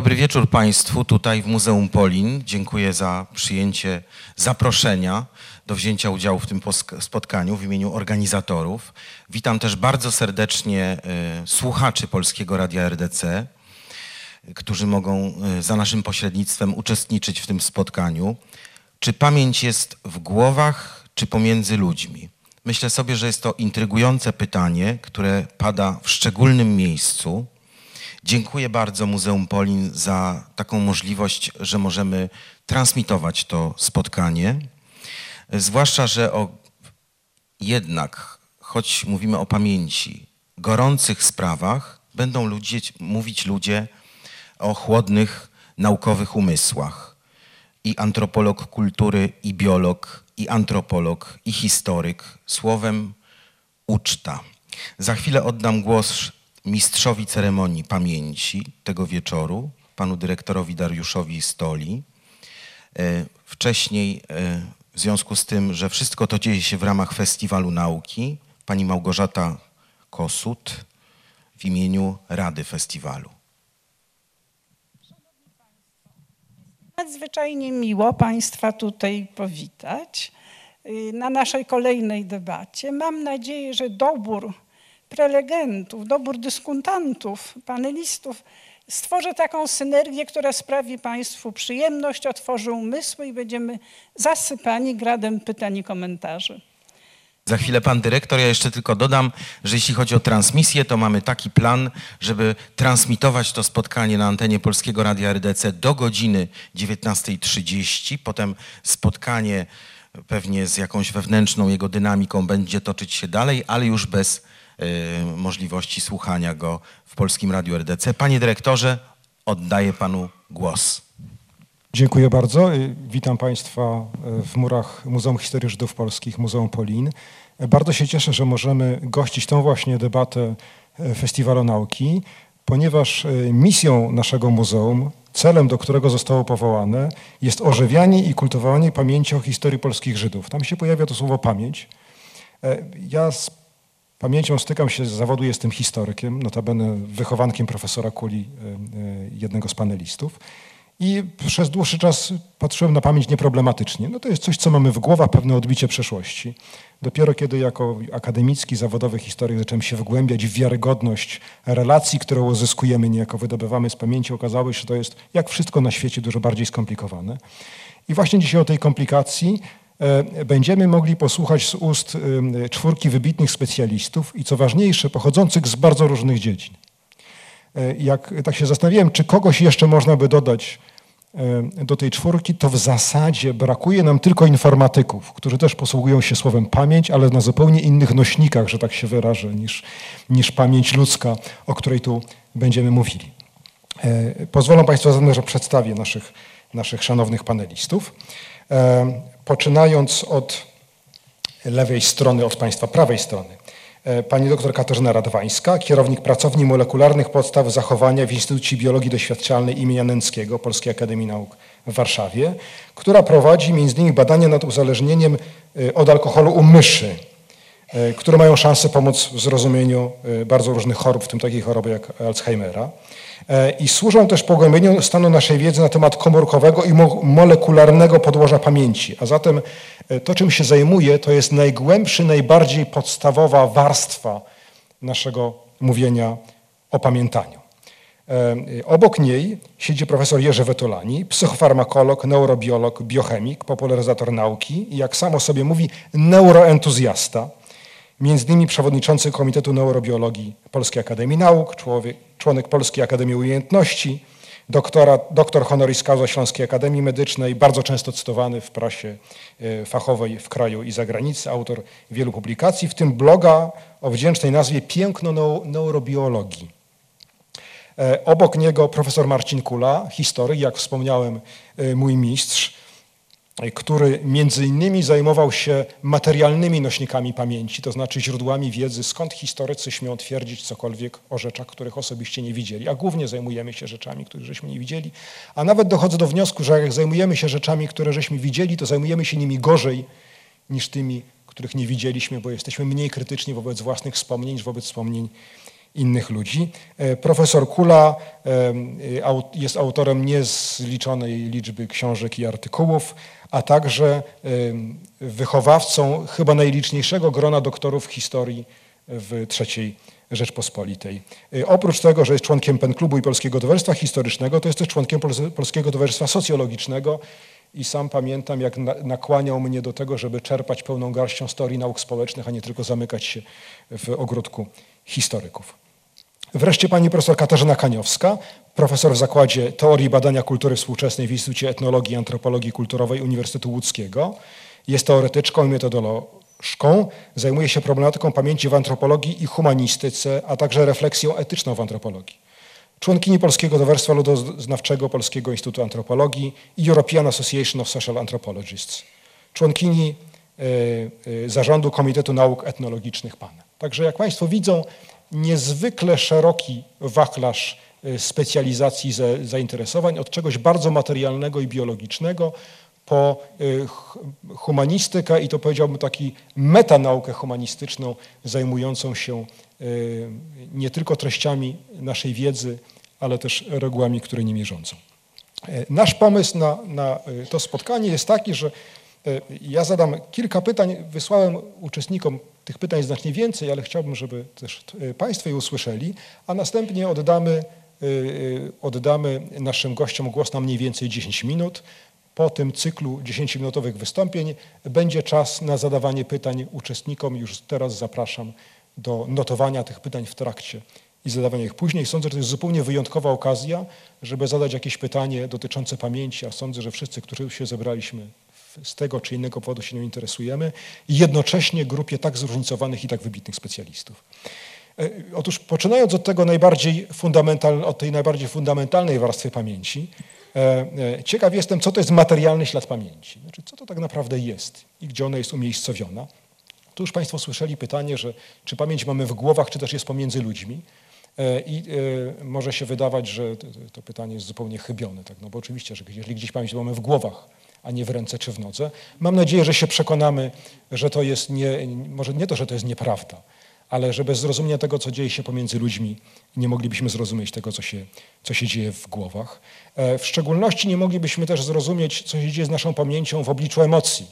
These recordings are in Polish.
Dobry wieczór Państwu tutaj w Muzeum Polin. Dziękuję za przyjęcie zaproszenia do wzięcia udziału w tym spotkaniu w imieniu organizatorów. Witam też bardzo serdecznie y, słuchaczy Polskiego Radia RDC, którzy mogą y, za naszym pośrednictwem uczestniczyć w tym spotkaniu. Czy pamięć jest w głowach, czy pomiędzy ludźmi? Myślę sobie, że jest to intrygujące pytanie, które pada w szczególnym miejscu Dziękuję bardzo Muzeum Polin za taką możliwość, że możemy transmitować to spotkanie. Zwłaszcza, że o, jednak, choć mówimy o pamięci, gorących sprawach, będą ludzie, mówić ludzie o chłodnych, naukowych umysłach. I antropolog kultury, i biolog, i antropolog, i historyk. Słowem uczta. Za chwilę oddam głos mistrzowi ceremonii pamięci tego wieczoru, panu dyrektorowi Dariuszowi Stoli. E, wcześniej, e, w związku z tym, że wszystko to dzieje się w ramach Festiwalu Nauki, pani Małgorzata Kosut w imieniu Rady Festiwalu. Nadzwyczajnie miło Państwa tutaj powitać y, na naszej kolejnej debacie. Mam nadzieję, że dobór prelegentów, dobór dyskutantów, panelistów stworzy taką synergię, która sprawi Państwu przyjemność, otworzy umysły i będziemy zasypani gradem pytań i komentarzy. Za chwilę pan dyrektor, ja jeszcze tylko dodam, że jeśli chodzi o transmisję, to mamy taki plan, żeby transmitować to spotkanie na antenie Polskiego Radia RDC do godziny 19.30, potem spotkanie pewnie z jakąś wewnętrzną jego dynamiką będzie toczyć się dalej, ale już bez możliwości słuchania go w Polskim Radiu RDC. Panie dyrektorze, oddaję panu głos. Dziękuję bardzo. Y, witam Państwa y, w murach Muzeum Historii Żydów Polskich, Muzeum Polin. Bardzo się cieszę, że możemy gościć tą właśnie debatę Festiwalu Nauki, ponieważ misją naszego muzeum, celem, do którego zostało powołane, jest ożywianie i kultywowanie pamięci o historii polskich Żydów. Tam się pojawia to słowo pamięć. Ja z Pamięcią stykam się z zawodu, jestem historykiem, notabene wychowankiem profesora Kuli, e, e, jednego z panelistów. I przez dłuższy czas patrzyłem na pamięć nieproblematycznie. No to jest coś, co mamy w głowach, pewne odbicie przeszłości. Dopiero kiedy jako akademicki, zawodowy historyk zacząłem się wgłębiać w wiarygodność relacji, które uzyskujemy, niejako wydobywamy z pamięci, okazało się, że to jest, jak wszystko na świecie, dużo bardziej skomplikowane. I właśnie dzisiaj o tej komplikacji będziemy mogli posłuchać z ust czwórki wybitnych specjalistów i co ważniejsze, pochodzących z bardzo różnych dziedzin. E, jak tak się zastanawiałem, czy kogoś jeszcze można by dodać e, do tej czwórki, to w zasadzie brakuje nam tylko informatyków, którzy też posługują się słowem pamięć, ale na zupełnie innych nośnikach, że tak się wyrażę, niż, niż pamięć ludzka, o której tu będziemy mówili. Pozwolą Państwo zatem, że przedstawię naszych, naszych szanownych panelistów poczynając od lewej strony, od Państwa prawej strony. E, pani dr Katarzyna Radwańska, kierownik pracowni molekularnych podstaw zachowania w Instytucie Biologii Doświadczalnej im. Nęckiego Polskiej Akademii Nauk w Warszawie, która prowadzi m.in. badania nad uzależnieniem e, od alkoholu u myszy, e, które mają szansę pomóc w zrozumieniu bardzo różnych chorób, w tym takiej choroby jak Alzheimera. E, i służą też pogłębieniu stanu naszej wiedzy na temat komórkowego i molekularnego podłoża pamięci. A zatem e, to, czym się zajmuję, to jest najgłębszy, najbardziej podstawowa warstwa naszego mówienia o pamiętaniu. E, obok niej siedzi profesor Jerzy Wetulani, psychofarmakolog, neurobiolog, biochemik, popularyzator nauki i jak samo sobie mówi, neuroentuzjasta, między innymi przewodniczący Komitetu Neurobiologii Polskiej Akademii Nauk, człowiek, członek Polskiej Akademii Umiejętności, doktora, doktor honoris causa Śląskiej Akademii Medycznej, bardzo często cytowany w prasie e, fachowej w kraju i zagranicy, autor wielu publikacji, w tym bloga o wdzięcznej nazwie Piękno neurobiologii. E, obok niego profesor Marcin Kula, historyk, jak wspomniałem, e, mój mistrz, który między innymi zajmował się materialnymi nośnikami pamięci, to znaczy źródłami wiedzy, skąd historycy śmią twierdzić cokolwiek o rzeczach, których osobiście nie widzieli, a głównie zajmujemy się rzeczami, których żeśmy nie widzieli, a nawet dochodzę do wniosku, że jak zajmujemy się rzeczami, które żeśmy widzieli, to zajmujemy się nimi gorzej niż tymi, których nie widzieliśmy, bo jesteśmy mniej krytyczni wobec własnych wspomnień niż wobec wspomnień innych ludzi. E, Profesor Kula e, au- jest autorem niezliczonej liczby książek i artykułów, a także e, wychowawcą chyba najliczniejszego grona doktorów historii w III Rzeczpospolitej. E, Oprócz tego, że jest członkiem PEN Klubu i Polskiego Towarzystwa Historycznego, to jest też członkiem Pols- Polskiego Towarzystwa Socjologicznego i sam pamiętam, jak na- nakłaniał mnie do tego, żeby czerpać pełną garścią teorii nauk społecznych, a nie tylko zamykać się w ogródku historyków. Wreszcie pani profesor Katarzyna Kaniowska, profesor w Zakładzie Teorii Badania Kultury Współczesnej w Instytucie Etnologii i Antropologii Kulturowej Uniwersytetu Łódzkiego. Jest teoretyczką i metodolożką. Zajmuje się problematyką pamięci w antropologii i humanistyce, a także refleksją etyczną w antropologii. Członkini Polskiego Towarzystwa Ludoznawczego Polskiego Instytutu Antropologii i European Association of Social Anthropologists. Członkini e, e, zarządu Komitetu Nauk Etnologicznych PAN. Także jak Państwo widzą, niezwykle szeroki wachlarz e, specjalizacji, za- zainteresowań, od czegoś bardzo materialnego i biologicznego po ch- humanistykę i to powiedziałbym taki metanaukę humanistyczną zajmującą się e, nie tylko treściami naszej wiedzy, ale też regułami, które nimi rządzą. E, Nasz pomysł na, na to spotkanie jest taki, że e, ja zadam kilka pytań. Wysłałem uczestnikom tych pytań znacznie więcej, ale chciałbym, żeby też e, Państwo je usłyszeli, a następnie oddamy, e, e, oddamy naszym gościom głos na mniej więcej 10 minut. Po tym cyklu 10-minutowych wystąpień będzie czas na zadawanie pytań uczestnikom. Już teraz zapraszam do notowania tych pytań w trakcie i zadawania ich później. Sądzę, że to jest zupełnie wyjątkowa okazja, żeby zadać jakieś pytanie dotyczące pamięci, a sądzę, że wszyscy, którzy się zebraliśmy z tego czy innego powodu się nią interesujemy i jednocześnie grupie tak zróżnicowanych i tak wybitnych specjalistów. E, Otóż poczynając od tego najbardziej fundamental, od tej najbardziej fundamentalnej warstwy pamięci, e, e, ciekaw jestem, co to jest materialny ślad pamięci. Znaczy, co to tak naprawdę jest i gdzie ona jest umiejscowiona. Tu już Państwo słyszeli pytanie, że czy pamięć mamy w głowach, czy też jest pomiędzy ludźmi. I może się wydawać, że to pytanie jest zupełnie chybione, tak? no bo oczywiście, że jeżeli gdzieś pamięć mamy w głowach, a nie w ręce czy w nodze, mam nadzieję, że się przekonamy, że to jest nie, może nie to, że to jest nieprawda, ale że bez zrozumienia tego, co dzieje się pomiędzy ludźmi, nie moglibyśmy zrozumieć tego, co się, co się dzieje w głowach. E, W szczególności nie moglibyśmy też zrozumieć, co się dzieje z naszą pamięcią w obliczu emocji.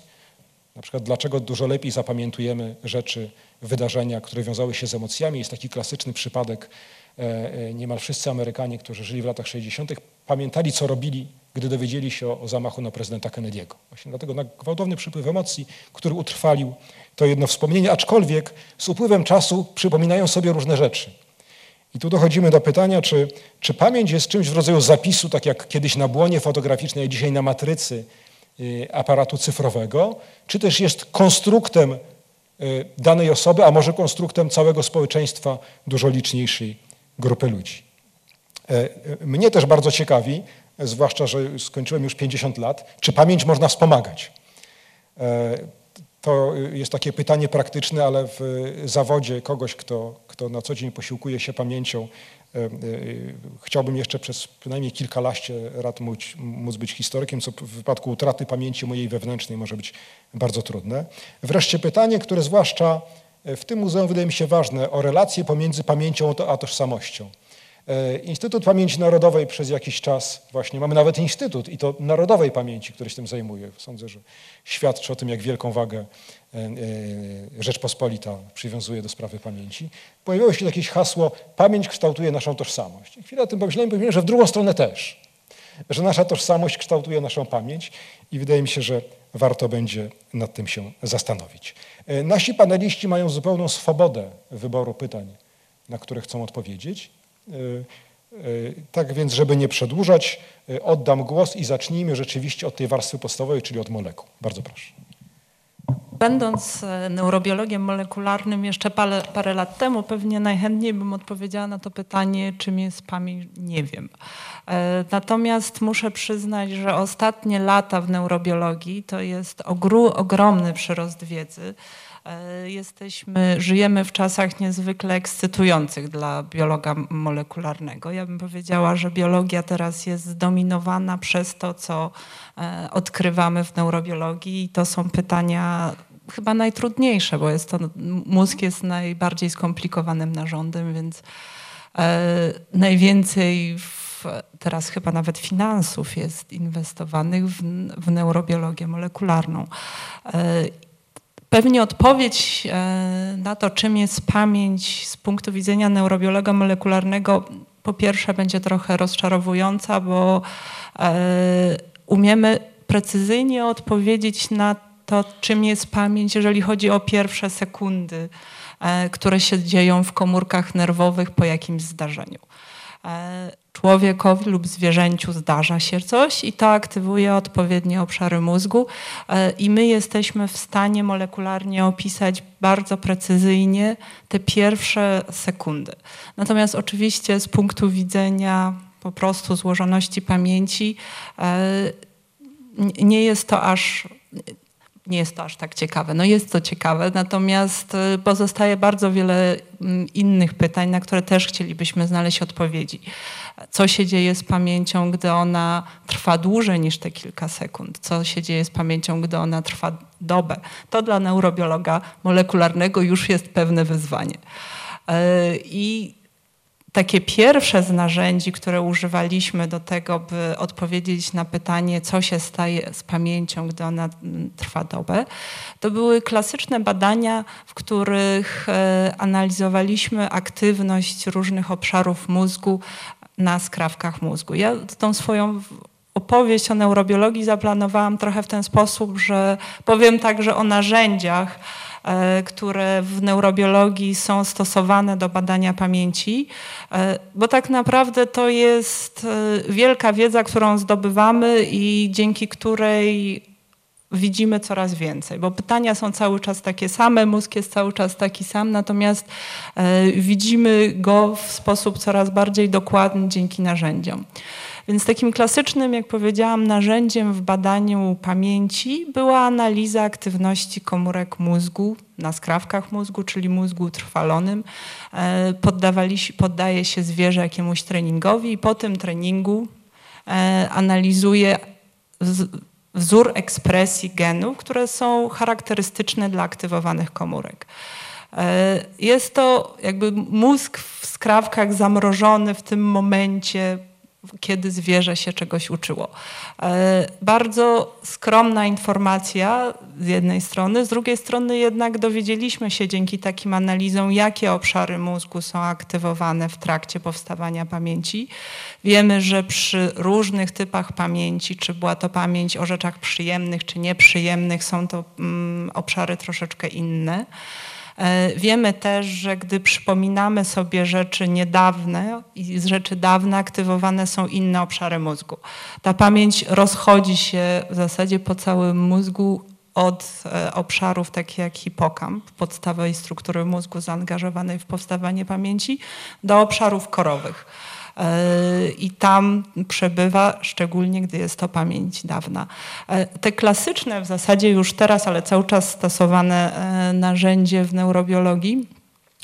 Na przykład dlaczego dużo lepiej zapamiętujemy rzeczy, wydarzenia, które wiązały się z emocjami. Jest taki klasyczny przypadek. e, e, Niemal wszyscy Amerykanie, którzy żyli w latach 60., pamiętali, co robili, gdy dowiedzieli się o, o zamachu na prezydenta Kennedy'ego. Właśnie dlatego na gwałtowny przypływ emocji, który utrwalił to jedno wspomnienie, aczkolwiek z upływem czasu przypominają sobie różne rzeczy. I tu dochodzimy do pytania, czy, czy pamięć jest czymś w rodzaju zapisu, tak jak kiedyś na błonie fotograficznej, a dzisiaj na matrycy y, aparatu cyfrowego, czy też jest konstruktem y, danej osoby, a może konstruktem całego społeczeństwa dużo liczniejszej grupy ludzi. E, e, Mnie też bardzo ciekawi, zwłaszcza, że skończyłem już 50 lat, czy pamięć można wspomagać? E, To jest takie pytanie praktyczne, ale w zawodzie kogoś, kto, kto na co dzień posiłkuje się pamięcią, e, e, chciałbym jeszcze przez przynajmniej kilkanaście lat móc, móc być historykiem, co w wypadku utraty pamięci mojej wewnętrznej może być bardzo trudne. Wreszcie pytanie, które zwłaszcza w tym muzeum wydaje mi się ważne, o relacje pomiędzy pamięcią a tożsamością. E, Instytut Pamięci Narodowej przez jakiś czas, właśnie mamy nawet instytut i to narodowej pamięci, który się tym zajmuje. Sądzę, że świadczy o tym, jak wielką wagę e, e, Rzeczpospolita przywiązuje do sprawy pamięci. Pojawiło się jakieś hasło, pamięć kształtuje naszą tożsamość. I chwilę o tym pomyślałem, pomyślałem, że w drugą stronę też, że nasza tożsamość kształtuje naszą pamięć i wydaje mi się, że warto będzie nad tym się zastanowić. Nasi paneliści mają zupełną swobodę wyboru pytań, na które chcą odpowiedzieć. E, e, Tak więc, żeby nie przedłużać, e, oddam głos i zacznijmy rzeczywiście od tej warstwy podstawowej, czyli od molekuł. Bardzo proszę. Będąc neurobiologiem molekularnym jeszcze parę, parę lat temu, pewnie najchętniej bym odpowiedziała na to pytanie, czym jest pamięć, nie wiem. Natomiast muszę przyznać, że ostatnie lata w neurobiologii to jest ogru, ogromny przyrost wiedzy. E, Jesteśmy, żyjemy w czasach niezwykle ekscytujących dla biologa molekularnego. Ja bym powiedziała, że biologia teraz jest zdominowana przez to, co e, odkrywamy w neurobiologii i to są pytania chyba najtrudniejsze, bo jest to, mózg jest najbardziej skomplikowanym narządem, więc e, najwięcej w, teraz chyba nawet finansów jest inwestowanych w, w neurobiologię molekularną. Pewnie odpowiedź e, na to, czym jest pamięć z punktu widzenia neurobiologa molekularnego, po pierwsze będzie trochę rozczarowująca, bo e, umiemy precyzyjnie odpowiedzieć na to, czym jest pamięć, jeżeli chodzi o pierwsze sekundy, e, które się dzieją w komórkach nerwowych po jakimś zdarzeniu człowiekowi lub zwierzęciu zdarza się coś i to aktywuje odpowiednie obszary mózgu e, i my jesteśmy w stanie molekularnie opisać bardzo precyzyjnie te pierwsze sekundy. Natomiast oczywiście z punktu widzenia po prostu złożoności pamięci e, nie jest to aż nie jest to aż tak ciekawe. No jest to ciekawe, natomiast y, pozostaje bardzo wiele mm, innych pytań, na które też chcielibyśmy znaleźć odpowiedzi. Co się dzieje z pamięcią, gdy ona trwa dłużej niż te kilka sekund? Co się dzieje z pamięcią, gdy ona trwa dobę? To dla neurobiologa molekularnego już jest pewne wyzwanie. Y, I takie pierwsze z narzędzi, które używaliśmy do tego, by odpowiedzieć na pytanie, co się staje z pamięcią, gdy ona mm, trwa dobę, to były klasyczne badania, w których e, analizowaliśmy aktywność różnych obszarów mózgu na skrawkach mózgu. Ja tą swoją opowieść o neurobiologii zaplanowałam trochę w ten sposób, że powiem także o narzędziach, które w neurobiologii są stosowane do badania pamięci, e, bo tak naprawdę to jest e, wielka wiedza, którą zdobywamy i dzięki której widzimy coraz więcej, bo pytania są cały czas takie same, mózg jest cały czas taki sam, natomiast widzimy go w sposób coraz bardziej dokładny dzięki narzędziom. Więc takim klasycznym, jak powiedziałam, narzędziem w badaniu pamięci była analiza aktywności komórek mózgu na skrawkach mózgu, czyli mózgu utrwalonym. E, poddaje się zwierzę jakiemuś treningowi i po tym treningu e, analizuje wzór ekspresji genów, które są charakterystyczne dla aktywowanych komórek. E, jest to jakby mózg w skrawkach zamrożony w tym momencie kiedy zwierzę się czegoś uczyło. E, bardzo skromna informacja z jednej strony, z drugiej strony jednak dowiedzieliśmy się dzięki takim analizom, jakie obszary mózgu są aktywowane w trakcie powstawania pamięci. Wiemy, że przy różnych typach pamięci, czy była to pamięć o rzeczach przyjemnych, czy nieprzyjemnych, są to mm, obszary troszeczkę inne. E, wiemy też, że gdy przypominamy sobie rzeczy niedawne i z rzeczy dawne aktywowane są inne obszary mózgu. Ta pamięć rozchodzi się w zasadzie po całym mózgu od e, obszarów takich jak hipokamp, podstawowej struktury mózgu zaangażowanej w powstawanie pamięci, do obszarów korowych. E, i tam przebywa, szczególnie gdy jest to pamięć dawna. E, te klasyczne w zasadzie już teraz, ale cały czas stosowane e, narzędzie w neurobiologii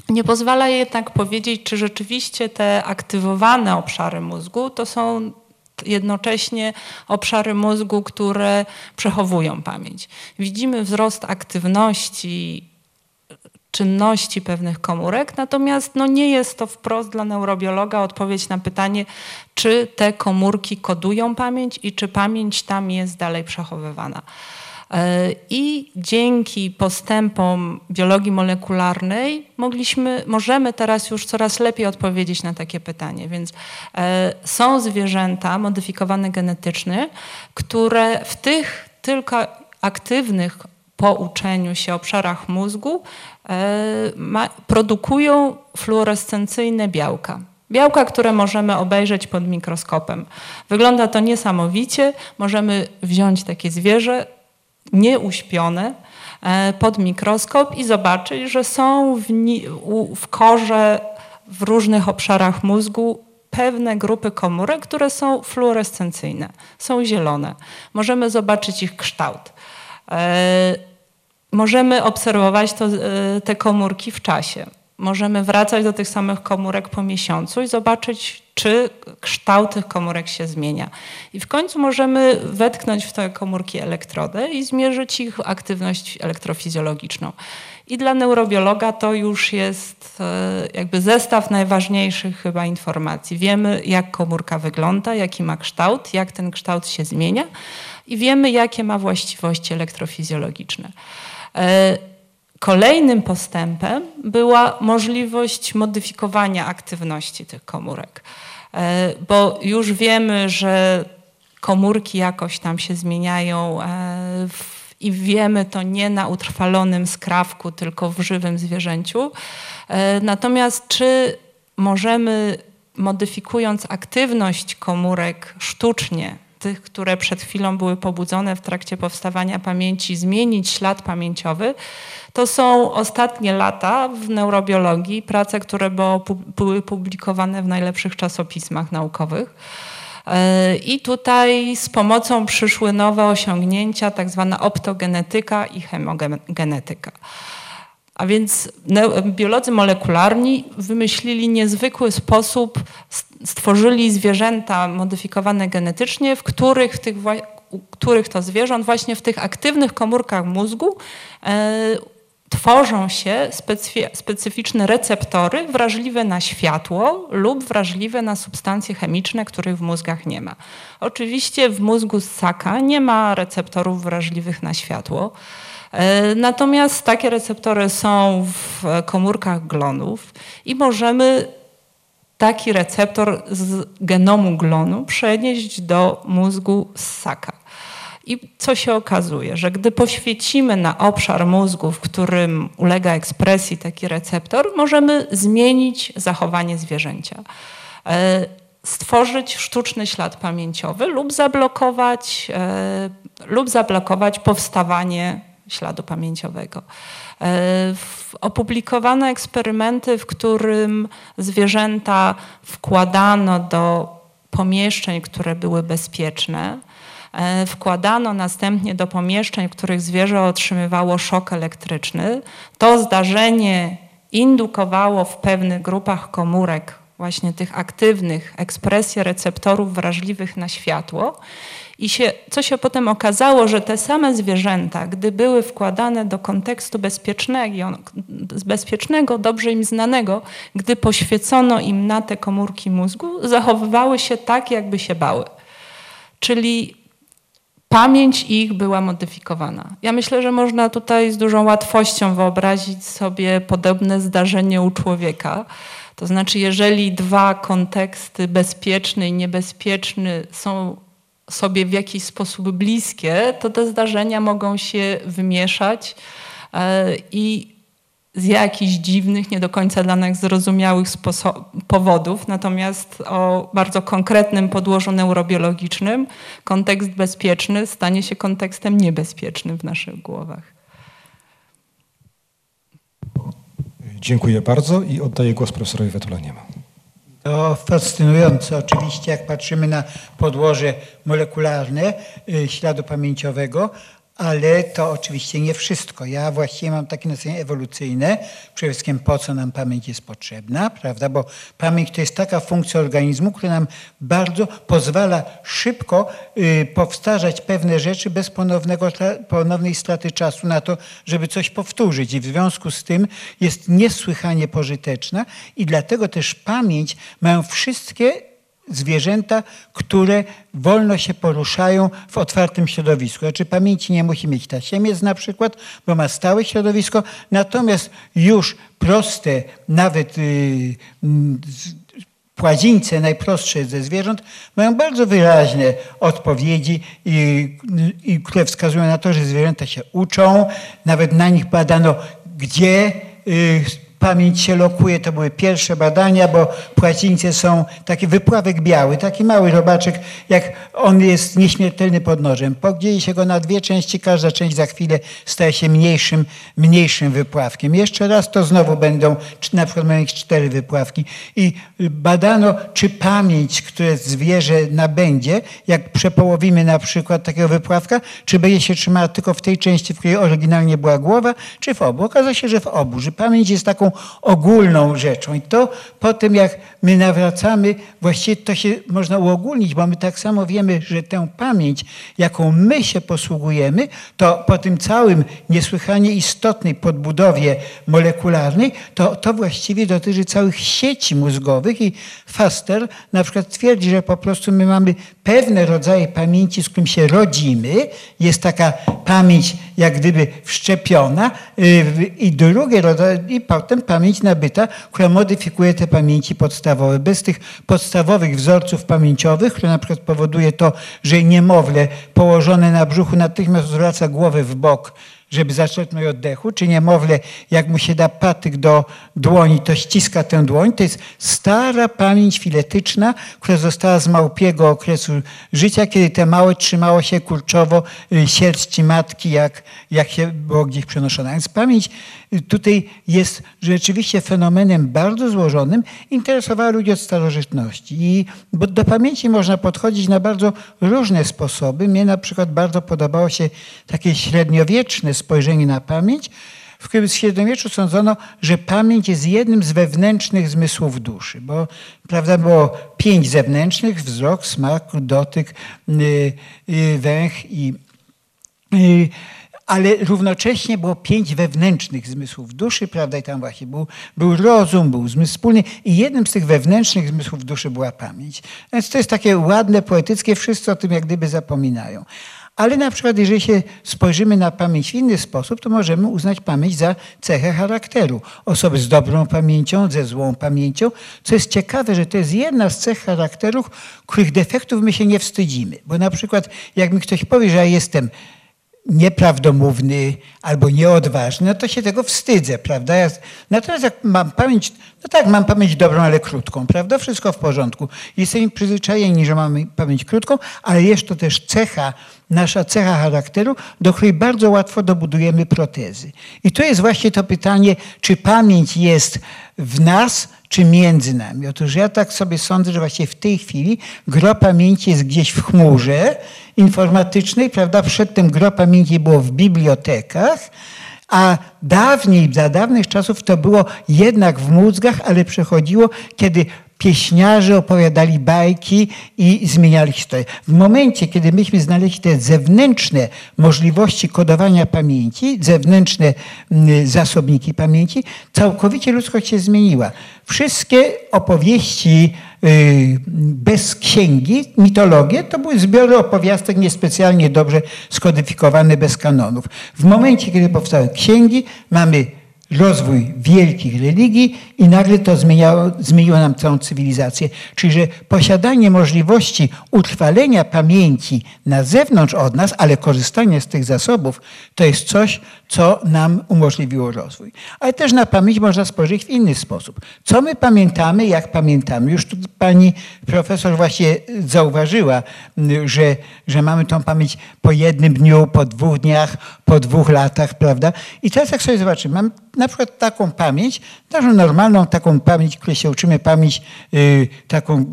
nie pozwala jednak powiedzieć, czy rzeczywiście te aktywowane obszary mózgu to są jednocześnie obszary mózgu, które przechowują pamięć. Widzimy wzrost aktywności czynności pewnych komórek, natomiast no, nie jest to wprost dla neurobiologa odpowiedź na pytanie, czy te komórki kodują pamięć i czy pamięć tam jest dalej przechowywana. E, I dzięki postępom biologii molekularnej mogliśmy, możemy teraz już coraz lepiej odpowiedzieć na takie pytanie. Więc e, są zwierzęta modyfikowane genetycznie, które w tych tylko aktywnych po uczeniu się obszarach mózgu e, ma, produkują fluorescencyjne białka. Białka, które możemy obejrzeć pod mikroskopem. Wygląda to niesamowicie. Możemy wziąć takie zwierzę nieuśpione e, pod mikroskop i zobaczyć, że są w, w korze w różnych obszarach mózgu pewne grupy komórek, które są fluorescencyjne, są zielone. Możemy zobaczyć ich kształt. E, możemy obserwować to, e, te komórki w czasie. możemy wracać do tych samych komórek po miesiącu i zobaczyć, czy kształt tych komórek się zmienia. I w końcu możemy wetknąć w te komórki elektrody i zmierzyć ich aktywność elektrofizjologiczną. I dla neurobiologa to już jest e, jakby zestaw najważniejszych chyba informacji. Wiemy, jak komórka wygląda, jaki ma kształt, jak ten kształt się zmienia i wiemy, jakie ma właściwości elektrofizjologiczne. E, kolejnym postępem była możliwość modyfikowania aktywności tych komórek, e, bo już wiemy, że komórki jakoś tam się zmieniają w i wiemy to nie na utrwalonym skrawku, tylko w żywym zwierzęciu. E, natomiast czy możemy, modyfikując aktywność komórek sztucznie, tych, które przed chwilą były pobudzone w trakcie powstawania pamięci, zmienić ślad pamięciowy, to są ostatnie lata w neurobiologii, prace, które były publikowane w najlepszych czasopismach naukowych. E, I tutaj z pomocą przyszły nowe osiągnięcia, tak zwana optogenetyka i hemogenetyka. A więc biolodzy molekularni wymyślili niezwykły sposób, stworzyli zwierzęta modyfikowane genetycznie, w których, w tych, których to zwierząt właśnie w tych aktywnych komórkach mózgu e, tworzą się specyficzne receptory wrażliwe na światło lub wrażliwe na substancje chemiczne, których w mózgach nie ma. Oczywiście w mózgu ssaka nie ma receptorów wrażliwych na światło. E, natomiast takie receptory są w komórkach glonów i możemy taki receptor z genomu glonu przenieść do mózgu ssaka. I co się okazuje, że gdy poświecimy na obszar mózgu, w którym ulega ekspresji taki receptor, możemy zmienić zachowanie zwierzęcia. E, stworzyć sztuczny ślad pamięciowy lub zablokować, e, lub zablokować powstawanie śladu pamięciowego. E, opublikowano eksperymenty, w którym zwierzęta wkładano do pomieszczeń, które były bezpieczne E, wkładano następnie do pomieszczeń, w których zwierzę otrzymywało szok elektryczny. To zdarzenie indukowało w pewnych grupach komórek, właśnie tych aktywnych, ekspresję receptorów wrażliwych na światło. I się, co się potem okazało, że te same zwierzęta, gdy były wkładane do kontekstu bezpiecznego, bezpiecznego, dobrze im znanego, gdy poświecono im na te komórki mózgu, zachowywały się tak, jakby się bały. Czyli pamięć ich była modyfikowana. Ja myślę, że można tutaj z dużą łatwością wyobrazić sobie podobne zdarzenie u człowieka. To znaczy, jeżeli dwa konteksty, bezpieczny i niebezpieczny, są sobie w jakiś sposób bliskie, to te zdarzenia mogą się wymieszać e, i z jakichś dziwnych, nie do końca dla nas zrozumiałych powodów, natomiast o bardzo konkretnym podłożu neurobiologicznym kontekst bezpieczny stanie się kontekstem niebezpiecznym w naszych głowach. Dziękuję bardzo i oddaję głos profesorowi Wetulaniemu. To fascynujące. Oczywiście, jak patrzymy na podłoże molekularne y, śladu pamięciowego, ale to oczywiście nie wszystko. Ja właściwie mam takie nastawienie ewolucyjne, przede wszystkim po co nam pamięć jest potrzebna, prawda? Bo pamięć to jest taka funkcja organizmu, która nam bardzo pozwala szybko y, powtarzać pewne rzeczy bez ponownego, ponownej straty czasu na to, żeby coś powtórzyć. I w związku z tym jest niesłychanie pożyteczna i dlatego też pamięć mają wszystkie zwierzęta, które wolno się poruszają w otwartym środowisku. Znaczy pamięci nie musi mieć ta siemiec na przykład, bo ma stałe środowisko, natomiast już proste, nawet yy, płazińce, najprostsze ze zwierząt, mają bardzo wyraźne odpowiedzi, i, i, które wskazują na to, że zwierzęta się uczą. Nawet na nich badano, gdzie yy, pamięć się lokuje. To były pierwsze badania, bo płacińce są taki wypławek biały, taki mały robaczek, jak on jest nieśmiertelny pod nożem. Podzieli się go na dwie części, każda część za chwilę staje się mniejszym, mniejszym wypławkiem. Jeszcze raz to znowu będą na przykład mają cztery wypławki i badano, czy pamięć, które zwierzę nabędzie, jak przepołowimy na przykład takiego wypławka, czy będzie się trzymała tylko w tej części, w której oryginalnie była głowa, czy w obu. Okazało się, że w obu, że pamięć jest taką ogólną rzeczą. I to po tym, jak my nawracamy, właściwie to się można uogólnić, bo my tak samo wiemy, że tę pamięć, jaką my się posługujemy, to po tym całym niesłychanie istotnej podbudowie molekularnej, to, to właściwie dotyczy całych sieci mózgowych i Faster na przykład twierdzi, że po prostu my mamy pewne rodzaje pamięci, z którym się rodzimy. Jest taka pamięć jak gdyby wszczepiona yy, i drugie rodzaje, i potem pamięć nabyta, która modyfikuje te pamięci podstawowe. Bez tych podstawowych wzorców pamięciowych, które na przykład powoduje to, że niemowlę położone na brzuchu natychmiast zwraca głowę w bok, żeby zaczerpnąć oddechu, czy niemowlę, jak mu się da patyk do dłoni, to ściska tę dłoń. To jest stara pamięć filetyczna, która została z małpiego okresu życia, kiedy te małe trzymało się kurczowo y, sierści matki, jak, jak się było gdzieś przenoszona. Więc pamięć tutaj jest rzeczywiście fenomenem bardzo złożonym. Interesowała ludzi od starożytności. I bo do pamięci można podchodzić na bardzo różne sposoby. Mnie na przykład bardzo podobało się takie średniowieczne spojrzenie na pamięć, w którym w średniowieczu sądzono, że pamięć jest jednym z wewnętrznych zmysłów duszy, bo prawda, było pięć zewnętrznych, wzrok, smak, dotyk, yy, yy, węch i yy, ale równocześnie było pięć wewnętrznych zmysłów duszy, prawda, i tam właśnie był, był rozum, był zmysł wspólny i jednym z tych wewnętrznych zmysłów duszy była pamięć. Więc to jest takie ładne, poetyckie, wszyscy o tym jak gdyby zapominają. Ale na przykład, jeżeli się spojrzymy na pamięć w inny sposób, to możemy uznać pamięć za cechę charakteru. Osoby z dobrą pamięcią, ze złą pamięcią. Co jest ciekawe, że to jest jedna z cech charakterów, których defektów my się nie wstydzimy. Bo na przykład, jak mi ktoś powie, że ja jestem nieprawdomówny albo nieodważny, no to się tego wstydzę, prawda? Ja, natomiast jak mam pamięć, no tak, mam pamięć dobrą, ale krótką, prawda? Wszystko w porządku. Jesteśmy przyzwyczajeni, że mamy pamięć krótką, ale jest to też cecha, nasza cecha charakteru, do której bardzo łatwo dobudujemy protezy. I to jest właśnie to pytanie, czy pamięć jest w nas, czy między nami. Otóż ja tak sobie sądzę, że właśnie w tej chwili gro pamięci jest gdzieś w chmurze informatycznej, prawda? Przedtem gro pamięci było w bibliotekach, a dawniej, za dawnych czasów to było jednak w mózgach, ale przechodziło, kiedy pieśniarze opowiadali bajki i zmieniali historię. W momencie, kiedy myśmy znaleźli te zewnętrzne możliwości kodowania pamięci, zewnętrzne mm, zasobniki pamięci, całkowicie ludzkość się zmieniła. Wszystkie opowieści bez księgi, mitologie, to były zbiory opowiastek niespecjalnie dobrze skodyfikowane bez kanonów. W momencie, kiedy powstały księgi, mamy rozwój wielkich religii i nagle to zmieniało, zmieniło nam całą cywilizację. Czyli, że posiadanie możliwości utrwalenia pamięci na zewnątrz od nas, ale korzystanie z tych zasobów, to jest coś, co nam umożliwiło rozwój. Ale też na pamięć można spojrzeć w inny sposób. Co my pamiętamy, jak pamiętamy? Już tu pani profesor właśnie zauważyła, że, że mamy tą pamięć po jednym dniu, po dwóch dniach, po dwóch latach, prawda? I teraz jak sobie zobaczymy, mam na przykład taką pamięć, taką normalną taką pamięć, której się uczymy, pamięć yy, taką,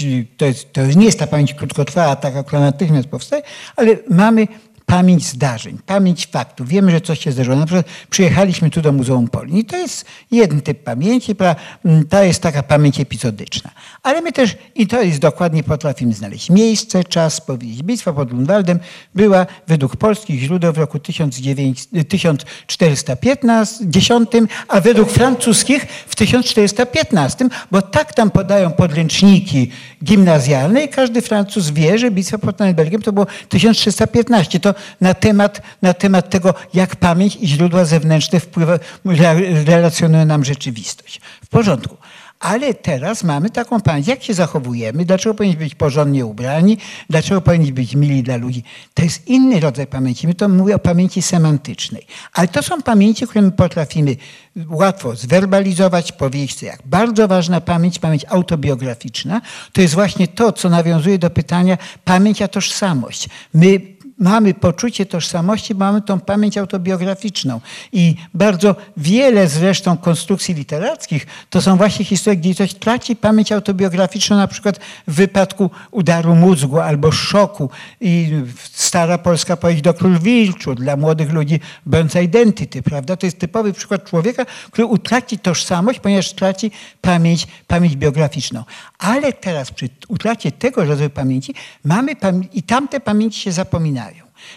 yy, to, jest, to nie jest ta pamięć krótkotrwała, taka, która natychmiast powstaje, ale mamy pamięć zdarzeń, pamięć faktów. Wiemy, że coś się zdarzyło. Na przykład przyjechaliśmy tu do Muzeum Polin i to jest jeden typ pamięci, to jest taka pamięć epizodyczna. Ale my też, i to jest dokładnie, potrafimy znaleźć miejsce, czas, powiedzieć. Bitwa pod Grunwaldem była według polskich źródeł w roku 1415, a według francuskich w 1415, bo tak tam podają podręczniki gimnazjalne i każdy Francuz wie, że bitwa pod Belgiem to było 1315. To na temat, na temat tego, jak pamięć i źródła zewnętrzne wpływa, relacjonują nam rzeczywistość. W porządku. Ale teraz mamy taką pamięć, jak się zachowujemy, dlaczego powinniśmy być porządnie ubrani, dlaczego powinniśmy być mili dla ludzi. To jest inny rodzaj pamięci. My to mówię o pamięci semantycznej. Ale to są pamięci, które my potrafimy łatwo zwerbalizować, powiedzieć, jak bardzo ważna pamięć, pamięć autobiograficzna, to jest właśnie to, co nawiązuje do pytania pamięć a tożsamość. My mamy poczucie tożsamości, mamy tą pamięć autobiograficzną. I bardzo wiele zresztą konstrukcji literackich to są właśnie historie, gdzie ktoś traci pamięć autobiograficzną, na przykład w wypadku udaru mózgu albo szoku. I stara polska powieść do Król Wilczu dla młodych ludzi Burns Identity, prawda? To jest typowy przykład człowieka, który utraci tożsamość, ponieważ traci pamięć, pamięć biograficzną. Ale teraz przy utracie tego rodzaju pamięci mamy pamię- i tamte pamięci się zapominają.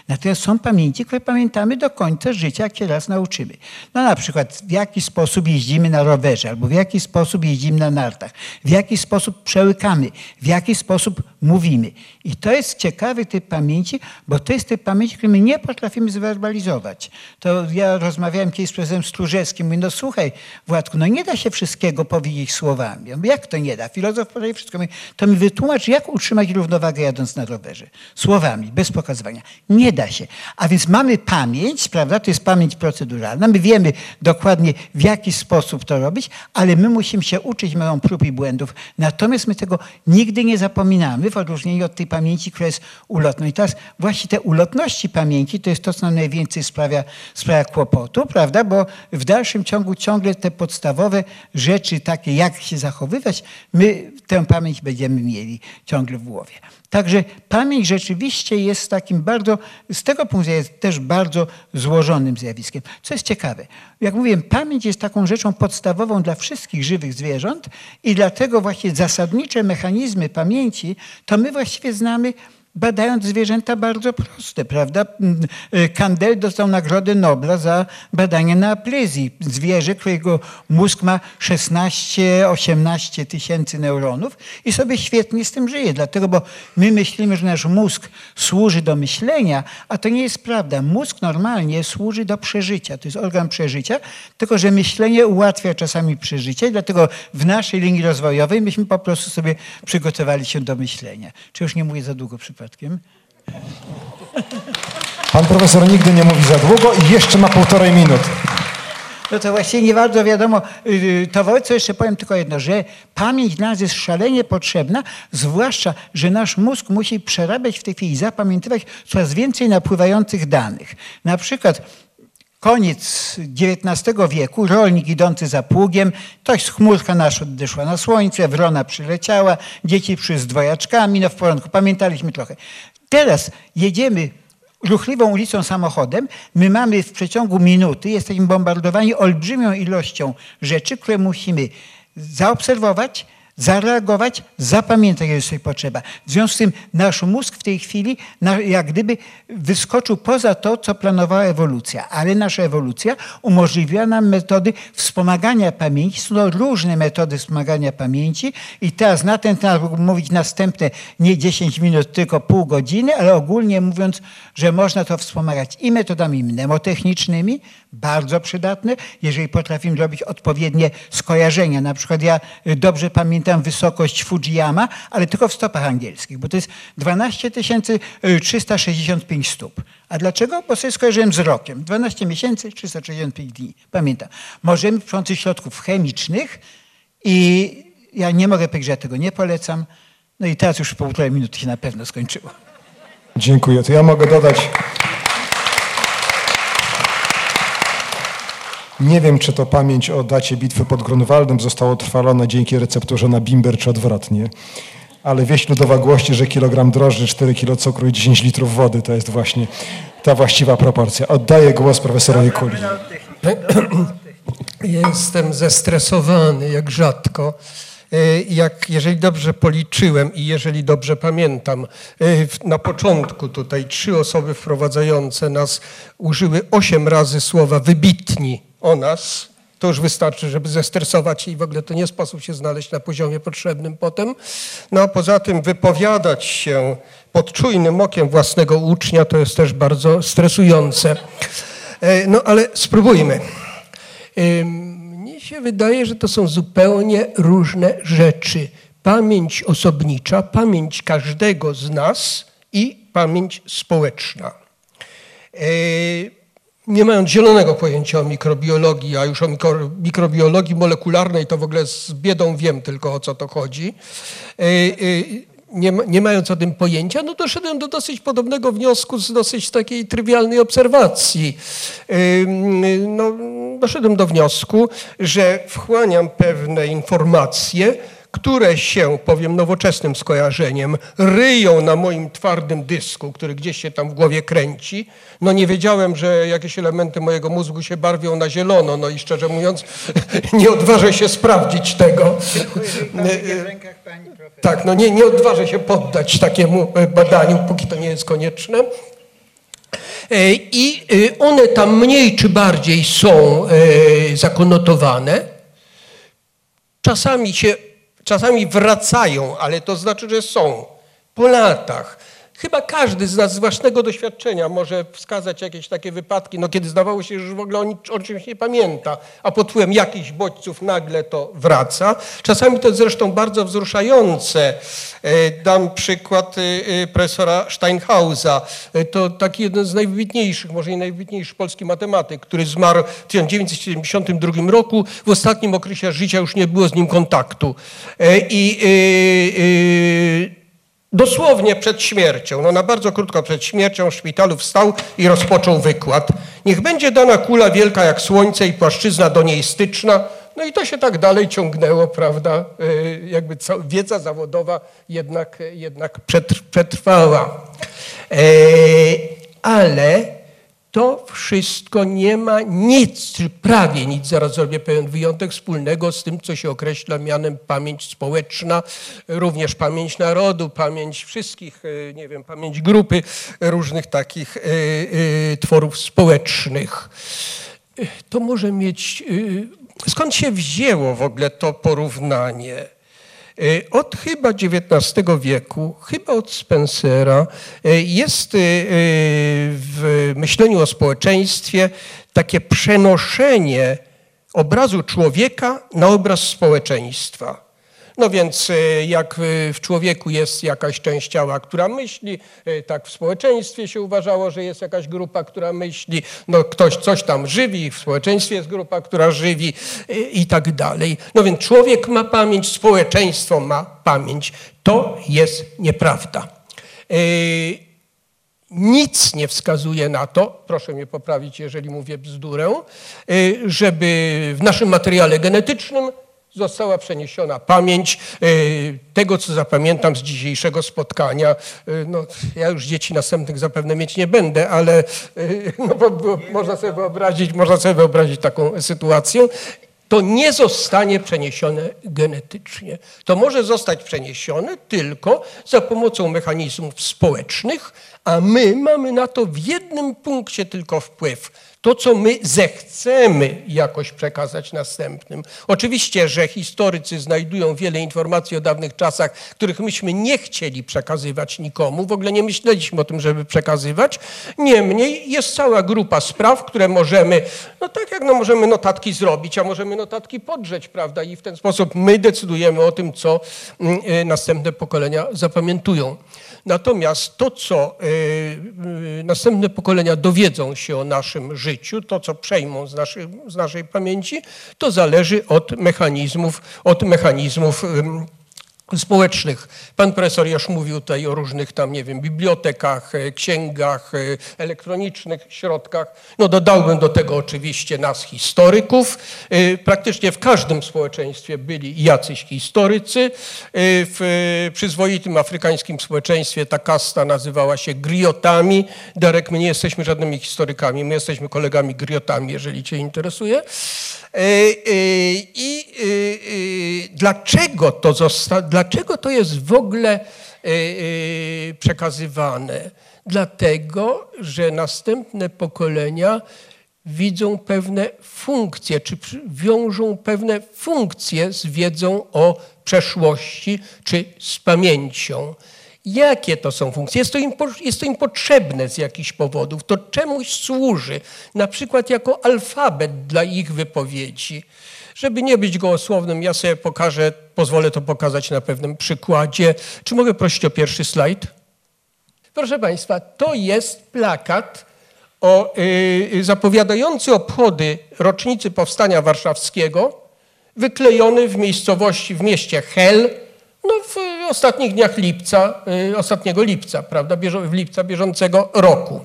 Natomiast są pamięci, które pamiętamy do końca życia, jak się raz nauczymy. No na przykład w jaki sposób jeździmy na rowerze, albo w jaki sposób jeździmy na nartach, w jaki sposób przełykamy, w jaki sposób mówimy. I to jest ciekawy typ pamięci, bo to jest typ pamięci, który my nie potrafimy zwerbalizować. To ja rozmawiałem kiedyś z prezesem Stróżewskim, mówię, no słuchaj Władku, no nie da się wszystkiego powiedzieć słowami. Ja mówię, jak to nie da? Filozof podaje wszystko. Mówię, to mi wytłumacz, jak utrzymać równowagę jadąc na rowerze. Słowami, bez pokazywania. Nie da się. A więc mamy pamięć, prawda? To jest pamięć proceduralna. My wiemy dokładnie, w jaki sposób to robić, ale my musimy się uczyć małą prób i błędów. Natomiast my tego nigdy nie zapominamy, w odróżnieniu od tej pamięci, która jest ulotną. I teraz właśnie te ulotności pamięci to jest to, co nam najwięcej sprawia, sprawia kłopotu, prawda? Bo w dalszym ciągu ciągle te podstawowe rzeczy, takie jak się zachowywać, my tę pamięć będziemy mieli ciągle w głowie. Także pamięć rzeczywiście jest takim bardzo, z tego punktu widzenia jest też bardzo złożonym zjawiskiem. Co jest ciekawe, jak mówiłem, pamięć jest taką rzeczą podstawową dla wszystkich żywych zwierząt i dlatego właśnie zasadnicze mechanizmy pamięci to my właściwie znamy badając zwierzęta bardzo proste, prawda? Kandel dostał Nagrodę Nobla za badanie na aplezji. Zwierzę, którego mózg ma 16-18 tysięcy neuronów i sobie świetnie z tym żyje. Dlatego, bo my myślimy, że nasz mózg służy do myślenia, a to nie jest prawda. Mózg normalnie służy do przeżycia. To jest organ przeżycia, tylko że myślenie ułatwia czasami przeżycie, dlatego w naszej linii rozwojowej myśmy po prostu sobie przygotowali się do myślenia. Czy już nie mówię za długo przypadkiem? Pan profesor nigdy nie mówi za długo i jeszcze ma półtorej minuty. No to właściwie nie bardzo wiadomo. Yy, To wobec co jeszcze powiem tylko jedno, że pamięć dla nas jest szalenie potrzebna, zwłaszcza, że nasz mózg musi przerabiać w tej chwili, zapamiętywać coraz więcej napływających danych. Na przykład koniec XIX wieku, rolnik idący za pługiem, ktoś z chmurka nasz odeszła na słońce, wrona przyleciała, dzieci przyszły z dwojaczkami, no w porządku, pamiętaliśmy trochę. Teraz jedziemy ruchliwą ulicą samochodem, my mamy w przeciągu minuty, jesteśmy bombardowani olbrzymią ilością rzeczy, które musimy zaobserwować, zareagować, zapamiętać, jeżeli sobie potrzeba. W związku z tym nasz mózg w tej chwili jak gdyby wyskoczył poza to, co planowała ewolucja. Ale nasza ewolucja umożliwiła nam metody wspomagania pamięci. Są różne metody wspomagania pamięci i teraz na ten temat mógłbym mówić następne nie 10 minut, tylko pół godziny, ale ogólnie mówiąc, że można to wspomagać i metodami mnemotechnicznymi, bardzo przydatne, jeżeli potrafimy robić odpowiednie skojarzenia. Na przykład ja y, dobrze pamiętam wysokość Fujiyama, ale tylko w stopach angielskich, bo to jest 12 365 stóp. A dlaczego? Bo sobie skojarzyłem z rokiem. 12 miesięcy, 365 dni. Pamiętam. Możemy przy pomocy środków chemicznych i ja nie mogę powiedzieć, że ja tego nie polecam. No i teraz już półtorej minuty się na pewno skończyło. Dziękuję. To ja mogę dodać. Nie wiem, czy to pamięć o dacie bitwy pod Grunwaldem została utrwalona dzięki recepturze na bimber, czy odwrotnie. Ale wieść ludowa głości, że kilogram drożdży, 4 kilo cukru i 10 litrów wody to jest właśnie ta właściwa proporcja. Oddaję głos profesorowi Kuli. Jestem zestresowany jak rzadko. E, Jak, jeżeli dobrze policzyłem i jeżeli dobrze pamiętam, e, na początku tutaj trzy osoby wprowadzające nas użyły osiem razy słowa wybitni o nas. To już wystarczy, żeby zestresować się i w ogóle to nie sposób się znaleźć na poziomie potrzebnym potem. No a poza tym wypowiadać się pod czujnym okiem własnego ucznia to jest też bardzo stresujące. E, No ale spróbujmy. Mnie się wydaje, że to są zupełnie różne rzeczy. Pamięć osobnicza, pamięć każdego z nas i pamięć społeczna. Nie mając zielonego pojęcia o mikrobiologii, a już o mikro, mikrobiologii molekularnej to w ogóle z biedą wiem tylko o co to chodzi. Yy, yy, nie, nie mając o tym pojęcia, no doszedłem do dosyć podobnego wniosku z dosyć takiej trywialnej obserwacji. Ym, No, doszedłem do wniosku, że wchłaniam pewne informacje, które się, powiem nowoczesnym skojarzeniem, ryją na moim twardym dysku, który gdzieś się tam w głowie kręci. No nie wiedziałem, że jakieś elementy mojego mózgu się barwią na zielono, no i szczerze mówiąc nie odważę się sprawdzić tego. pani profesor. Tak, no nie, nie odważę się poddać takiemu e, badaniu, póki to nie jest konieczne. E, I e, one tam mniej czy bardziej są e, zakonotowane. Czasami się, czasami wracają, ale to znaczy, że są po latach. Chyba każdy z nas z własnego doświadczenia może wskazać jakieś takie wypadki, no kiedy zdawało się, że już w ogóle o, nic, o czymś nie pamięta, a pod wpływem jakichś bodźców nagle to wraca. Czasami to zresztą bardzo wzruszające. E, Dam przykład e, e, profesora Steinhausa. To taki jeden z najwybitniejszych, może i najwybitniejszy polski matematyk, który zmarł w 1972 roku. W ostatnim okresie życia już nie było z nim kontaktu. I Dosłownie przed śmiercią, no na bardzo krótko przed śmiercią w szpitalu wstał i rozpoczął wykład. Niech będzie dana kula wielka jak słońce i płaszczyzna do niej styczna. No i to się tak dalej ciągnęło, prawda? E, Jakby wiedza zawodowa jednak, jednak przetr- przetrwała. E, Ale to wszystko nie ma nic, czy prawie nic, zaraz zrobię pewien wyjątek wspólnego z tym, co się określa mianem pamięć społeczna, również pamięć narodu, pamięć wszystkich, e, nie wiem, pamięć grupy różnych takich e, e, tworów społecznych. To może mieć, skąd się wzięło w ogóle to porównanie? E, Od chyba XIX wieku, chyba od Spencera, e, jest e, w myśleniu o społeczeństwie takie przenoszenie obrazu człowieka na obraz społeczeństwa. No więc e, jak e, w człowieku jest jakaś część ciała, która myśli, e, tak w społeczeństwie się uważało, że jest jakaś grupa, która myśli, no ktoś coś tam żywi, w społeczeństwie jest grupa, która żywi i tak dalej. No więc człowiek ma pamięć, społeczeństwo ma pamięć. To jest nieprawda. Nic nie wskazuje na to, proszę mnie poprawić, jeżeli mówię bzdurę, żeby w naszym materiale genetycznym została przeniesiona pamięć y, tego, co zapamiętam z dzisiejszego spotkania. Y, No, ja już dzieci następnych zapewne mieć nie będę, ale y, no, bo, bo, można, sobie wyobrazić, można sobie wyobrazić taką sytuację. To nie zostanie przeniesione genetycznie. To może zostać przeniesione tylko za pomocą mechanizmów społecznych, a my mamy na to w jednym punkcie tylko wpływ. To, co my zechcemy jakoś przekazać następnym. Oczywiście, że historycy znajdują wiele informacji o dawnych czasach, których myśmy nie chcieli przekazywać nikomu, w ogóle nie myśleliśmy o tym, żeby przekazywać. Niemniej jest cała grupa spraw, które możemy, no tak jak no możemy notatki zrobić, a możemy notatki podrzeć, prawda? I w ten sposób my decydujemy o tym, co mm, y, następne pokolenia zapamiętują. Natomiast to, co y, y, następne pokolenia dowiedzą się o naszym życiu, to, co przejmą z, naszej z naszej pamięci, to zależy od mechanizmów, od mechanizmów społecznych. Pan profesor już mówił tutaj o różnych tam, nie wiem, bibliotekach, e, księgach, e, elektronicznych środkach. No dodałbym do tego oczywiście nas historyków. E, Praktycznie w każdym społeczeństwie byli jacyś historycy. W przyzwoitym afrykańskim społeczeństwie ta kasta nazywała się griotami. Darek, my nie jesteśmy żadnymi historykami, my jesteśmy kolegami griotami, jeżeli cię interesuje. E, e, I e, dlaczego to, zosta- dlaczego to jest w ogóle przekazywane? Dlatego, że następne pokolenia widzą pewne funkcje, czy wiążą pewne funkcje z wiedzą o przeszłości, czy z pamięcią. Jakie to są funkcje? Jest to, im, jest to im potrzebne z jakichś powodów, to czemuś służy, na przykład jako alfabet dla ich wypowiedzi. Żeby nie być gołosłownym, ja sobie pokażę, pozwolę to pokazać na pewnym przykładzie. Czy mogę prosić o pierwszy slajd? Proszę Państwa, to jest plakat o, y, zapowiadający obchody rocznicy Powstania Warszawskiego, wyklejony w miejscowości, w mieście Hel No w ostatnich dniach lipca, y, ostatniego lipca, prawda, w lipca bieżącego roku.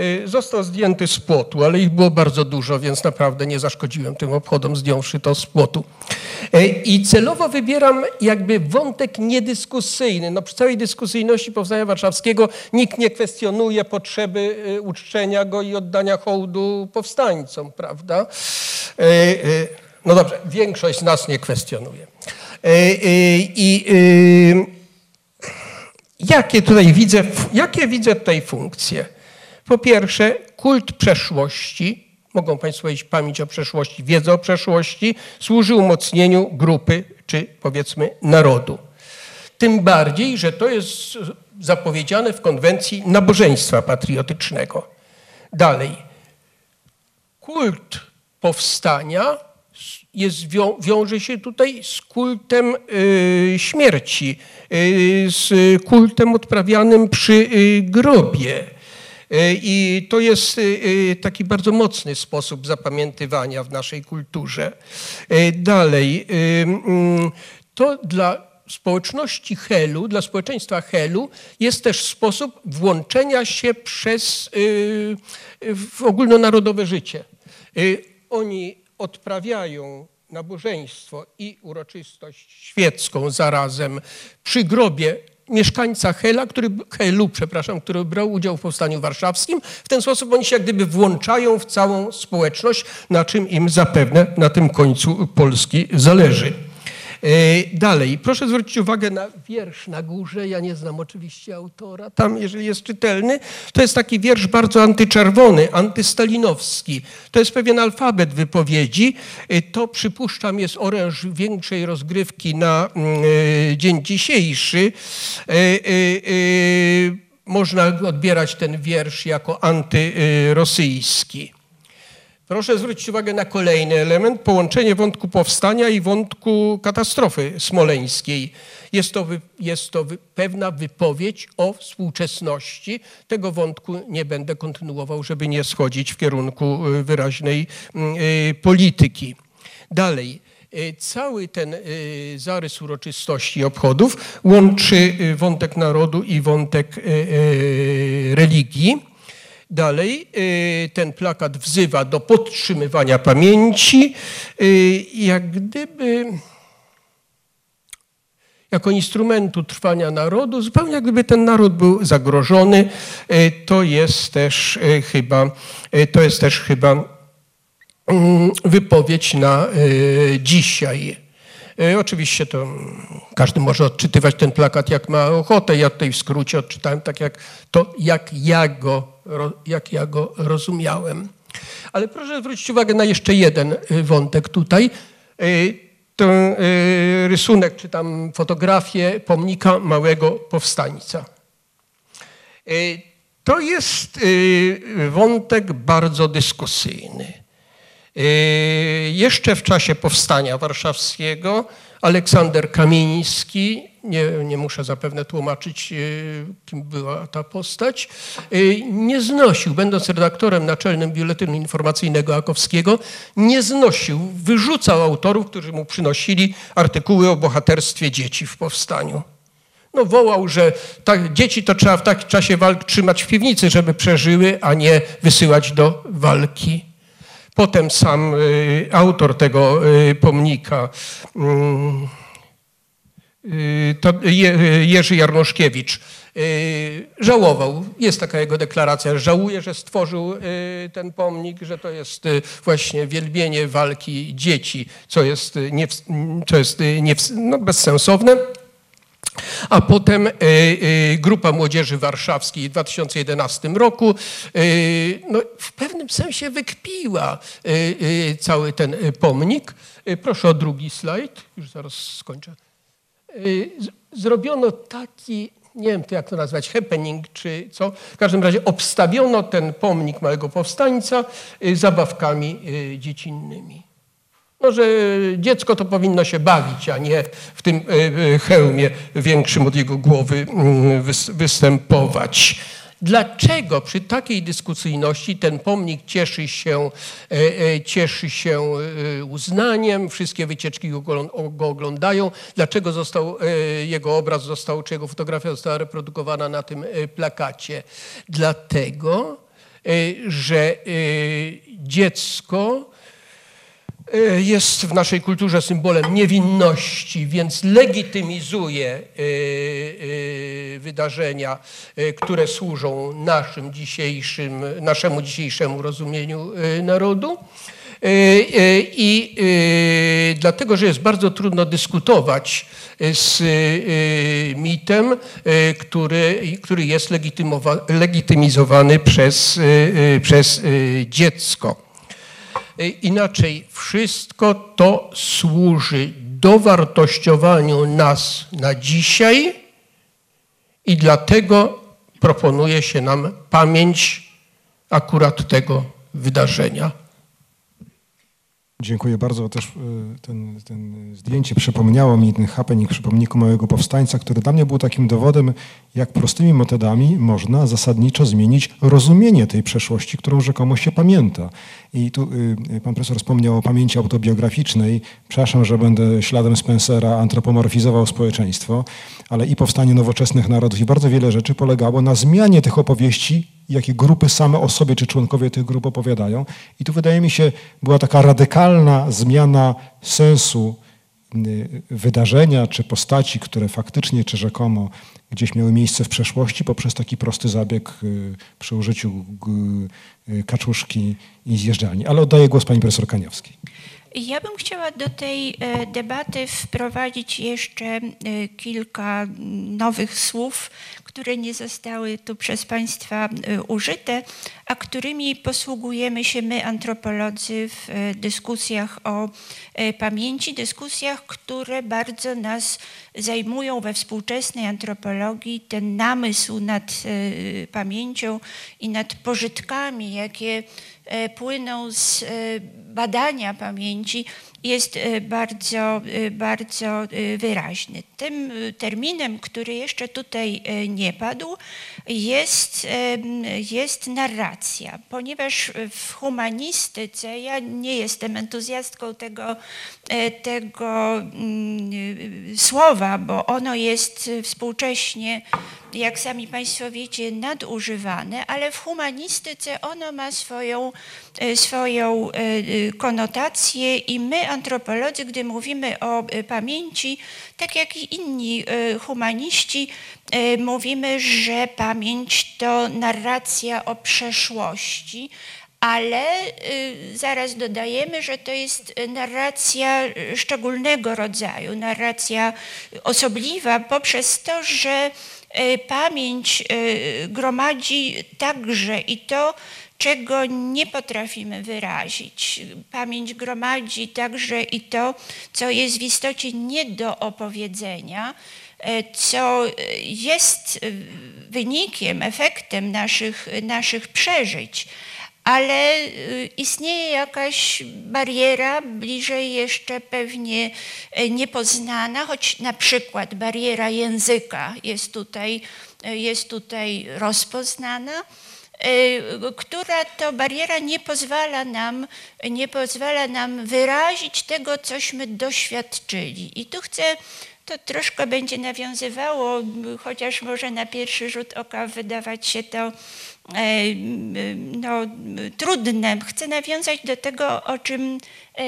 Y, Został zdjęty z płotu, ale ich było bardzo dużo, więc naprawdę nie zaszkodziłem tym obchodom, zdjąwszy to z płotu. Y, I celowo wybieram jakby wątek niedyskusyjny. No, przy całej dyskusyjności Powstania Warszawskiego nikt nie kwestionuje potrzeby uczczenia go i oddania hołdu powstańcom, prawda? No dobrze, większość z nas nie kwestionuje. Y, y, I y, jakie tutaj widzę, jakie widzę tutaj funkcje? Po pierwsze, kult przeszłości, mogą Państwo powiedzieć pamięć o przeszłości, wiedza o przeszłości, służy umocnieniu grupy czy powiedzmy narodu. Tym bardziej, że to jest zapowiedziane w konwencji nabożeństwa patriotycznego. Dalej, kult powstania jest, wią, wiąże się tutaj z kultem y, śmierci, y, z kultem odprawianym przy y, grobie. I to jest taki bardzo mocny sposób zapamiętywania w naszej kulturze. Dalej, mm, to dla społeczności Helu, dla społeczeństwa Helu jest też sposób włączenia się przez w ogólnonarodowe życie. Oni odprawiają nabożeństwo i uroczystość świecką zarazem przy grobie mieszkańca Hela, który, Helu, przepraszam, który brał udział w Powstaniu Warszawskim. W ten sposób oni się jak gdyby włączają w całą społeczność, na czym im zapewne na tym końcu Polski zależy. E, Dalej, proszę zwrócić uwagę na wiersz na górze. Ja nie znam oczywiście autora, tam jeżeli jest czytelny. To jest taki wiersz bardzo antyczerwony, antystalinowski. To jest pewien alfabet wypowiedzi. E, To przypuszczam jest oręż większej rozgrywki na mm, e, dzień dzisiejszy. Można odbierać ten wiersz jako antyrosyjski. Proszę zwrócić uwagę na kolejny element, połączenie wątku powstania i wątku katastrofy smoleńskiej. Jest to, jest to pewna wypowiedź o współczesności. Tego wątku nie będę kontynuował, żeby nie schodzić w kierunku y, wyraźnej y, polityki. Dalej. Y, Cały ten zarys uroczystości i obchodów łączy wątek narodu i wątek religii. Dalej y, ten plakat wzywa do podtrzymywania pamięci, y, jak gdyby jako instrumentu trwania narodu, zupełnie jak gdyby ten naród był zagrożony. Y, To jest też chyba, to jest też chyba wypowiedź na dzisiaj. Oczywiście to każdy może odczytywać ten plakat jak ma ochotę. Ja tutaj w skrócie odczytałem tak, jak to, jak ja go, jak ja go rozumiałem. Ale proszę zwrócić uwagę na jeszcze jeden y, wątek tutaj. Y, Ten y, rysunek, czy tam fotografię pomnika małego powstańca. To jest wątek bardzo dyskusyjny. Jeszcze w czasie powstania warszawskiego Aleksander Kamieński, nie, nie muszę zapewne tłumaczyć, y, kim była ta postać, y, nie znosił, będąc redaktorem naczelnym Biuletynu Informacyjnego Akowskiego, nie znosił, wyrzucał autorów, którzy mu przynosili artykuły o bohaterstwie dzieci w powstaniu. No wołał, że tak, dzieci to trzeba w takim czasie walk trzymać w piwnicy, żeby przeżyły, a nie wysyłać do walki. Potem sam y, autor tego y, pomnika, mm, y, Jerzy Jarnoszkiewicz, żałował, jest taka jego deklaracja, żałuje, że stworzył ten pomnik, że to jest właśnie wielbienie walki dzieci, co jest, nie, co jest nie, no, bezsensowne. A potem y, y, Grupa Młodzieży Warszawskiej w 2011 roku y, no, w pewnym sensie wykpiła cały ten pomnik. Proszę o drugi slajd, już zaraz skończę. Zrobiono taki, nie wiem jak to nazwać, happening czy co, w każdym razie obstawiono ten pomnik małego powstańca zabawkami dziecinnymi. No, że dziecko to powinno się bawić, a nie w tym e, e, hełmie większym od jego głowy mm, wys- występować. Dlaczego przy takiej dyskusyjności ten pomnik cieszy się, e, cieszy się uznaniem, wszystkie wycieczki go, ogl- go oglądają? Dlaczego został, jego obraz został, czy jego fotografia została reprodukowana na tym plakacie? Dlatego, że dziecko jest w naszej kulturze symbolem niewinności, więc legitymizuje e, e, wydarzenia, e, które służą naszym dzisiejszym, naszemu dzisiejszemu rozumieniu e, narodu. E, e, I e, dlatego, że jest bardzo trudno dyskutować z e, mitem, e, który, który jest legitymizowany przez, e, e, przez e, dziecko. E, Inaczej, wszystko to służy dowartościowaniu nas na dzisiaj i dlatego proponuje się nam pamięć akurat tego wydarzenia. Dziękuję bardzo. Też y, ten, ten zdjęcie przypomniało mi ten happening przy pomniku Małego Powstańca, który dla mnie był takim dowodem, jak prostymi metodami można zasadniczo zmienić rozumienie tej przeszłości, którą rzekomo się pamięta. I tu y, pan profesor wspomniał o pamięci autobiograficznej. Przepraszam, że będę śladem Spencera antropomorfizował społeczeństwo, ale i powstanie nowoczesnych narodów i bardzo wiele rzeczy polegało na zmianie tych opowieści, jakie grupy same o sobie czy członkowie tych grup opowiadają. I tu wydaje mi się, była taka radykalna zmiana sensu y, wydarzenia czy postaci, które faktycznie czy rzekomo gdzieś miały miejsce w przeszłości poprzez taki prosty zabieg y, przy użyciu y, kaczuszki i zjeżdżalni. Ale oddaję głos pani profesor Kaniowskiej. Ja bym chciała do tej e, debaty wprowadzić jeszcze e, kilka nowych słów, które nie zostały tu przez Państwa e, użyte, a którymi posługujemy się my, antropolodzy, w e, dyskusjach o e, pamięci, dyskusjach, które bardzo nas zajmują we współczesnej antropologii. Ten namysł nad pamięcią i nad pożytkami, jakie płyną z badania pamięci jest e, bardzo, e, bardzo e, wyraźny. Tym terminem, który jeszcze tutaj nie padł, jest, jest narracja, ponieważ w humanistyce, ja nie jestem entuzjastką tego, e, tego mm, słowa, bo ono jest współcześnie, jak sami Państwo wiecie, nadużywane, ale w humanistyce ono ma swoją, swoją e, e, konotację i my, antropolodzy, gdy mówimy o e, pamięci, tak jak i inni e, humaniści, e, mówimy, że pamięć to narracja o przeszłości, ale zaraz dodajemy, że to jest narracja szczególnego rodzaju, narracja osobliwa poprzez to, że pamięć gromadzi także i to, czego nie potrafimy wyrazić. Pamięć gromadzi także i to, co jest w istocie nie do opowiedzenia, e, co jest e, wynikiem, efektem naszych, naszych przeżyć ale istnieje jakaś bariera, bliżej jeszcze pewnie e, niepoznana, choć na przykład bariera języka jest tutaj, e, jest tutaj rozpoznana, e, która to bariera nie pozwala nam, nie pozwala nam wyrazić tego, cośmy doświadczyli. I tu chcę to troszkę będzie nawiązywało, chociaż może na pierwszy rzut oka wydawać się to e, no, trudne. Chcę nawiązać do tego, o czym e,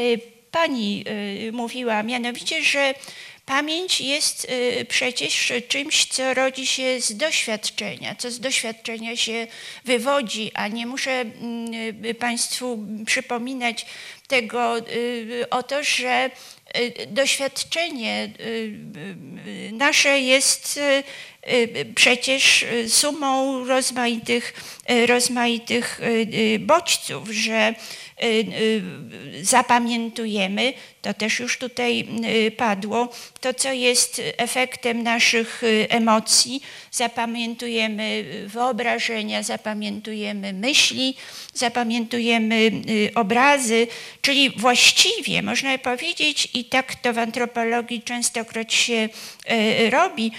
pani e, mówiła, mianowicie, że pamięć jest przecież czymś, co rodzi się z doświadczenia, co z doświadczenia się wywodzi, a nie muszę mm, Państwu przypominać tego o to, że doświadczenie nasze jest przecież sumą rozmaitych, rozmaitych bodźców, że zapamiętujemy, to też już tutaj padło, to co jest efektem naszych emocji, zapamiętujemy wyobrażenia, zapamiętujemy myśli, zapamiętujemy obrazy, czyli właściwie można powiedzieć, i tak to w antropologii częstokroć się robi,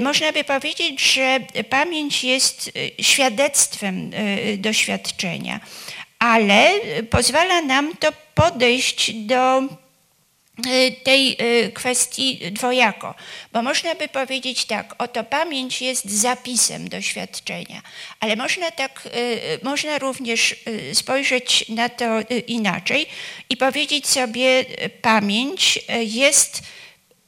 można by powiedzieć, że pamięć jest y, świadectwem y, doświadczenia, ale pozwala nam to podejść do y, tej y, kwestii dwojako, bo można by powiedzieć tak, oto pamięć jest zapisem doświadczenia, ale można tak, y, można również spojrzeć na to inaczej i powiedzieć sobie, pamięć jest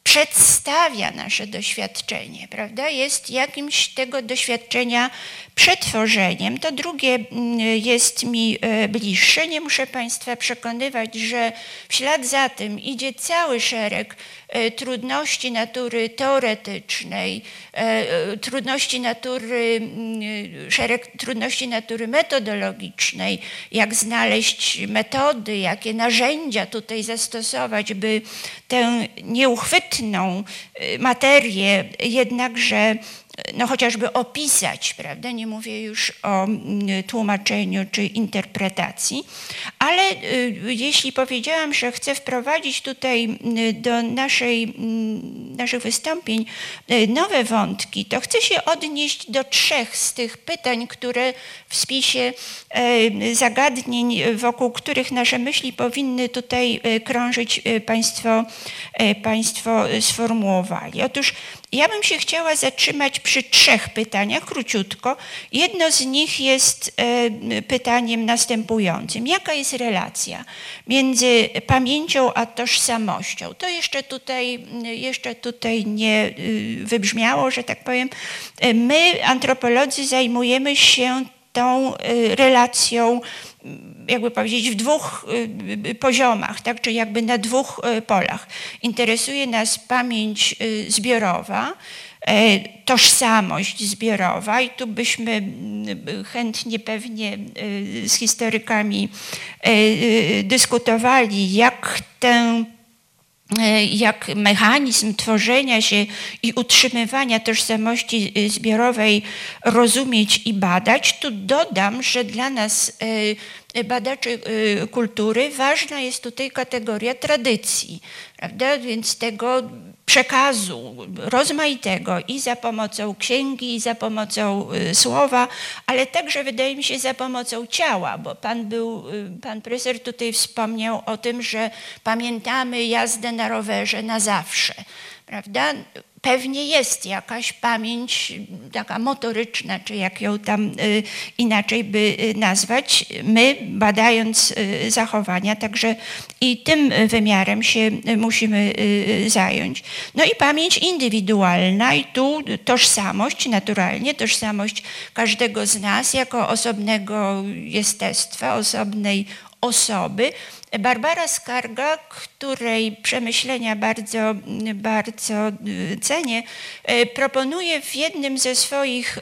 przedstawia nasze doświadczenie, prawda? Jest jakimś tego doświadczenia przetworzeniem. To drugie mm, jest mi e, bliższe. Nie muszę Państwa przekonywać, że w ślad za tym idzie cały szereg e, trudności natury teoretycznej, e, trudności natury, mm, szereg trudności natury metodologicznej, jak znaleźć metody, jakie narzędzia tutaj zastosować, by tę nieuchwytną materię jednakże no chociażby opisać, prawda? Nie mówię już o mm, tłumaczeniu czy interpretacji, ale y, jeśli powiedziałam, że chcę wprowadzić tutaj y, do naszej, mm, naszych wystąpień y, nowe wątki, to chcę się odnieść do trzech z tych pytań, które w spisie zagadnień, wokół których nasze myśli powinny tutaj krążyć, Państwo, państwo sformułowali. Otóż ja bym się chciała zatrzymać przy trzech pytaniach, króciutko. Jedno z nich jest e, pytaniem następującym. Jaka jest relacja między pamięcią a tożsamością? To jeszcze tutaj, jeszcze tutaj nie y, wybrzmiało, że tak powiem. E, my, antropolodzy, zajmujemy się tą y, relacją jakby powiedzieć, w dwóch y, poziomach, tak, czy jakby na dwóch y, polach. Interesuje nas pamięć y, zbiorowa, tożsamość zbiorowa i tu byśmy chętnie pewnie z historykami dyskutowali, jak tę jak mechanizm tworzenia się i utrzymywania tożsamości zbiorowej rozumieć i badać. Tu dodam, że dla nas badaczy kultury ważna jest tutaj kategoria tradycji, prawda? więc tego przekazu rozmaitego i za pomocą księgi, i za pomocą y, słowa, ale także wydaje mi się za pomocą ciała, bo pan był, y, pan profesor tutaj wspomniał o tym, że pamiętamy jazdę na rowerze na zawsze, prawda? Pewnie jest jakaś pamięć taka motoryczna, czy jak ją tam y, inaczej by y, nazwać. My, badając y, zachowania, także i tym wymiarem się musimy zająć. No i pamięć indywidualna, i tu tożsamość, naturalnie, tożsamość każdego z nas jako osobnego jestestwa, osobnej osoby. Barbara Skarga, której przemyślenia bardzo, bardzo y, cenię, y, proponuje w jednym ze swoich,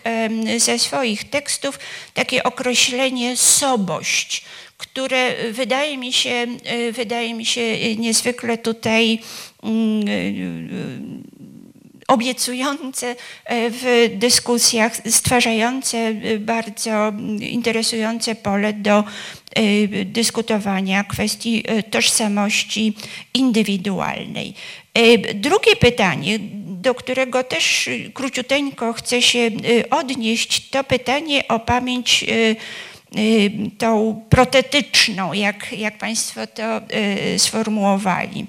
ze swoich tekstów takie określenie sobość, które wydaje mi się, y, wydaje mi się niezwykle tutaj mm, obiecujące e, w dyskusjach, stwarzające bardzo interesujące pole do dyskutowania kwestii tożsamości indywidualnej. Drugie pytanie, do którego też króciuteńko chcę się odnieść, to pytanie o pamięć tą protetyczną, jak, jak Państwo to sformułowali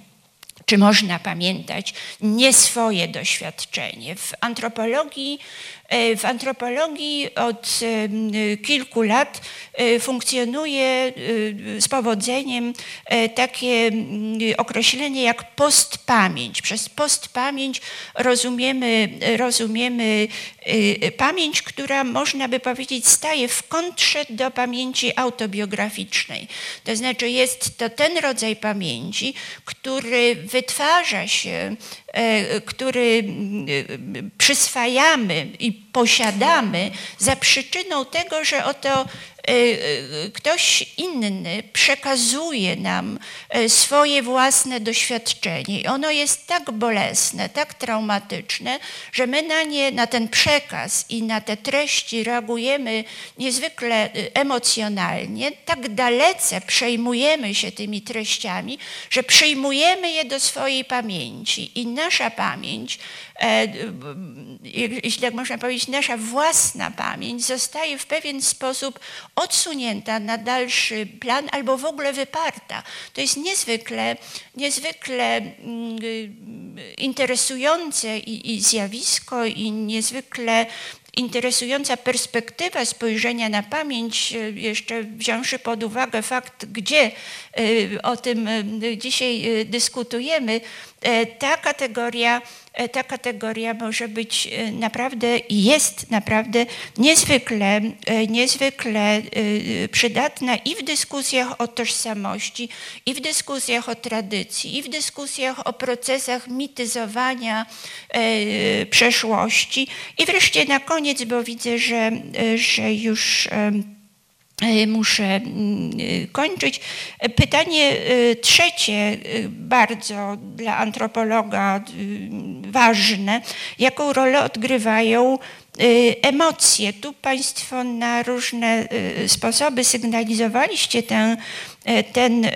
czy można pamiętać nie swoje doświadczenie. W antropologii w antropologii od kilku lat e, funkcjonuje e, z powodzeniem takie określenie jak postpamięć. Przez postpamięć rozumiemy, rozumiemy pamięć, która można by powiedzieć staje w kontrze do pamięci autobiograficznej. To znaczy jest to ten rodzaj pamięci, który wytwarza się E, który przyswajamy i posiadamy za przyczyną tego, że oto E, e, ktoś inny przekazuje nam e, swoje własne doświadczenie. I ono jest tak bolesne, tak traumatyczne, że my na nie, na ten przekaz i na te treści reagujemy niezwykle emocjonalnie, tak dalece przejmujemy się tymi treściami, że przyjmujemy je do swojej pamięci. I nasza pamięć e, jeśli tak można powiedzieć, nasza własna pamięć zostaje w pewien sposób odsunięta na dalszy plan albo w ogóle wyparta. To jest niezwykle, niezwykle mm, interesujące i, i zjawisko i niezwykle interesująca perspektywa spojrzenia na pamięć, e, jeszcze wziąwszy pod uwagę fakt, gdzie e, o tym e, dzisiaj dyskutujemy, ta kategoria, ta kategoria może być naprawdę i jest naprawdę niezwykle, niezwykle przydatna i w dyskusjach o tożsamości, i w dyskusjach o tradycji, i w dyskusjach o procesach mityzowania przeszłości. I wreszcie na koniec, bo widzę, że, że już muszę mm, kończyć. Pytanie trzecie, bardzo dla antropologa ważne, jaką rolę odgrywają emocje. Tu Państwo na różne sposoby sygnalizowaliście ten, ten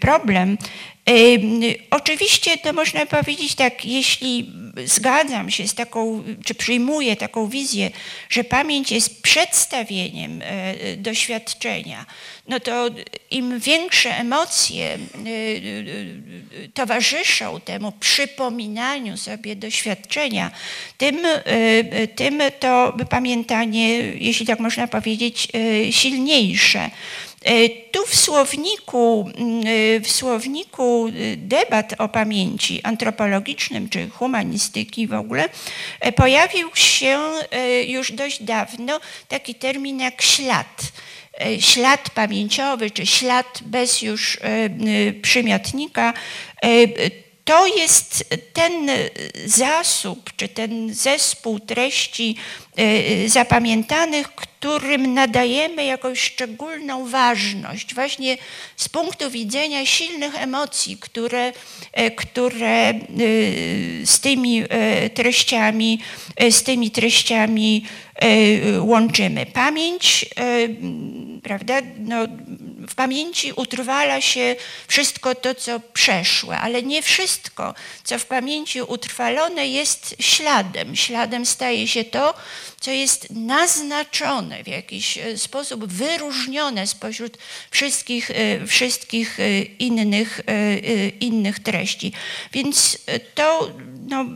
problem. Oczywiście to można powiedzieć tak, jeśli zgadzam się z taką, czy przyjmuję taką wizję, że pamięć jest przedstawieniem e, doświadczenia, no to im większe emocje e, e, towarzyszą temu przypominaniu sobie doświadczenia, tym, tym to pamiętanie, jeśli tak można powiedzieć, silniejsze. E, tu w słowniku, mm, e, w słowniku e, debat o pamięci antropologicznym czy humanistyki w ogóle pojawił się już dość dawno taki termin jak ślad. Ślad pamięciowy, czy ślad bez już przymiotnika, to jest ten zasób, czy ten zespół treści zapamiętanych, którym nadajemy jakąś szczególną ważność, właśnie z punktu widzenia silnych emocji, które, e, które e, z tymi e, treściami, z tymi treściami łączymy. Pamięć, prawda, no, w pamięci utrwala się wszystko to, co przeszłe, ale nie wszystko, co w pamięci utrwalone jest śladem. Śladem staje się to, co jest naznaczone w jakiś e, sposób, wyróżnione spośród wszystkich, e, wszystkich e, innych, innych treści. Więc to no,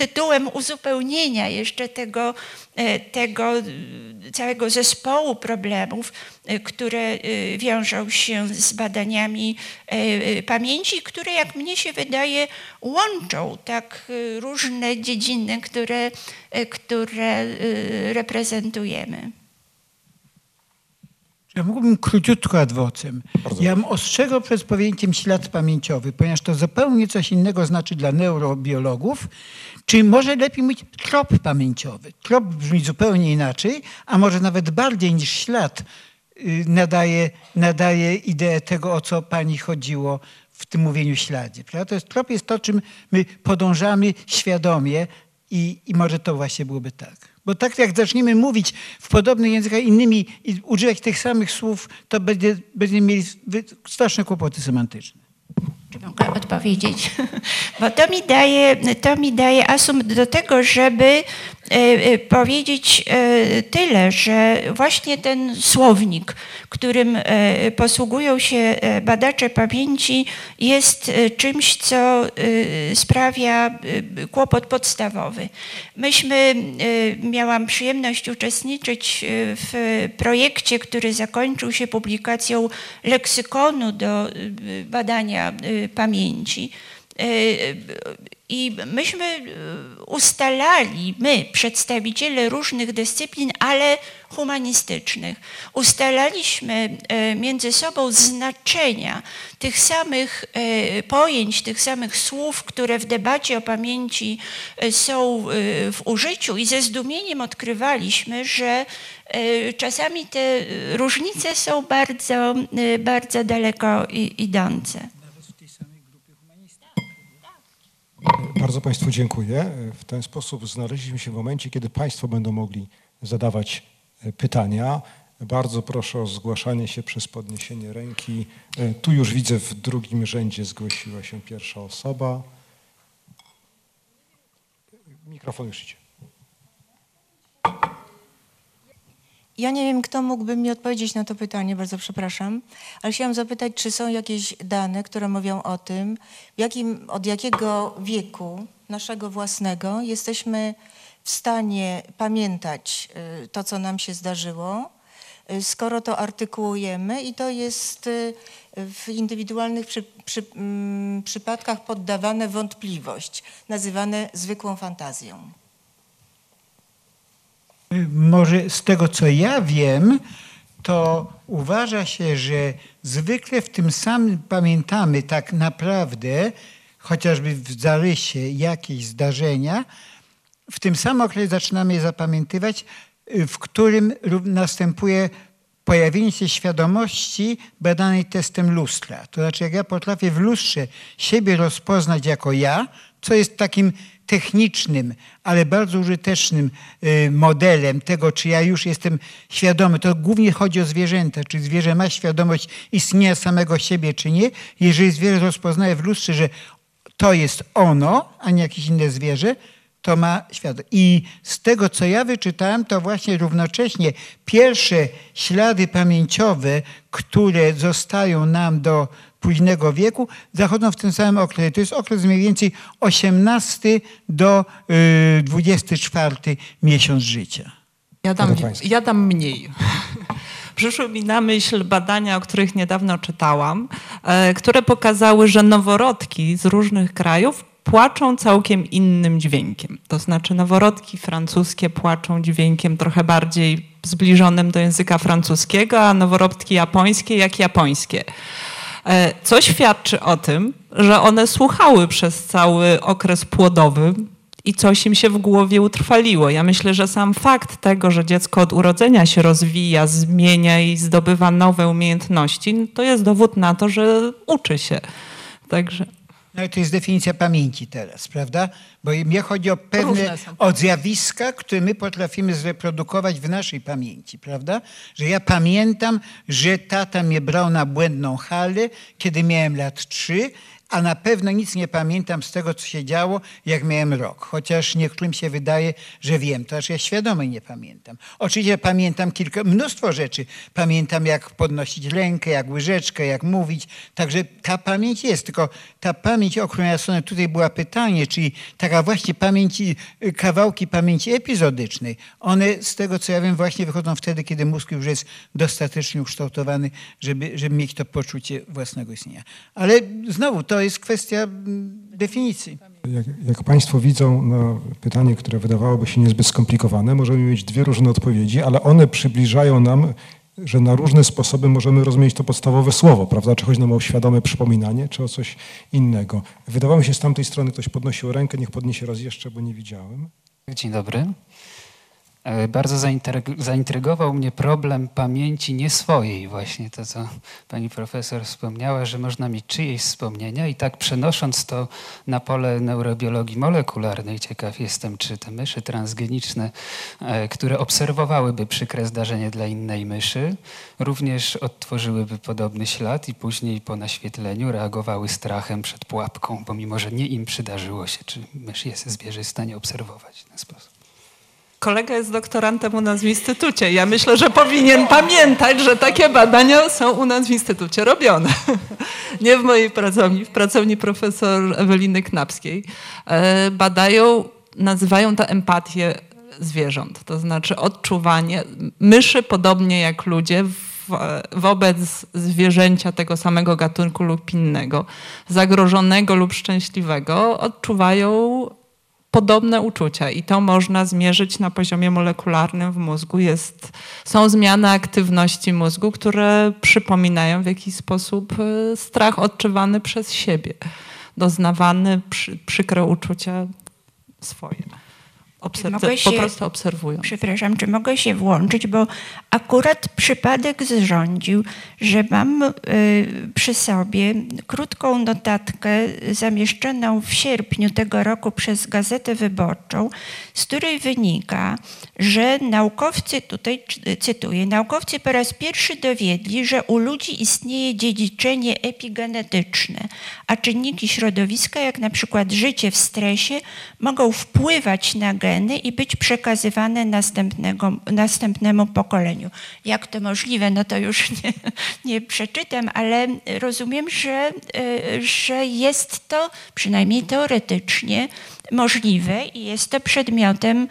tytułem uzupełnienia jeszcze tego, tego całego zespołu problemów, które wiążą się z badaniami pamięci, które jak mnie się wydaje łączą tak różne dziedziny, które E, które e, reprezentujemy. Ja mógłbym króciutko adwocem. Ja bym ostrzegał przed pojęciem ślad pamięciowy, ponieważ to zupełnie coś innego znaczy dla neurobiologów, czy może lepiej mówić trop pamięciowy. Trop brzmi zupełnie inaczej, a może nawet bardziej niż ślad y, nadaje, nadaje ideę tego, o co pani chodziło w tym mówieniu śladzie. To jest, trop jest to, czym my podążamy świadomie, i, I może to właśnie byłoby tak. Bo tak jak zaczniemy mówić w podobnych językach innymi i używać tych samych słów, to będzie, będziemy mieli straszne kłopoty semantyczne. Czy mogę odpowiedzieć? Bo to mi daje, to mi daje asumpt do tego, żeby powiedzieć e, tyle, że właśnie ten słownik, którym posługują się badacze pamięci, jest czymś, co sprawia kłopot podstawowy. Myśmy, miałam przyjemność uczestniczyć w projekcie, który zakończył się publikacją leksykonu do badania pamięci. E, I myśmy e, ustalali, my, przedstawiciele różnych dyscyplin, ale humanistycznych, ustalaliśmy e, między sobą znaczenia tych samych pojęć, tych samych słów, które w debacie o pamięci są w użyciu i ze zdumieniem odkrywaliśmy, że czasami te różnice są bardzo, bardzo daleko idące. Bardzo Państwu dziękuję. W ten sposób znaleźliśmy się w momencie, kiedy Państwo będą mogli zadawać e, pytania. Bardzo proszę o zgłaszanie się przez podniesienie ręki. E, tu już widzę w drugim rzędzie zgłosiła się pierwsza osoba. Mikrofon już idzie. Ja nie wiem, kto mógłby mi odpowiedzieć na to pytanie, bardzo przepraszam, ale chciałam zapytać, czy są jakieś dane, które mówią o tym, jakim, od jakiego wieku naszego własnego jesteśmy w stanie pamiętać y, to, co nam się zdarzyło, y, skoro to artykułujemy i to jest y, w indywidualnych przy, przy, mm, przypadkach poddawane wątpliwość, nazywane zwykłą fantazją. Może z tego, co ja wiem, to uważa się, że zwykle w tym samym pamiętamy tak naprawdę, chociażby w zarysie jakieś zdarzenia, w tym samym okresie zaczynamy je zapamiętywać, y, w którym następuje pojawienie się świadomości badanej testem lustra. To znaczy, jak ja potrafię w lustrze siebie rozpoznać jako ja, co jest takim technicznym, ale bardzo użytecznym y, modelem tego, czy ja już jestem świadomy. To głównie chodzi o zwierzęta, czy zwierzę ma świadomość istnienia samego siebie, czy nie. Jeżeli zwierzę rozpoznaje w lustrze, że to jest ono, a nie jakieś inne zwierzę, to ma świadomość. I z tego, co ja wyczytałem, to właśnie równocześnie pierwsze ślady pamięciowe, które zostają nam do późnego wieku, zachodzą w tym samym okresie. To jest okres mniej więcej 18 do y, 24 miesiąc życia. Ja dam, ja dam mniej. Przyszły mi na myśl badania, o których niedawno czytałam, e, które pokazały, że noworodki z różnych krajów płaczą całkiem innym dźwiękiem. To znaczy noworodki francuskie płaczą dźwiękiem trochę bardziej zbliżonym do języka francuskiego, a noworodki japońskie jak japońskie. E, Co świadczy o tym, że one słuchały przez cały okres płodowy i coś im się w głowie utrwaliło. Ja myślę, że sam fakt tego, że dziecko od urodzenia się rozwija, zmienia i zdobywa nowe umiejętności, no to jest dowód na to, że uczy się. Także No i to jest definicja pamięci teraz, prawda? Bo mnie chodzi o pewne o zjawiska, które my potrafimy zreprodukować w naszej pamięci, prawda? Że ja pamiętam, że tata mnie brał na błędną halę, kiedy miałem lat trzy, a na pewno nic nie pamiętam z tego, co się działo, jak miałem rok. Chociaż niektórym się wydaje, że wiem. To znaczy ja świadomie nie pamiętam. Oczywiście pamiętam kilka, mnóstwo rzeczy. Pamiętam, jak podnosić rękę, jak łyżeczkę, jak mówić. Także ta pamięć jest. Tylko ta pamięć, o którą ja tutaj była pytanie, czyli taka właśnie pamięć, y, kawałki pamięci epizodycznej, one z tego, co ja wiem, właśnie wychodzą wtedy, kiedy mózg już jest dostatecznie ukształtowany, żeby, żeby mieć to poczucie własnego istnienia. Ale znowu, to jest kwestia mm, definicji. Jak, jak Państwo widzą na pytanie, które wydawałoby się niezbyt skomplikowane, możemy mieć dwie różne odpowiedzi, ale one przybliżają nam, że na różne sposoby możemy rozumieć to podstawowe słowo, prawda? Czy chodzi nam o świadome przypominanie, czy o coś innego. Wydawało mi się, z tamtej strony ktoś podnosił rękę, niech podniesie raz jeszcze, bo nie widziałem. Dzień dobry. E, Bardzo zaintryg- zaintrygował mnie problem pamięci nieswojej, właśnie to, co pani profesor wspomniała, że można mieć czyjeś wspomnienia i tak przenosząc to na pole neurobiologii molekularnej, ciekaw jestem, czy te myszy transgeniczne, e, które obserwowałyby przykre zdarzenie dla innej myszy, również odtworzyłyby podobny ślad i później po naświetleniu reagowały strachem przed pułapką, pomimo że nie im przydarzyło się, czy mysz jest zwierzę w stanie obserwować w ten sposób. Kolega jest doktorantem u nas w instytucie. Ja myślę, że powinien pamiętać, że takie badania są u nas w instytucie robione. Nie w mojej pracowni, w pracowni profesor Eweliny Knapskiej. E, Badają, nazywają to empatię zwierząt, to znaczy odczuwanie. Myszy, podobnie jak ludzie, wobec zwierzęcia tego samego gatunku lub innego, zagrożonego lub szczęśliwego, odczuwają podobne uczucia i to można zmierzyć na poziomie molekularnym w mózgu. Jest, są zmiany aktywności mózgu, które przypominają w jakiś sposób e, strach odczuwany przez siebie, doznawany, przy, przykre uczucia swoje. Obserw- Mogę po się- prostu obserwują. Przepraszam, czy mogę się włączyć, bo akurat przypadek zrządził, że mam y, przy sobie krótką notatkę zamieszczoną w sierpniu tego roku przez Gazetę Wyborczą, z której wynika, że naukowcy, tutaj cy- cytuję, naukowcy po raz pierwszy dowiedli, że u ludzi istnieje dziedziczenie epigenetyczne, a czynniki środowiska, jak na przykład życie w stresie, mogą wpływać na geny i być przekazywane następnego, następnemu pokoleniu. Jak to możliwe, no to już nie, nie przeczytam, ale rozumiem, że, y, że jest to przynajmniej teoretycznie możliwe i jest to przedmiotem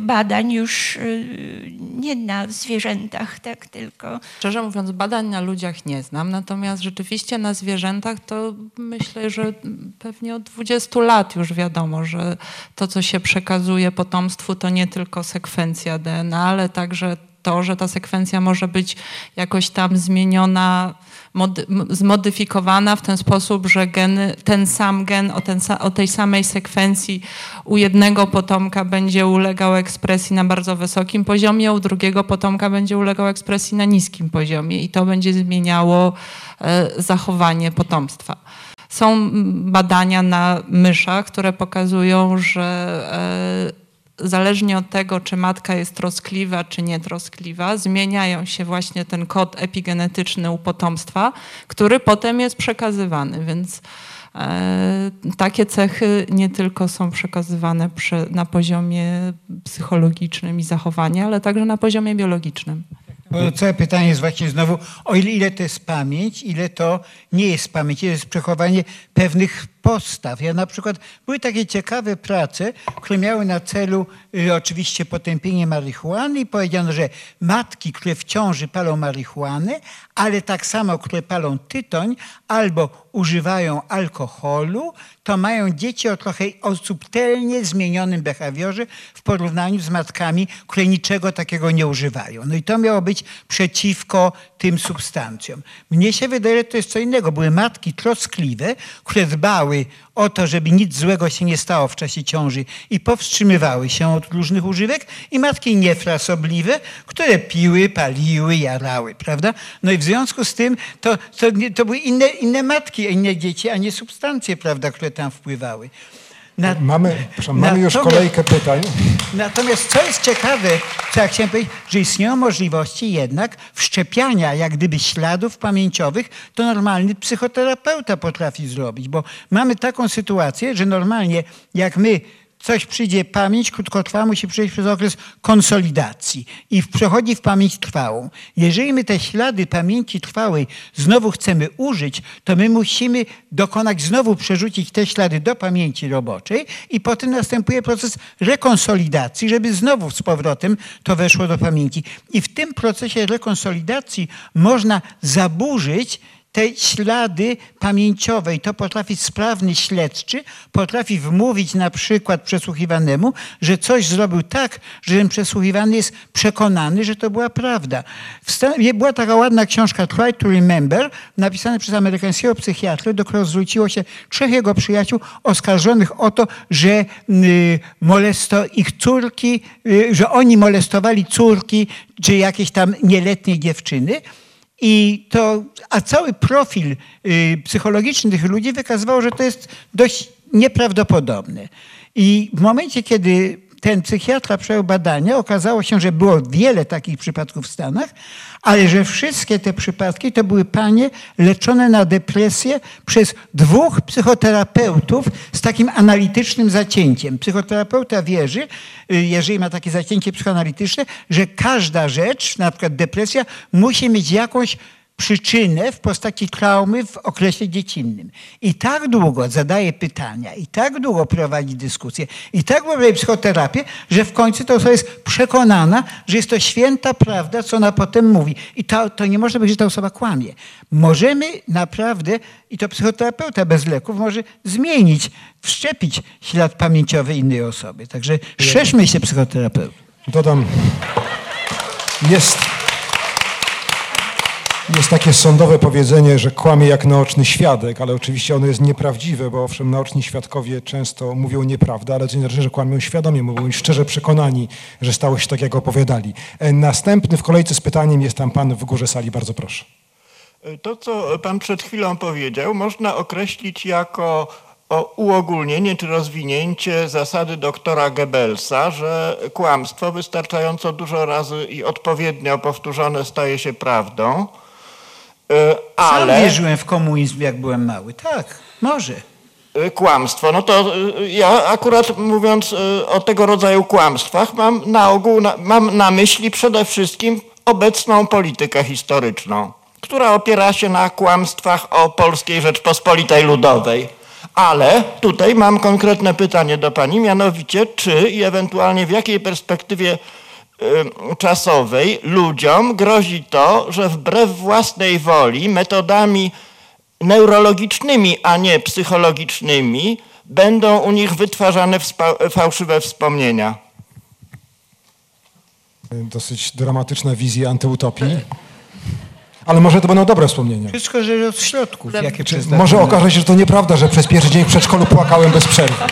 badań już y, nie na zwierzętach, tak tylko Szczerze mówiąc, badań na ludziach nie znam, natomiast rzeczywiście na zwierzętach to myślę, że pewnie od 20 lat już wiadomo, że to, co się przekazuje potomstwu, to nie tylko sekwencja DNA, ale także to, że ta sekwencja może być jakoś tam zmieniona, mody- zmodyfikowana w ten sposób, że geny, ten sam gen o, ten, o tej samej sekwencji u jednego potomka będzie ulegał ekspresji na bardzo wysokim poziomie, u drugiego potomka będzie ulegał ekspresji na niskim poziomie i to będzie zmieniało e, zachowanie potomstwa. Są badania na myszach, które pokazują, że e, zależnie od tego, czy matka jest troskliwa, czy nietroskliwa, zmieniają się właśnie ten kod epigenetyczny u potomstwa, który potem jest przekazywany, więc e, takie cechy nie tylko są przekazywane przy, na poziomie psychologicznym i zachowania, ale także na poziomie biologicznym. Bo całe pytanie jest właśnie znowu, o ile, ile to jest pamięć, ile to nie jest pamięć, ile jest przechowanie pewnych postaw. Ja na przykład, były takie ciekawe prace, które miały na celu y, oczywiście potępienie marihuany i powiedziano, że matki, które w ciąży palą marihuanę, ale tak samo, które palą tytoń albo używają alkoholu, to mają dzieci o trochę o subtelnie zmienionym behawiorze w porównaniu z matkami, które niczego takiego nie używają. No i to miało być przeciwko tym substancjom. Mnie się wydaje, że to jest co innego. Były matki troskliwe, które dbały o to, żeby nic złego się nie stało w czasie ciąży i powstrzymywały się od różnych używek i matki niefrasobliwe, które piły, paliły, jarały, prawda? No i w związku z tym to, to, to były inne, inne matki, inne dzieci, a nie substancje, prawda, które tam wpływały. Na- Mamy, proszę, mamy już kolejkę pytań. Natomiast co jest ciekawe, co ja chciałem powiedzieć, że istnieją możliwości jednak wszczepiania jak gdyby śladów pamięciowych, to normalny psychoterapeuta potrafi zrobić, bo mamy taką sytuację, że normalnie jak my coś przyjdzie pamięć krótkotrwała, musi przejść przez okres konsolidacji i przechodzi w pamięć trwałą. Jeżeli my te ślady pamięci trwałej znowu chcemy użyć, to my musimy dokonać znowu przerzucić te ślady do pamięci roboczej i potem następuje proces rekonsolidacji, żeby znowu z powrotem to weszło do pamięci. I w tym procesie rekonsolidacji można zaburzyć te ślady pamięciowe i to potrafi sprawny śledczy, potrafi wmówić na przykład przesłuchiwanemu, że coś zrobił tak, że ten przesłuchiwany jest przekonany, że to była prawda. Była taka ładna książka Try to Remember, napisana przez amerykańskiego psychiatrę, do którego zwróciło się trzech jego przyjaciół oskarżonych o to, że y, molesto ich córki, y, że oni molestowali córki czy jakieś tam nieletnie dziewczyny. I to, a cały profil y, psychologiczny tych ludzi wykazywał, że to jest dość nieprawdopodobne. I w momencie, kiedy ten psychiatra przejął badania, okazało się, że było wiele takich przypadków w Stanach, ale że wszystkie te przypadki to były panie leczone na depresję przez dwóch psychoterapeutów z takim analitycznym zacięciem. Psychoterapeuta wierzy, y, jeżeli ma takie zacięcie psychoanalityczne, że każda rzecz, na przykład depresja, musi mieć jakąś przyczynę w postaci traumy w okresie dziecinnym. I tak długo zadaje pytania, i tak długo prowadzi dyskusje, i tak robi psychoterapię, że w końcu ta osoba jest przekonana, że jest to święta prawda, co ona potem mówi. I to, to nie może być, że ta osoba kłamie. Możemy naprawdę, i to psychoterapeuta bez leków może zmienić, wszczepić ślad pamięciowy innej osoby. Także szerzmy się psychoterapeutów. Dodam, jest, Jest takie sądowe powiedzenie, że kłamie jak naoczny świadek, ale oczywiście ono jest nieprawdziwe, bo owszem, naoczni świadkowie często mówią nieprawdę, ale to nie znaczy, że kłamią świadomie, mówią szczerze przekonani, że stało się tak, jak opowiadali. E, Następny w kolejce z pytaniem jest tam pan w górze sali, bardzo proszę. To, co pan przed chwilą powiedział, można określić jako uogólnienie czy rozwinięcie zasady doktora Goebbelsa, że kłamstwo wystarczająco dużo razy i odpowiednio powtórzone staje się prawdą. E, Sam Ale wierzyłem w komunizm, jak byłem mały. Tak, może. e, kłamstwo, no to e, ja akurat mówiąc o tego rodzaju kłamstwach mam na ogół, na, mam na myśli przede wszystkim obecną politykę historyczną, która opiera się na kłamstwach o Polskiej Rzeczpospolitej Ludowej. Ale tutaj mam konkretne pytanie do pani, mianowicie czy i ewentualnie w jakiej perspektywie czasowej ludziom grozi to, że wbrew własnej woli metodami neurologicznymi, a nie psychologicznymi będą u nich wytwarzane fałszywe wspomnienia. Dosyć dramatyczna wizja antyutopii. Ale może to będą dobre wspomnienia. Wszystko zależy od środków, jakie Czy może okaże się, że to nieprawda, że przez pierwszy dzień w przedszkolu płakałem bez przerwy.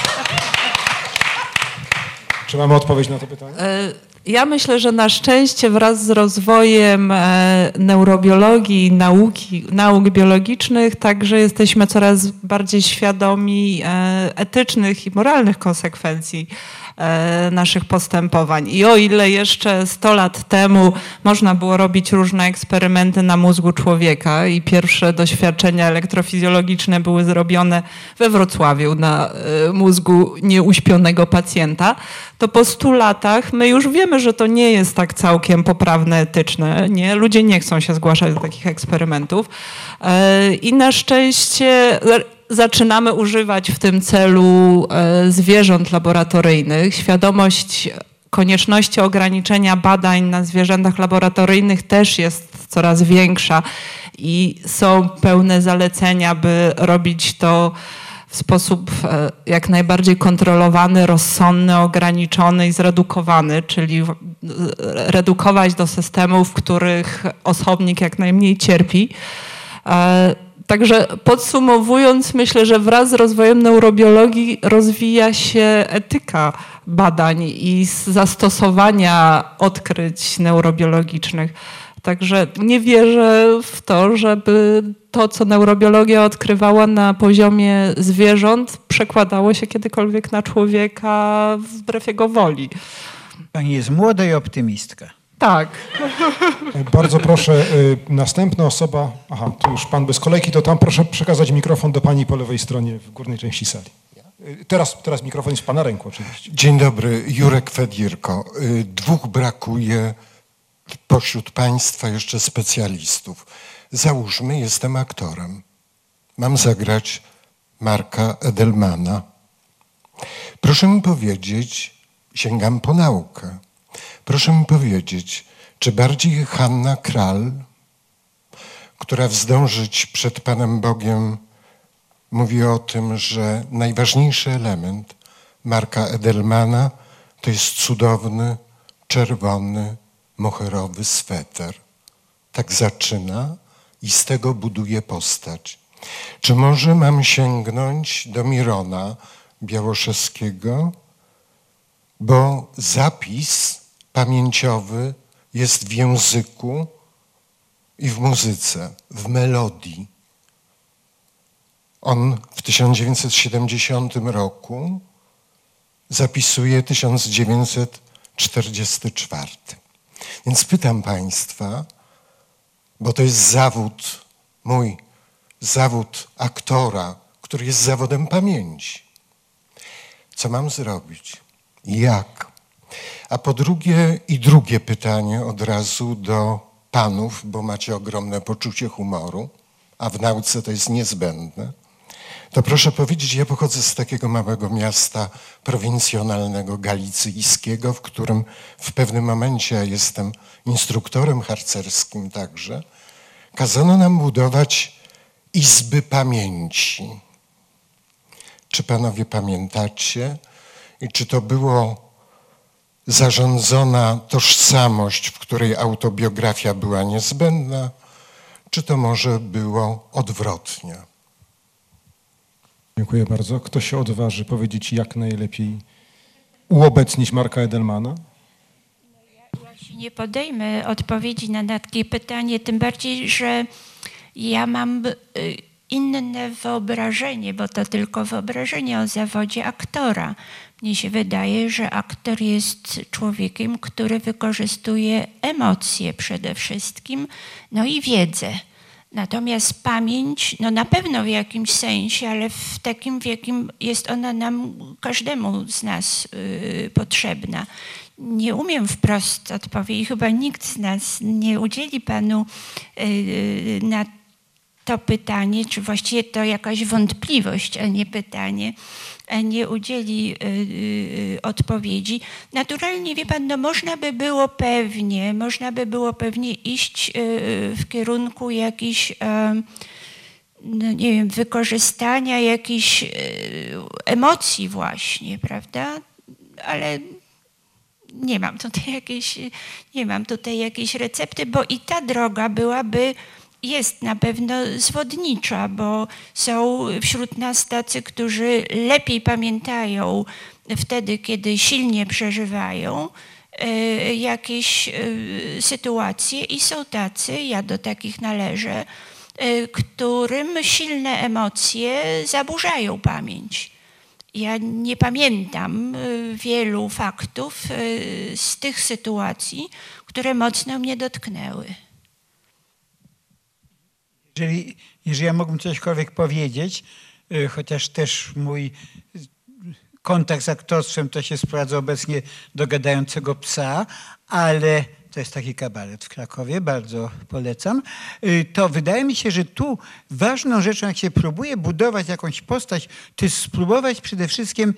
Czy mamy odpowiedź na to pytanie? E, Ja myślę, że na szczęście wraz z rozwojem e, neurobiologii, nauki, nauk biologicznych, także jesteśmy coraz bardziej świadomi e, etycznych i moralnych konsekwencji naszych postępowań. I o ile jeszcze 100 lat temu można było robić różne eksperymenty na mózgu człowieka i pierwsze doświadczenia elektrofizjologiczne były zrobione we Wrocławiu na e, mózgu nieuśpionego pacjenta, to po 100 latach my już wiemy, że to nie jest tak całkiem poprawne etyczne. Nie? Ludzie nie chcą się zgłaszać do takich eksperymentów. E, I na szczęście zaczynamy używać w tym celu e, zwierząt laboratoryjnych. Świadomość konieczności ograniczenia badań na zwierzętach laboratoryjnych też jest coraz większa i są pełne zalecenia, by robić to w sposób e, jak najbardziej kontrolowany, rozsądny, ograniczony i zredukowany, czyli w- redukować do systemów, w których osobnik jak najmniej cierpi. Także podsumowując, myślę, że wraz z rozwojem neurobiologii rozwija się etyka badań i zastosowania odkryć neurobiologicznych. Także nie wierzę w to, żeby to, co neurobiologia odkrywała na poziomie zwierząt, przekładało się kiedykolwiek na człowieka wbrew jego woli. Pani jest młoda i optymistka. Tak. E, Bardzo proszę, y, następna osoba. Aha, tu już pan bez kolejki, to tam proszę przekazać mikrofon do pani po lewej stronie w górnej części sali. Y, Teraz, teraz mikrofon jest w pana ręku oczywiście. Dzień dobry, Jurek Fedirko. Y, Dwóch brakuje pośród Państwa jeszcze specjalistów. Załóżmy, jestem aktorem. Mam zagrać Marka Edelmana. Proszę mi powiedzieć, sięgam po naukę. Proszę mi powiedzieć, czy bardziej Hanna Kral, która wzdążyć przed Panem Bogiem mówi o tym, że najważniejszy element Marka Edelmana to jest cudowny, czerwony, moherowy sweter. Tak zaczyna i z tego buduje postać. Czy może mam sięgnąć do Mirona Białoszewskiego, bo zapis pamięciowy jest w języku i w muzyce, w melodii. On w 1970 roku zapisuje 1944. Więc pytam Państwa, bo to jest zawód, mój zawód aktora, który jest zawodem pamięci. Co mam zrobić? Jak? A po drugie, i drugie pytanie od razu do panów, bo macie ogromne poczucie humoru, a w nauce to jest niezbędne. To proszę powiedzieć, ja pochodzę z takiego małego miasta prowincjonalnego galicyjskiego, w którym w pewnym momencie, ja jestem instruktorem harcerskim także, kazano nam budować izby pamięci. Czy panowie pamiętacie? I czy to było zarządzona tożsamość, w której autobiografia była niezbędna, czy to może było odwrotnie? Dziękuję bardzo. Kto się odważy powiedzieć, jak najlepiej uobecnić Marka Edelmana? Ja się nie podejmę odpowiedzi na takie pytanie, tym bardziej, że ja mam y, inne wyobrażenie, bo to tylko wyobrażenie o zawodzie aktora. Mnie się wydaje, że aktor jest człowiekiem, który wykorzystuje emocje przede wszystkim, no i wiedzę. Natomiast pamięć, no na pewno w jakimś sensie, ale w takim, w jakim jest ona nam, każdemu z nas yy, potrzebna. Nie umiem wprost odpowiedzieć, chyba nikt z nas nie udzieli panu yy, na to pytanie, czy właściwie to jakaś wątpliwość, a nie pytanie, nie udzieli y, y, odpowiedzi. Naturalnie, wie pan, no można by było pewnie, można by było pewnie iść y, w kierunku jakichś, no nie wiem, wykorzystania jakichś emocji właśnie, prawda? Ale nie mam tutaj jakiejś, nie mam tutaj jakiejś recepty, bo i ta droga byłaby jest na pewno zwodnicza, bo są wśród nas tacy, którzy lepiej pamiętają wtedy, kiedy silnie przeżywają e, jakieś e, sytuacje i są tacy, ja do takich należę, e, którym silne emocje zaburzają pamięć. Ja nie pamiętam wielu faktów z tych sytuacji, które mocno mnie dotknęły. Jeżeli, jeżeli ja mógłbym cośkolwiek powiedzieć, y, chociaż też mój kontakt z aktorstwem to się sprowadza obecnie do gadającego psa, ale to jest taki kabaret w Krakowie, bardzo polecam, y, to wydaje mi się, że tu ważną rzeczą, jak się próbuje budować jakąś postać, to jest spróbować przede wszystkim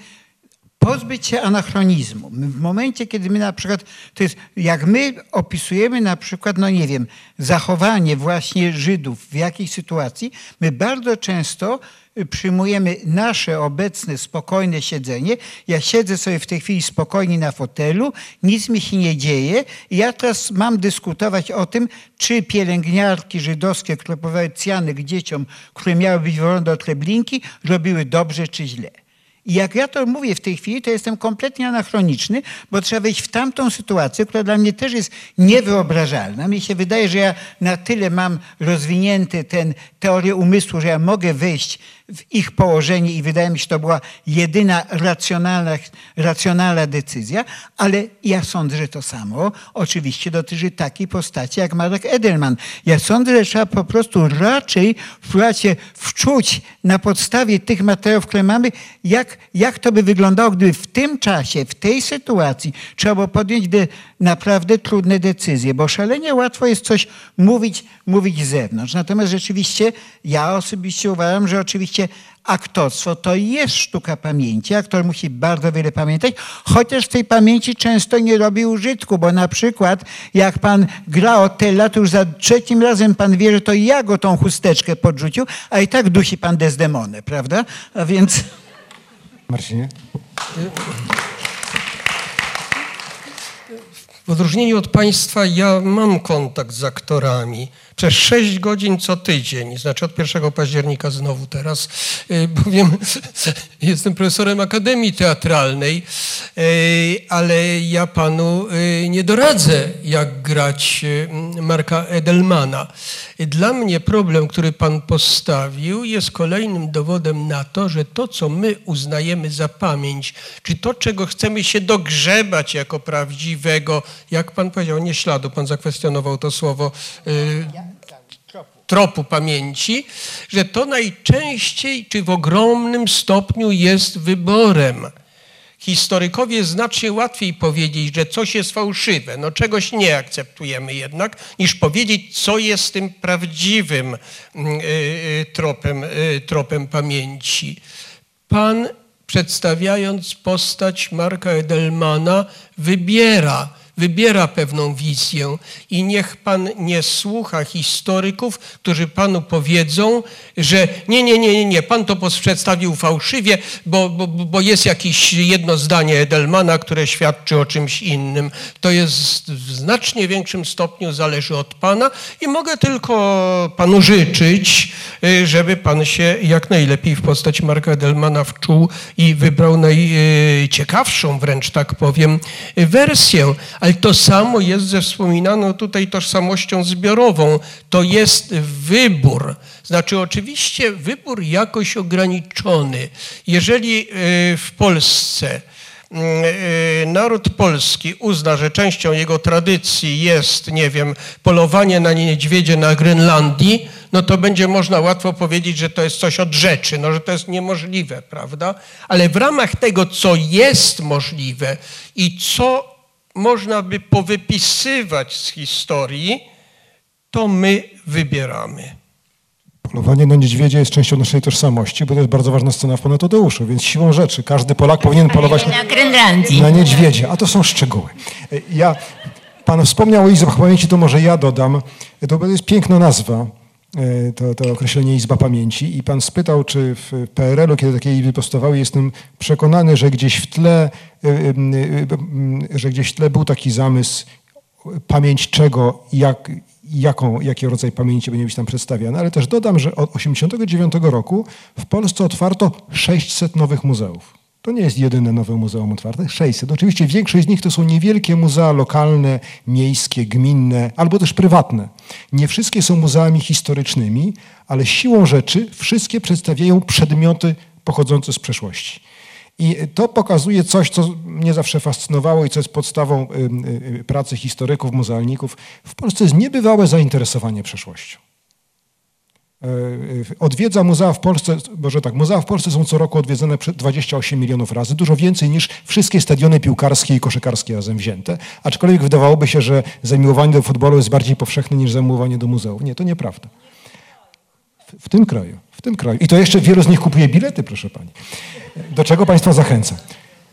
pozbyć się anachronizmu. W momencie, kiedy my na przykład, to jest jak my opisujemy na przykład, no nie wiem, zachowanie właśnie Żydów w jakiejś sytuacji, my bardzo często y, przyjmujemy nasze obecne spokojne siedzenie. Ja siedzę sobie w tej chwili spokojnie na fotelu, nic mi się nie dzieje. Ja teraz mam dyskutować o tym, czy pielęgniarki żydowskie, które podawały dzieciom, które miały być wolne do treblinki, robiły dobrze czy źle. I jak ja to mówię w tej chwili, to jestem kompletnie anachroniczny, bo trzeba wejść w tamtą sytuację, która dla mnie też jest niewyobrażalna. Mi się wydaje, że ja na tyle mam rozwinięty ten teorię umysłu, że ja mogę wejść w ich położenie i wydaje mi się, że to była jedyna racjonalna, racjonalna decyzja, ale ja sądzę, że to samo oczywiście dotyczy takiej postaci jak Marek Edelman. Ja sądzę, że trzeba po prostu raczej wpływać się wczuć na podstawie tych materiałów, które mamy, jak, jak to by wyglądało, gdyby w tym czasie, w tej sytuacji trzeba było podjąć de, naprawdę trudne decyzje, bo szalenie łatwo jest coś mówić, mówić z zewnątrz. Natomiast rzeczywiście ja osobiście uważam, że oczywiście aktorstwo to jest sztuka pamięci. Aktor musi bardzo wiele pamiętać, chociaż w tej pamięci często nie robi użytku, bo na przykład jak pan gra Otella, to już za trzecim razem pan wie, że to ja go tą chusteczkę podrzucił, a i tak dusi pan Desdemonę, prawda? A więc... Marcinie? W odróżnieniu od Państwa, ja mam kontakt z aktorami przez 6 godzin co tydzień, znaczy od 1 października znowu teraz, y, bowiem jestem profesorem Akademii Teatralnej, y, ale ja panu y, nie doradzę, jak grać Marka Edelmana. Dla mnie problem, który pan postawił, jest kolejnym dowodem na to, że to, co my uznajemy za pamięć, czy to, czego chcemy się dogrzebać jako prawdziwego, jak pan powiedział, nie śladu, pan zakwestionował to słowo, tropu pamięci, że to najczęściej czy w ogromnym stopniu jest wyborem. Historykowie znacznie łatwiej powiedzieć, że coś jest fałszywe, no czegoś nie akceptujemy jednak, niż powiedzieć, co jest tym prawdziwym mm, y, y, tropem, y, tropem pamięci. Pan, przedstawiając postać Marka Edelmana, wybiera wybiera pewną wizję i niech pan nie słucha historyków, którzy panu powiedzą, że nie, nie, nie, nie, nie, pan to przedstawił fałszywie, bo, bo, bo jest jakieś jedno zdanie Edelmana, które świadczy o czymś innym. To jest w znacznie większym stopniu zależy od pana i mogę tylko panu życzyć, y, żeby pan się jak najlepiej w postać Marka Edelmana wczuł i wybrał najciekawszą wręcz, tak powiem, wersję. Ale to samo jest ze wspominaną tutaj tożsamością zbiorową. To jest wybór. Znaczy oczywiście wybór jakoś ograniczony. Jeżeli y, w Polsce y, naród polski uzna, że częścią jego tradycji jest, nie wiem, polowanie na niedźwiedzie na Grenlandii, no to będzie można łatwo powiedzieć, że to jest coś od rzeczy, no, że to jest niemożliwe, prawda? Ale w ramach tego, co jest możliwe i co można by powypisywać z historii, to my wybieramy. Polowanie na niedźwiedzia jest częścią naszej tożsamości, bo to jest bardzo ważna scena w Ponatodeuszu, więc siłą rzeczy każdy Polak powinien polować na Grenlandii. na niedźwiedzia, a to są szczegóły. Ja, pan wspomniał o Izbach Pamięci, to może ja dodam. To jest piękna nazwa, to, to określenie Izba Pamięci i pan spytał, czy w PRL-u, kiedy takie izby powstawały, jestem przekonany, że gdzieś w tle, e, e, że gdzieś w tle był taki zamysł, pamięć czego, jak, jaką, jaki rodzaj pamięci będzie być tam przedstawiany, ale też dodam, że od 1989 roku w Polsce otwarto 600 nowych muzeów. To nie jest jedyne nowe muzeum otwarte, 600. Oczywiście większość z nich to są niewielkie muzea lokalne, miejskie, gminne albo też prywatne. Nie wszystkie są muzeami historycznymi, ale siłą rzeczy wszystkie przedstawiają przedmioty pochodzące z przeszłości. I to pokazuje coś, co mnie zawsze fascynowało i co jest podstawą pracy historyków, muzealników. W Polsce jest niebywałe zainteresowanie przeszłością. E, odwiedza muzea w Polsce, może tak, muzea w Polsce są co roku odwiedzane 28 milionów razy, dużo więcej niż wszystkie stadiony piłkarskie i koszykarskie razem wzięte, aczkolwiek wydawałoby się, że zamiłowanie do futbolu jest bardziej powszechne niż zamiłowanie do muzeów. Nie, to nieprawda. W, w tym kraju, w tym kraju. I to jeszcze wielu z nich kupuje bilety, proszę pani do czego Państwa zachęcam.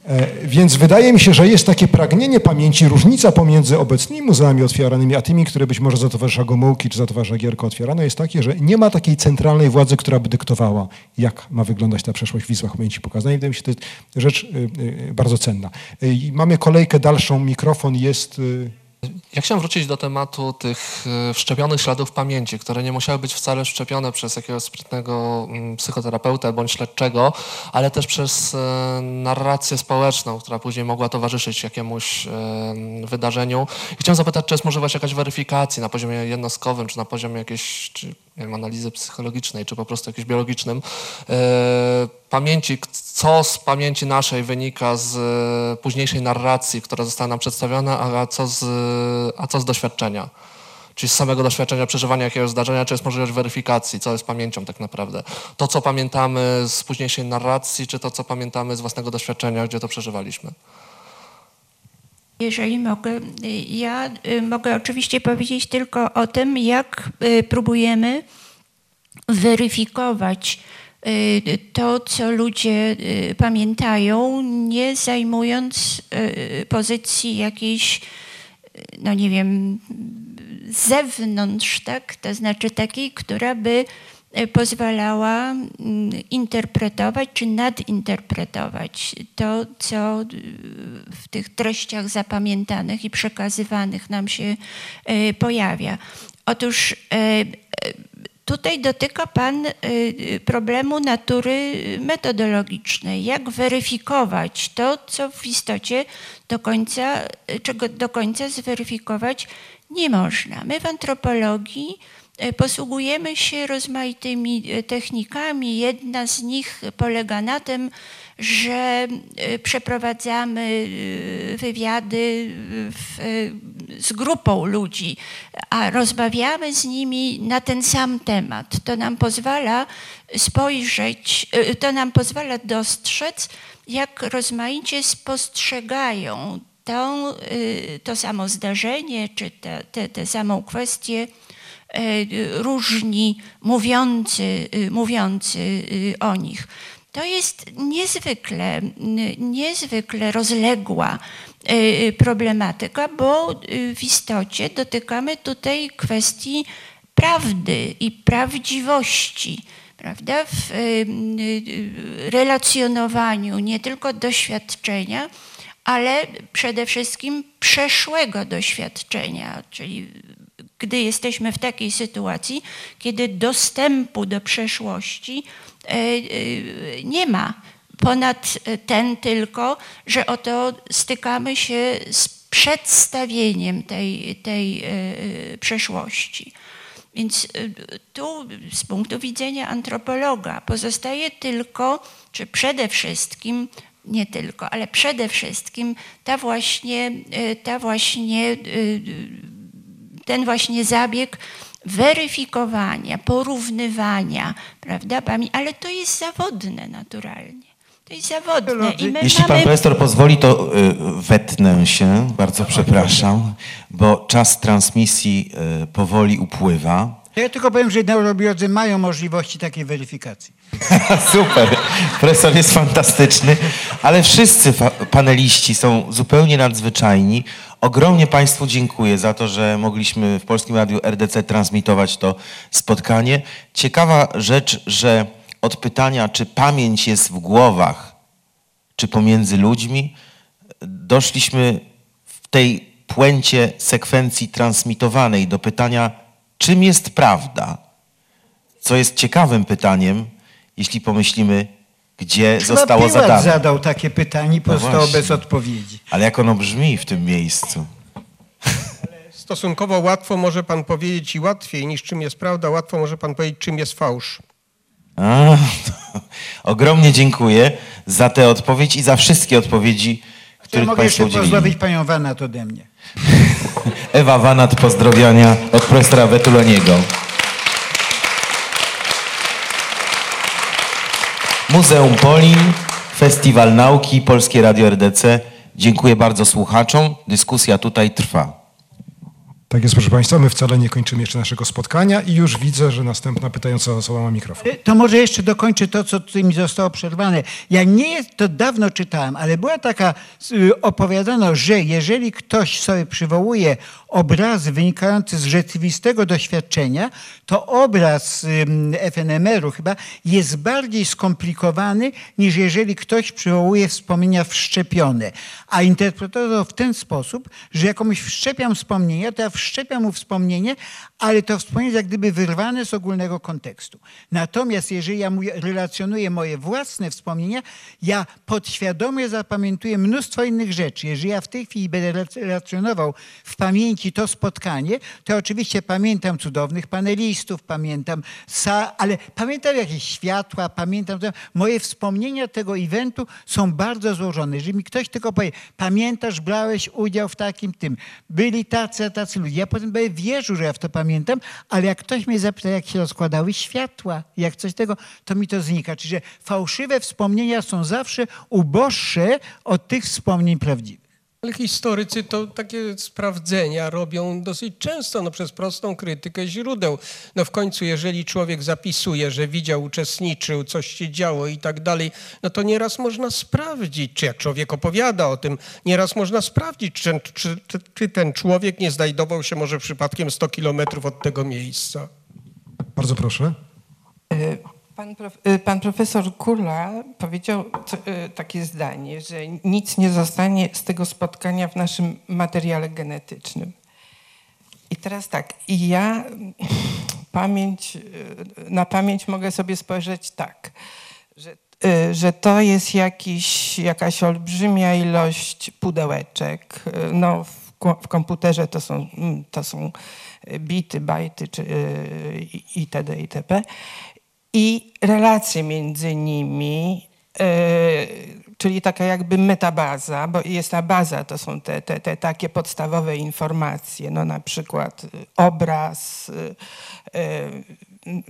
E, więc wydaje mi się, że jest takie pragnienie pamięci, różnica pomiędzy obecnymi muzeami otwieranymi, a tymi, które być może za towarzysza Gomułki czy za towarzysza Gierka otwierano, jest takie, że nie ma takiej centralnej władzy, która by dyktowała, jak ma wyglądać ta przeszłość w Izbach Pamięci pokazana. I wydaje mi się, to jest rzecz y, y, bardzo cenna. Mamy kolejkę dalszą, mikrofon jest... Ja chciałem wrócić do tematu tych e, wszczepionych śladów pamięci, które nie musiały być wcale wszczepione przez jakiegoś sprytnego mm, psychoterapeuta bądź śledczego, ale też przez e, narrację społeczną, która później mogła towarzyszyć jakiemuś e, wydarzeniu. I chciałem zapytać, czy jest możliwość jakaś weryfikacji na poziomie jednostkowym, czy na poziomie jakiejś czy, wiem, analizy psychologicznej, czy po prostu jakimś biologicznym, pamięci, co z pamięci naszej wynika z e, późniejszej narracji, która została nam przedstawiona, a co z, a co z doświadczenia. Czyli z samego doświadczenia przeżywania jakiegoś zdarzenia, czy jest możliwość weryfikacji, co jest pamięcią tak naprawdę. To, co pamiętamy z późniejszej narracji, czy to, co pamiętamy z własnego doświadczenia, gdzie to przeżywaliśmy. Jeżeli mogę, ja y, mogę oczywiście powiedzieć tylko o tym, jak y, próbujemy weryfikować to, co ludzie y, pamiętają, nie zajmując y, pozycji jakiejś, no nie wiem, zewnątrz, tak? To znaczy takiej, która by pozwalała mm, interpretować czy nadinterpretować to, co w tych treściach zapamiętanych i przekazywanych nam się pojawia. Otóż Tutaj dotyka Pan y, y, problemu natury metodologicznej. Jak weryfikować to, co w istocie do końca, y, czego do końca zweryfikować nie można. My w antropologii posługujemy się rozmaitymi technikami. Jedna z nich polega na tym, że przeprowadzamy wywiady w, z grupą ludzi, a rozmawiamy z nimi na ten sam temat. To nam pozwala spojrzeć, to nam pozwala dostrzec, jak rozmaicie spostrzegają to, to samo zdarzenie, czy tę samą kwestię różni mówiący, mówiący o nich. to jest niezwykle, niezwykle rozległa problematyka, bo y, w istocie dotykamy tutaj kwestii prawdy i prawdziwości prawda, w y, y, relacjonowaniu nie tylko doświadczenia, ale przede wszystkim przeszłego doświadczenia, czyli gdy jesteśmy w takiej sytuacji, kiedy dostępu do przeszłości nie ma. Ponad ten tylko, że oto stykamy się z przedstawieniem tej, tej e, przeszłości. Więc tu z punktu widzenia antropologa pozostaje tylko, czy przede wszystkim, nie tylko, ale przede wszystkim ta właśnie, ta właśnie ten właśnie zabieg weryfikowania, porównywania, prawda, ale to jest zawodne naturalnie. To jest zawodne. I my Jeśli pan mamy... profesor pozwoli, to y, wetnę się, bardzo przepraszam, bo czas transmisji y, powoli upływa. Ja tylko powiem, że neurobiolodzy mają możliwości takiej weryfikacji. Super, profesor jest fantastyczny, ale wszyscy paneliści są zupełnie nadzwyczajni. Ogromnie Państwu dziękuję za to, że mogliśmy w Polskim Radiu RDC transmitować to spotkanie. Ciekawa rzecz, że od pytania, czy pamięć jest w głowach, czy pomiędzy ludźmi, doszliśmy w tej puencie sekwencji transmitowanej do pytania, czym jest prawda? Co jest ciekawym pytaniem, jeśli pomyślimy, gdzie Chyba zostało Piłat zadane. zadał takie pytanie i No pozostało właśnie. bez odpowiedzi. Ale jak ono brzmi w tym miejscu? Stosunkowo łatwo może pan powiedzieć i łatwiej niż czym jest prawda, łatwo może pan powiedzieć czym jest fałsz. A, ogromnie dziękuję za tę odpowiedź i za wszystkie odpowiedzi, Ja których mogę Państwo jeszcze udzielili. pozdrowić panią Wanat ode mnie. Ewa Wanat, pozdrowienia od profesora Wetuloniego. Muzeum Polin, Festiwal Nauki, Polskie Radio RDC. Dziękuję bardzo słuchaczom. Dyskusja tutaj trwa. Tak jest, proszę Państwa, my wcale nie kończymy jeszcze naszego spotkania i już widzę, że następna pytająca osoba ma mikrofon. To może jeszcze dokończę to, co tutaj mi zostało przerwane. Ja nie to dawno czytałem, ale była taka, y, opowiadano, że jeżeli ktoś sobie przywołuje obrazy wynikające z rzeczywistego doświadczenia, to obraz FNMR-u chyba jest bardziej skomplikowany niż jeżeli ktoś przywołuje wspomnienia wszczepione. A interpretował w ten sposób, że jak komuś wszczepiam wspomnienia, to ja wszczepiam mu wspomnienie, ale to wspomnienie jest jak gdyby wyrwane z ogólnego kontekstu. Natomiast jeżeli ja relacjonuję moje własne wspomnienia, ja podświadomie zapamiętuję mnóstwo innych rzeczy. Jeżeli ja w tej chwili będę relacjonował w pamięci to spotkanie, to oczywiście pamiętam cudownych panelistów, pamiętam, ale pamiętam jakieś światła, pamiętam, moje wspomnienia tego eventu są bardzo złożone. Jeżeli mi ktoś tylko powie, pamiętasz, brałeś udział w takim tym, byli tacy, tacy ludzie. Ja potem będę wierzył, że ja w to pamiętam, ale jak ktoś mnie zapyta, jak się rozkładały światła, jak coś tego, to mi to znika. Czyli, że fałszywe wspomnienia są zawsze uboższe od tych wspomnień prawdziwych. Ale historycy to takie sprawdzenia robią dosyć często, no przez prostą krytykę źródeł. No w końcu, jeżeli człowiek zapisuje, że widział, uczestniczył, coś się działo i tak dalej, no to nieraz można sprawdzić, czy jak człowiek opowiada o tym, nieraz można sprawdzić, czy, czy, czy, czy ten człowiek nie znajdował się może przypadkiem 100 kilometrów od tego miejsca. Bardzo proszę. Pan, prof, y, pan profesor Kula powiedział co, y, takie zdanie, że nic nie zostanie z tego spotkania w naszym materiale genetycznym. I teraz tak, i ja pamięć, y, na pamięć mogę sobie spojrzeć tak, że, że to jest jakiś, jakaś olbrzymia ilość pudełeczek. No, w, w komputerze to są, mm, to są bity, bajty czy, itd. itp i relacje między nimi, yy, czyli taka jakby metabaza, bo jest ta baza, to są te, te, te takie podstawowe informacje, no na przykład obraz, yy,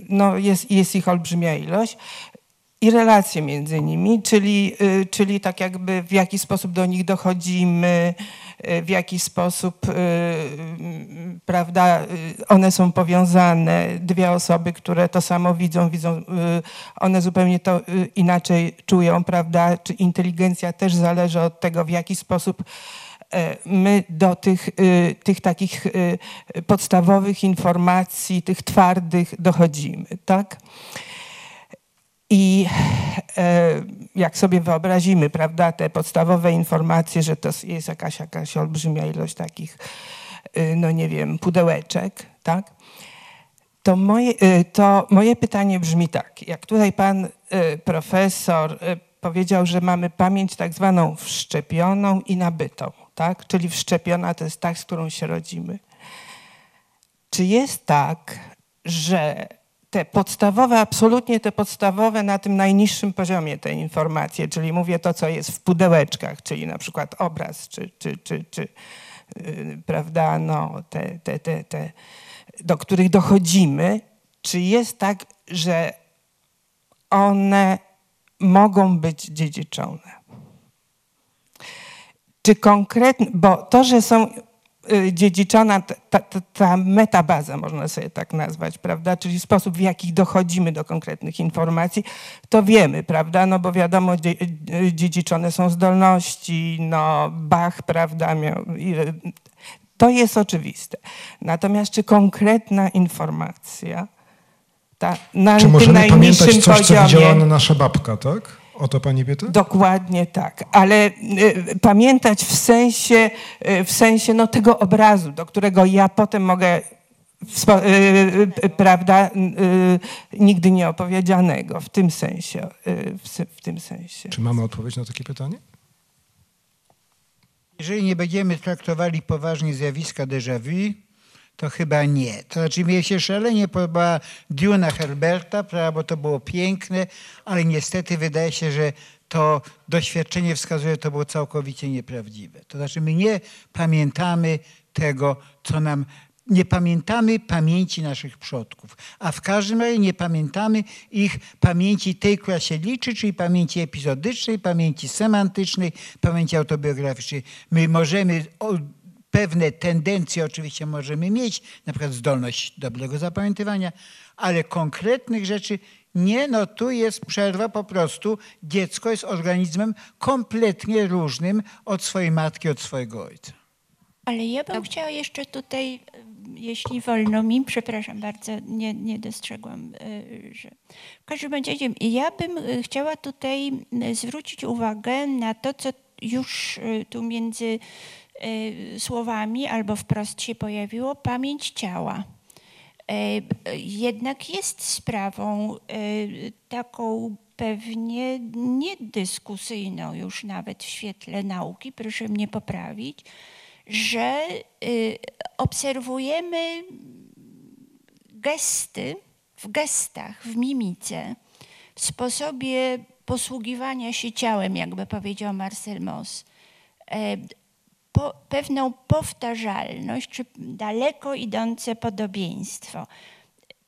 no jest, jest ich olbrzymia ilość i relacje między nimi, czyli, y, czyli tak jakby w jaki sposób do nich dochodzimy, y, w jaki sposób y, prawda, one są powiązane, dwie osoby, które to samo widzą, widzą, one zupełnie to inaczej czują, prawda, czy inteligencja też zależy od tego, w jaki sposób e, my do tych, tych takich podstawowych informacji, tych twardych dochodzimy, tak? I e, jak sobie wyobrazimy, prawda, te podstawowe informacje, że to jest jakaś, jakaś olbrzymia ilość takich, y, no nie wiem, pudełeczek, tak? To moje, y, to moje pytanie brzmi tak. Jak tutaj pan y, profesor powiedział, że mamy pamięć tak zwaną wszczepioną i nabytą, tak? Czyli wszczepiona to jest tak, z którą się rodzimy. Czy jest tak, że te podstawowe, absolutnie te podstawowe na tym najniższym poziomie te informacje, czyli mówię to, co jest w pudełeczkach, czyli na przykład obraz, czy, czy, czy, czy yy, prawda, no, te, te, te, te, do których dochodzimy, czy jest tak, że one mogą być dziedziczone? Czy konkretnie, bo to, że są dziedziczona ta, ta, ta metabaza, można sobie tak nazwać, prawda? Czyli sposób, w jaki dochodzimy do konkretnych informacji, to wiemy, prawda? No bo wiadomo, y, dziedziczone są zdolności, no Bach, prawda? Miał, to jest oczywiste. Natomiast czy konkretna informacja, ta, na Czy możemy pamiętać coś, co widziała nasza babka, tak? O to pani pyta? Dokładnie tak, ale y, pamiętać w sensie, y, w sensie no, tego obrazu, do którego ja potem mogę, spo- y, y, prawda, y, nigdy nie opowiedzianego, w tym sensie. y, w tym sensie. Czy mamy odpowiedź na takie pytanie? Jeżeli nie będziemy traktowali poważnie zjawiska déjà vu, to chyba nie. To znaczy mi się szalenie podobała Duna Herberta, prawda, bo to było piękne, ale niestety wydaje się, że to doświadczenie wskazuje, to było całkowicie nieprawdziwe. To znaczy my nie pamiętamy tego, co nam nie pamiętamy pamięci naszych przodków, a w każdym razie nie pamiętamy ich pamięci tej, która się liczy, czyli pamięci epizodycznej, pamięci semantycznej, pamięci autobiograficznej. My możemy pewne tendencje oczywiście możemy mieć, na przykład zdolność dobrego zapamiętywania, ale konkretnych rzeczy nie, no tu jest przerwa po prostu. Dziecko jest organizmem kompletnie różnym od swojej matki, od swojego ojca. Ale ja bym chciała jeszcze tutaj, y, jeśli wolno mi, przepraszam bardzo, nie, nie dostrzegłam, y, że. W każdym razie, ja bym y, chciała tutaj zwrócić uwagę na to, co już tu między słowami albo wprost się pojawiło, pamięć ciała. E, Jednak jest sprawą e, taką pewnie niedyskusyjną już nawet w świetle nauki, proszę mnie poprawić, że y, obserwujemy gesty w gestach, w mimice, w sposobie posługiwania się ciałem, jakby powiedział Marcel Mauss, e, po, pewną powtarzalność, czy daleko idące podobieństwo.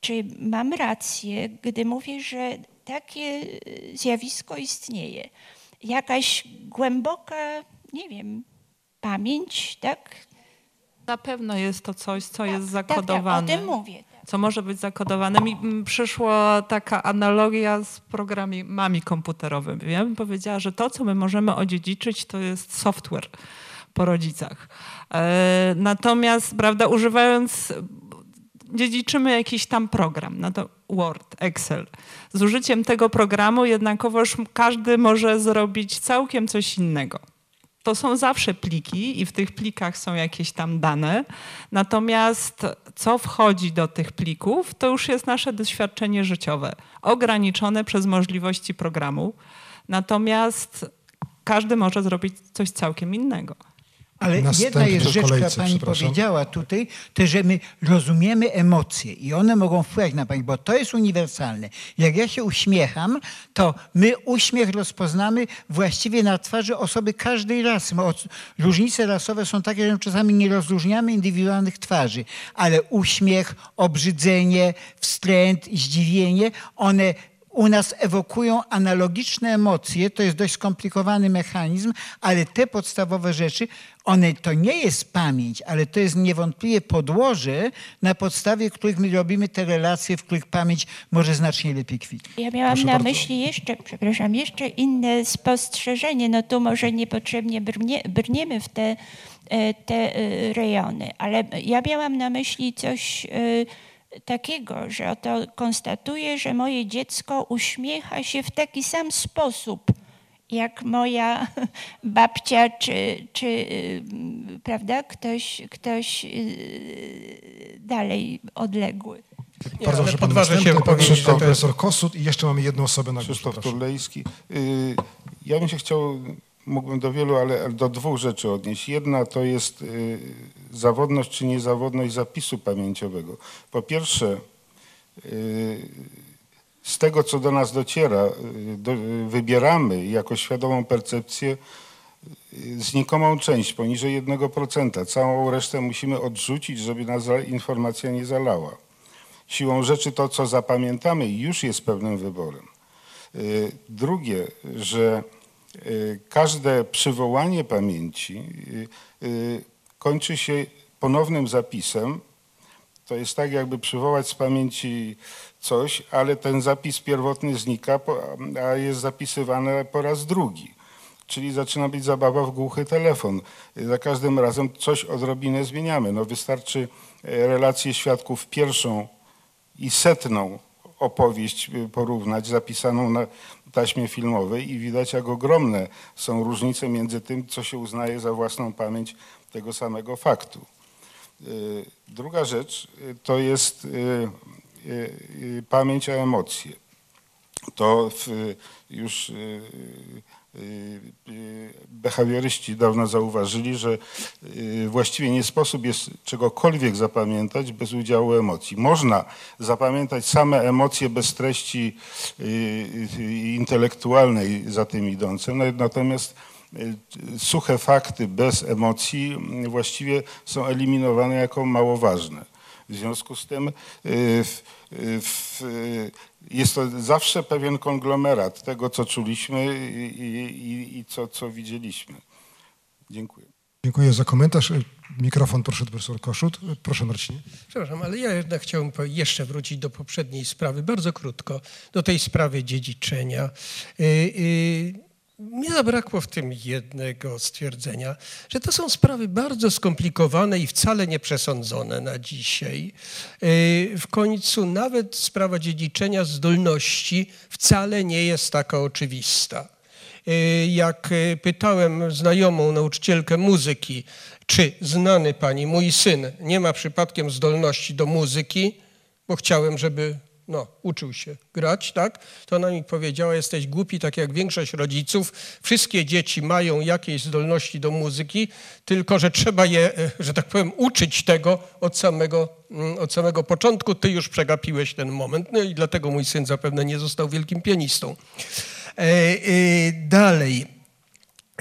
Czy mam rację, gdy mówię, że takie zjawisko istnieje? Jakaś głęboka, nie wiem, pamięć, tak? Na pewno jest to coś, co jest Tak, tak, zakodowane. o tym mówię. Co może być zakodowane. Mi przyszła taka analogia z programami komputerowymi. Ja bym powiedziała, że to, co my możemy odziedziczyć, to jest software po rodzicach. E, Natomiast, prawda, używając, dziedziczymy jakiś tam program, no to Word, Excel. Z użyciem tego programu jednakowoż każdy może zrobić całkiem coś innego. To są zawsze pliki i w tych plikach są jakieś tam dane. Natomiast co wchodzi do tych plików, to już jest nasze doświadczenie życiowe, ograniczone przez możliwości programu. Natomiast każdy może zrobić coś całkiem innego. Ale jedna jest rzecz, która kolejce, pani przepraszam. powiedziała tutaj, to że my rozumiemy emocje i one mogą wpływać na pani, bo to jest uniwersalne. Jak ja się uśmiecham, to my uśmiech rozpoznamy właściwie na twarzy osoby każdej rasy. Różnice rasowe są takie, że czasami nie rozróżniamy indywidualnych twarzy, ale uśmiech, obrzydzenie, wstręt, zdziwienie, one u nas ewokują analogiczne emocje. To jest dość skomplikowany mechanizm, ale te podstawowe rzeczy, one to nie jest pamięć, ale to jest niewątpliwie podłoże, na podstawie których my robimy te relacje, w których pamięć może znacznie lepiej kwitnąć. Ja miałam Proszę na bardzo. myśli jeszcze, przepraszam, jeszcze inne spostrzeżenie. No tu może niepotrzebnie brnie, brniemy w te, e, te e, rejony, ale ja miałam na myśli coś e, takiego, że oto konstatuję, że moje dziecko uśmiecha się w taki sam sposób, jak moja babcia, czy, czy y, prawda, ktoś, ktoś y, dalej odległy. Nie, Bardzo proszę, pan podważę się pan Krzysztof to jest- profesor Kosut i jeszcze mamy jedną osobę na górze. Krzysztof. Turlejski. Y, Ja bym się chciał, mógłbym do wielu, ale do dwóch rzeczy odnieść. Jedna to jest y, zawodność czy niezawodność zapisu pamięciowego. Po pierwsze, y, z tego, co do nas dociera, y, wybieramy jako świadomą percepcję znikomą część, poniżej 1%. Całą resztę musimy odrzucić, żeby nas informacja nie zalała. Siłą rzeczy to, co zapamiętamy, już jest pewnym wyborem. Drugie, że każde przywołanie pamięci y, y, kończy się ponownym zapisem. To jest tak, jakby przywołać z pamięci coś, ale ten zapis pierwotny znika, a jest zapisywane po raz drugi. Czyli zaczyna być zabawa w głuchy telefon. Y, Za każdym razem coś odrobinę zmieniamy. No wystarczy relację świadków pierwszą i setną opowieść y, porównać zapisaną na taśmie filmowej i widać, jak ogromne są różnice między tym, co się uznaje za własną pamięć tego samego faktu. Y, Druga rzecz y, to jest y, pamięć o emocje. To w, już behawioryści dawno zauważyli, że y, właściwie nie sposób jest czegokolwiek zapamiętać bez udziału emocji. Można zapamiętać same emocje bez treści y, y, intelektualnej za tym idącej, no, natomiast y, suche fakty bez emocji y, właściwie są eliminowane jako mało ważne. W związku z tym y, w, y, w, y, jest to zawsze pewien konglomerat tego, co czuliśmy i, i, i co, co widzieliśmy. Dziękuję. Dziękuję za komentarz. Mikrofon proszę profesor Koszut. Proszę Marcinie. Przepraszam, ale ja jednak chciałbym jeszcze wrócić do poprzedniej sprawy, bardzo krótko, do tej sprawy dziedziczenia. Y, y, Mnie zabrakło w tym jednego stwierdzenia, że to są sprawy bardzo skomplikowane i wcale nie przesądzone na dzisiaj. Y, W końcu nawet sprawa dziedziczenia zdolności wcale nie jest taka oczywista. Y, Jak y, pytałem znajomą nauczycielkę muzyki, czy znany pani, mój syn, nie ma przypadkiem zdolności do muzyki, bo chciałem, żeby no, uczył się grać, tak? To ona mi powiedziała, jesteś głupi, tak jak większość rodziców. Wszystkie dzieci mają jakieś zdolności do muzyki, tylko że trzeba je, e, że tak powiem, uczyć tego od samego, mm, od samego początku. Ty już przegapiłeś ten moment, no i dlatego mój syn zapewne nie został wielkim pianistą. E, e, dalej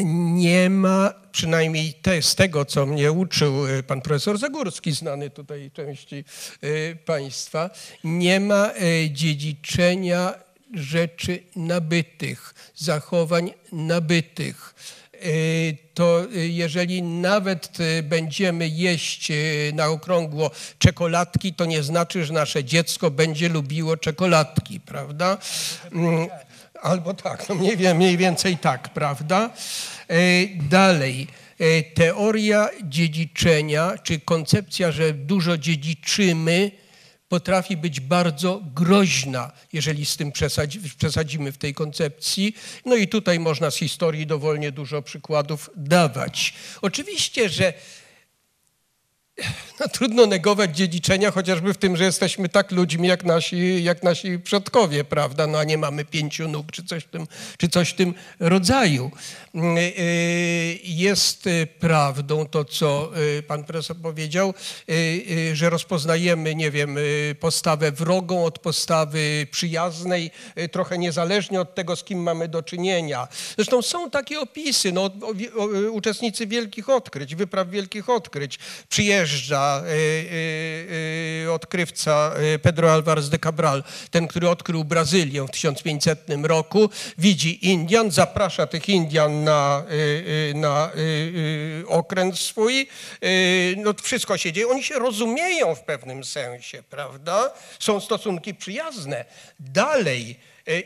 nie ma, przynajmniej te, z tego, co mnie uczył y, pan profesor Zagórski, znany tutaj części y, państwa, nie ma y, dziedziczenia rzeczy nabytych, zachowań nabytych. To jeżeli nawet będziemy jeść na okrągło czekoladki, to nie znaczy, że nasze dziecko będzie lubiło czekoladki, prawda? Albo tak, no mniej, wie- mniej więcej tak, prawda? E, Dalej, e, teoria dziedziczenia, czy koncepcja, że dużo dziedziczymy, potrafi być bardzo groźna, jeżeli z tym przesadzi, przesadzimy w tej koncepcji. No i tutaj można z historii dowolnie dużo przykładów dawać. Oczywiście, że no, trudno negować dziedziczenia, chociażby w tym, że jesteśmy tak ludźmi jak nasi, jak nasi przodkowie, prawda? No a nie mamy pięciu nóg czy coś w tym, czy coś w tym rodzaju. Mm, y, Jest y, prawdą to, co y, pan profesor powiedział, y, y, że rozpoznajemy, nie wiem, y, postawę wrogą od postawy przyjaznej, y, trochę niezależnie od tego, z kim mamy do czynienia. Zresztą są takie opisy, no, uczestnicy wielkich odkryć, wypraw wielkich odkryć, przyjeżdżają przyjeżdża y, y, y, odkrywca Pedro Alvarez de Cabral, ten, który odkrył Brazylię w 1500 roku, widzi Indian, zaprasza tych Indian na, na okręt swój, no wszystko się dzieje, oni się rozumieją w pewnym sensie, prawda? Są stosunki przyjazne. Dalej,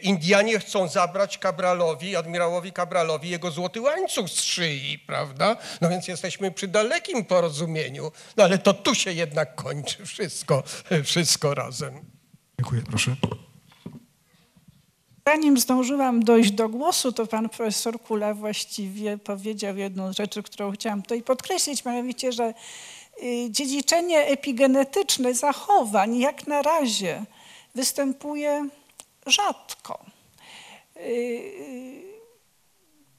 Indianie chcą zabrać Cabralowi, admirałowi Cabralowi jego złoty łańcuch z szyi, prawda? No więc jesteśmy przy dalekim porozumieniu, no ale to tu się jednak kończy wszystko, wszystko razem. Dziękuję, proszę. Zanim zdążyłam dojść do głosu, to pan profesor Kula właściwie powiedział jedną z rzeczy, którą chciałam tutaj podkreślić, mianowicie, że y, dziedziczenie epigenetyczne zachowań jak na razie występuje rzadko. Yy,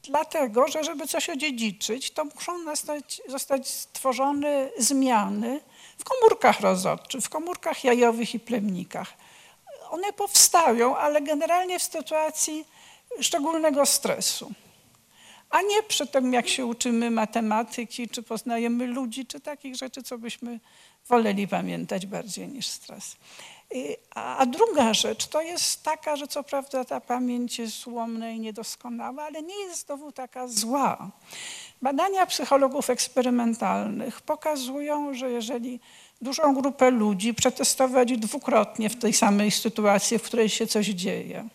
Dlatego, że żeby coś odziedziczyć, to muszą nastać, zostać stworzone zmiany w komórkach rozrodczych, w komórkach jajowych i plemnikach. One powstają, ale generalnie w sytuacji szczególnego stresu. A nie przy tym, jak się uczymy matematyki, czy poznajemy ludzi, czy takich rzeczy, co byśmy woleli pamiętać bardziej niż stres. A a druga rzecz to jest taka, że co prawda ta pamięć jest ułomna i niedoskonała, ale nie jest znowu taka zła. Badania psychologów eksperymentalnych pokazują, że jeżeli dużą grupę ludzi przetestować dwukrotnie w tej samej sytuacji, w której się coś dzieje,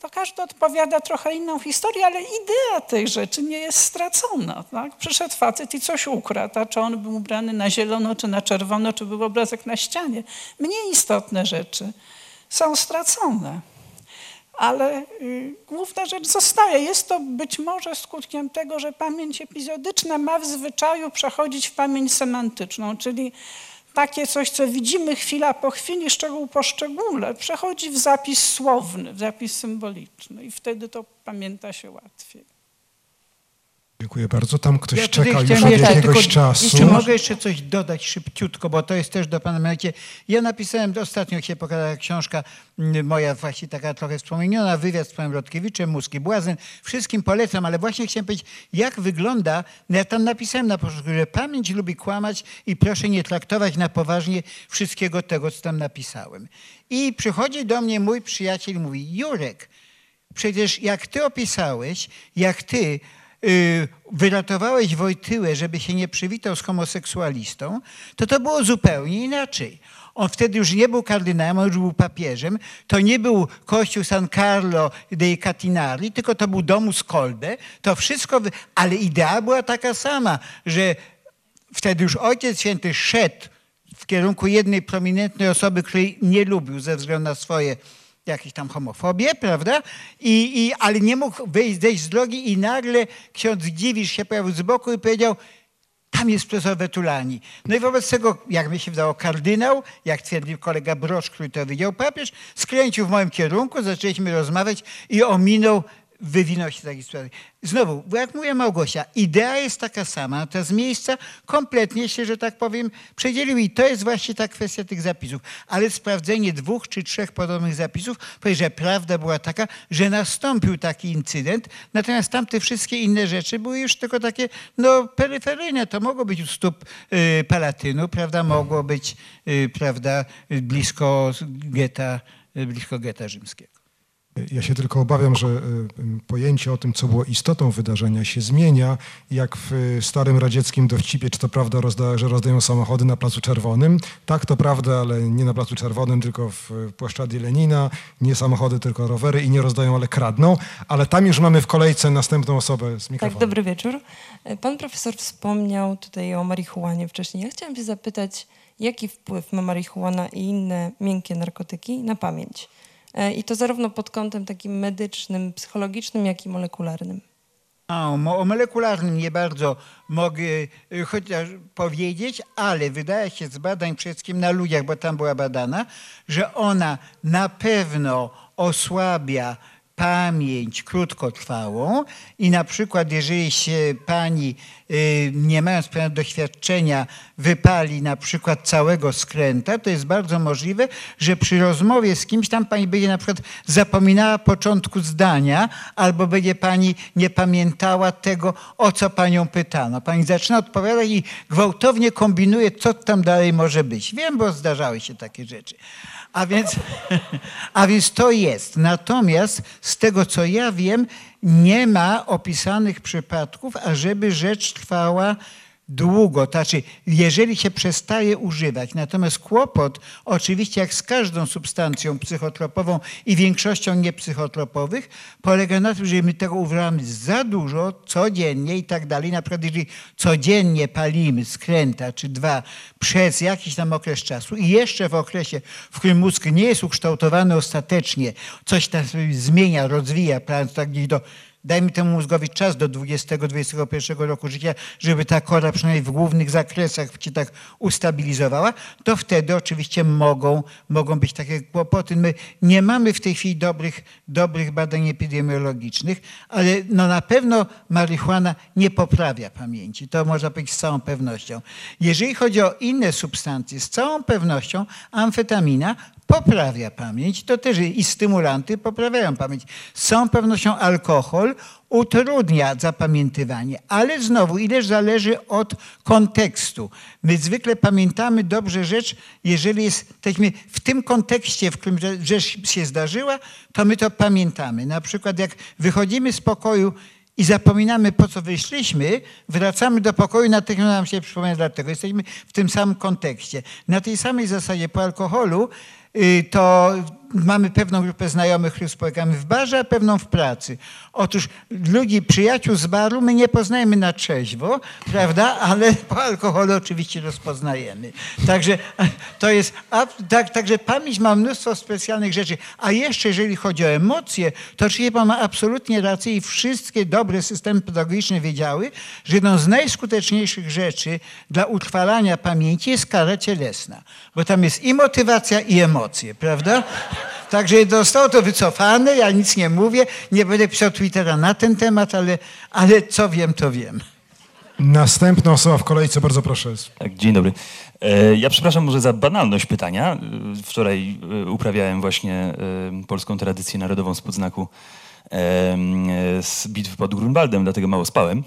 to każdy odpowiada trochę inną historię, ale idea tej rzeczy nie jest stracona. Tak? Przyszedł facet i coś ukradł, a czy on był ubrany na zielono, czy na czerwono, czy był obrazek na ścianie. Mniej istotne rzeczy są stracone. Ale y, główna rzecz zostaje. Jest to być może skutkiem tego, że pamięć epizodyczna ma w zwyczaju przechodzić w pamięć semantyczną, czyli takie coś, co widzimy chwila po chwili, szczegół po szczególe, przechodzi w zapis słowny, w zapis symboliczny i wtedy to pamięta się łatwiej. Dziękuję bardzo. Tam ktoś Ja czeka już od jakiegoś czasu. Czy mogę jeszcze coś dodać szybciutko, bo to jest też do pana mianowicie. Ja napisałem, ostatnio się pokazała książka moja właśnie taka trochę wspomniana, wywiad z panem Rodkiewiczem, Mózg i Błazen. Wszystkim polecam, ale właśnie chciałem powiedzieć, jak wygląda, no ja tam napisałem na początku, że pamięć lubi kłamać i proszę nie traktować na poważnie wszystkiego tego, co tam napisałem. I przychodzi do mnie mój przyjaciel mówi, Jurek, Przecież jak ty opisałeś, jak ty wyratowałeś Wojtyłę, żeby się nie przywitał z homoseksualistą, to to było zupełnie inaczej. On wtedy już nie był kardynałem, on już był papieżem. To nie był kościół San Carlo dei Catinari, tylko to był domus Kolbe. To wszystko, ale idea była taka sama, że wtedy już Ojciec Święty szedł w kierunku jednej prominentnej osoby, której nie lubił ze względu na swoje jakieś tam homofobię, prawda? I, i, ale nie mógł wyjść, zejść z drogi i nagle ksiądz Dziwisz się pojawił z boku i powiedział, tam jest profesor Wetulani. No i wobec tego, jak mi się wydało, kardynał, jak twierdził kolega Brosz, który to widział, papież, skręcił w moim kierunku, zaczęliśmy rozmawiać i ominął, wywinął się taki sprawy. Znowu, jak mówię Małgosia, idea jest taka sama, natomiast z miejsca kompletnie się, że tak powiem, przedzielił i to jest właśnie ta kwestia tych zapisów. Ale sprawdzenie dwóch czy trzech podobnych zapisów powie, że prawda była taka, że nastąpił taki incydent, natomiast tamte wszystkie inne rzeczy były już tylko takie, no, peryferyjne. To mogło być u stóp y, Palatynu, prawda, mogło być, y, prawda, y, blisko getta, y, blisko getta rzymskiego. Ja się tylko obawiam, że y, pojęcie o tym, co było istotą wydarzenia, się zmienia. Jak w y, starym radzieckim dowcipie, czy to prawda, że rozdają samochody na Placu Czerwonym? Tak, to prawda, ale nie na Placu Czerwonym, tylko w y, Płaszczadzie Lenina. Nie samochody, tylko rowery i nie rozdają, ale kradną. Ale tam już mamy w kolejce następną osobę z Tak, mikrofonem. dobry wieczór. Pan profesor wspomniał tutaj o marihuanie wcześniej. Ja chciałam się zapytać, jaki wpływ ma marihuana i inne miękkie narkotyki na pamięć? E, I to zarówno pod kątem takim medycznym, psychologicznym, jak i molekularnym. A, o, mo- o molekularnym nie bardzo mogę y, chociaż powiedzieć, ale wydaje się z badań przede wszystkim na ludziach, bo tam była badana, że ona na pewno osłabia pamięć krótkotrwałą i na przykład jeżeli się pani, y, nie mając pewnego doświadczenia, wypali na przykład całego skręta, to jest bardzo możliwe, że przy rozmowie z kimś tam pani będzie na przykład zapominała początku zdania albo będzie pani nie pamiętała tego, o co panią pytano. Pani zaczyna odpowiadać i gwałtownie kombinuje, co tam dalej może być. Wiem, bo zdarzały się takie rzeczy. A więc, a więc to jest. Natomiast z tego, co ja wiem, nie ma opisanych przypadków, ażeby rzecz trwała długo, to znaczy jeżeli się przestaje używać. Natomiast kłopot, oczywiście jak z każdą substancją psychotropową i większością niepsychotropowych, polega na tym, że my tego używamy za dużo, codziennie i tak dalej. Na przykład jeżeli codziennie palimy skręta czy dwa przez jakiś tam okres czasu i jeszcze w okresie, w którym mózg nie jest ukształtowany ostatecznie, coś tam zmienia, rozwija, prawda, tak gdzieś do Dajmy temu mózgowi czas do 20-21 roku życia, żeby ta kora przynajmniej w głównych zakresach się tak ustabilizowała, to wtedy oczywiście mogą, mogą być takie kłopoty. My nie mamy w tej chwili dobrych, dobrych badań epidemiologicznych, ale no na pewno marihuana nie poprawia pamięci. To można powiedzieć z całą pewnością. Jeżeli chodzi o inne substancje, z całą pewnością amfetamina poprawia pamięć, to też i stymulanty poprawiają pamięć. Z całą pewnością alkohol utrudnia zapamiętywanie, ale znowu ileż zależy od kontekstu. My zwykle pamiętamy dobrze rzecz, jeżeli jesteśmy w tym kontekście, w którym rzecz się zdarzyła, to my to pamiętamy. Na przykład jak wychodzimy z pokoju i zapominamy, po co wyszliśmy, wracamy do pokoju, natychmiast nam się przypomina dlatego. Jesteśmy w tym samym kontekście. Na tej samej zasadzie po alkoholu to mamy pewną grupę znajomych, których spotykamy w barze, a pewną w pracy. Otóż ludzi, przyjaciół z baru my nie poznajemy na trzeźwo, prawda? Ale po alkoholu oczywiście rozpoznajemy. Także to jest, a, tak, także pamięć ma mnóstwo specjalnych rzeczy. A jeszcze jeżeli chodzi o emocje, to oczywiście pan ma absolutnie rację i wszystkie dobre systemy pedagogiczne wiedziały, że jedną z najskuteczniejszych rzeczy dla utrwalania pamięci jest kara cielesna. Bo tam jest i motywacja, i emocje, prawda? Także zostało to wycofane, ja nic nie mówię, nie będę pisał Twittera na ten temat, ale, ale co wiem, to wiem. Następna osoba w kolejce, bardzo proszę. Tak, dzień dobry. E, Ja przepraszam może za banalność pytania. E, Wczoraj e, uprawiałem właśnie polską tradycję narodową z podznaku z bitwy pod Grunwaldem, dlatego mało spałem.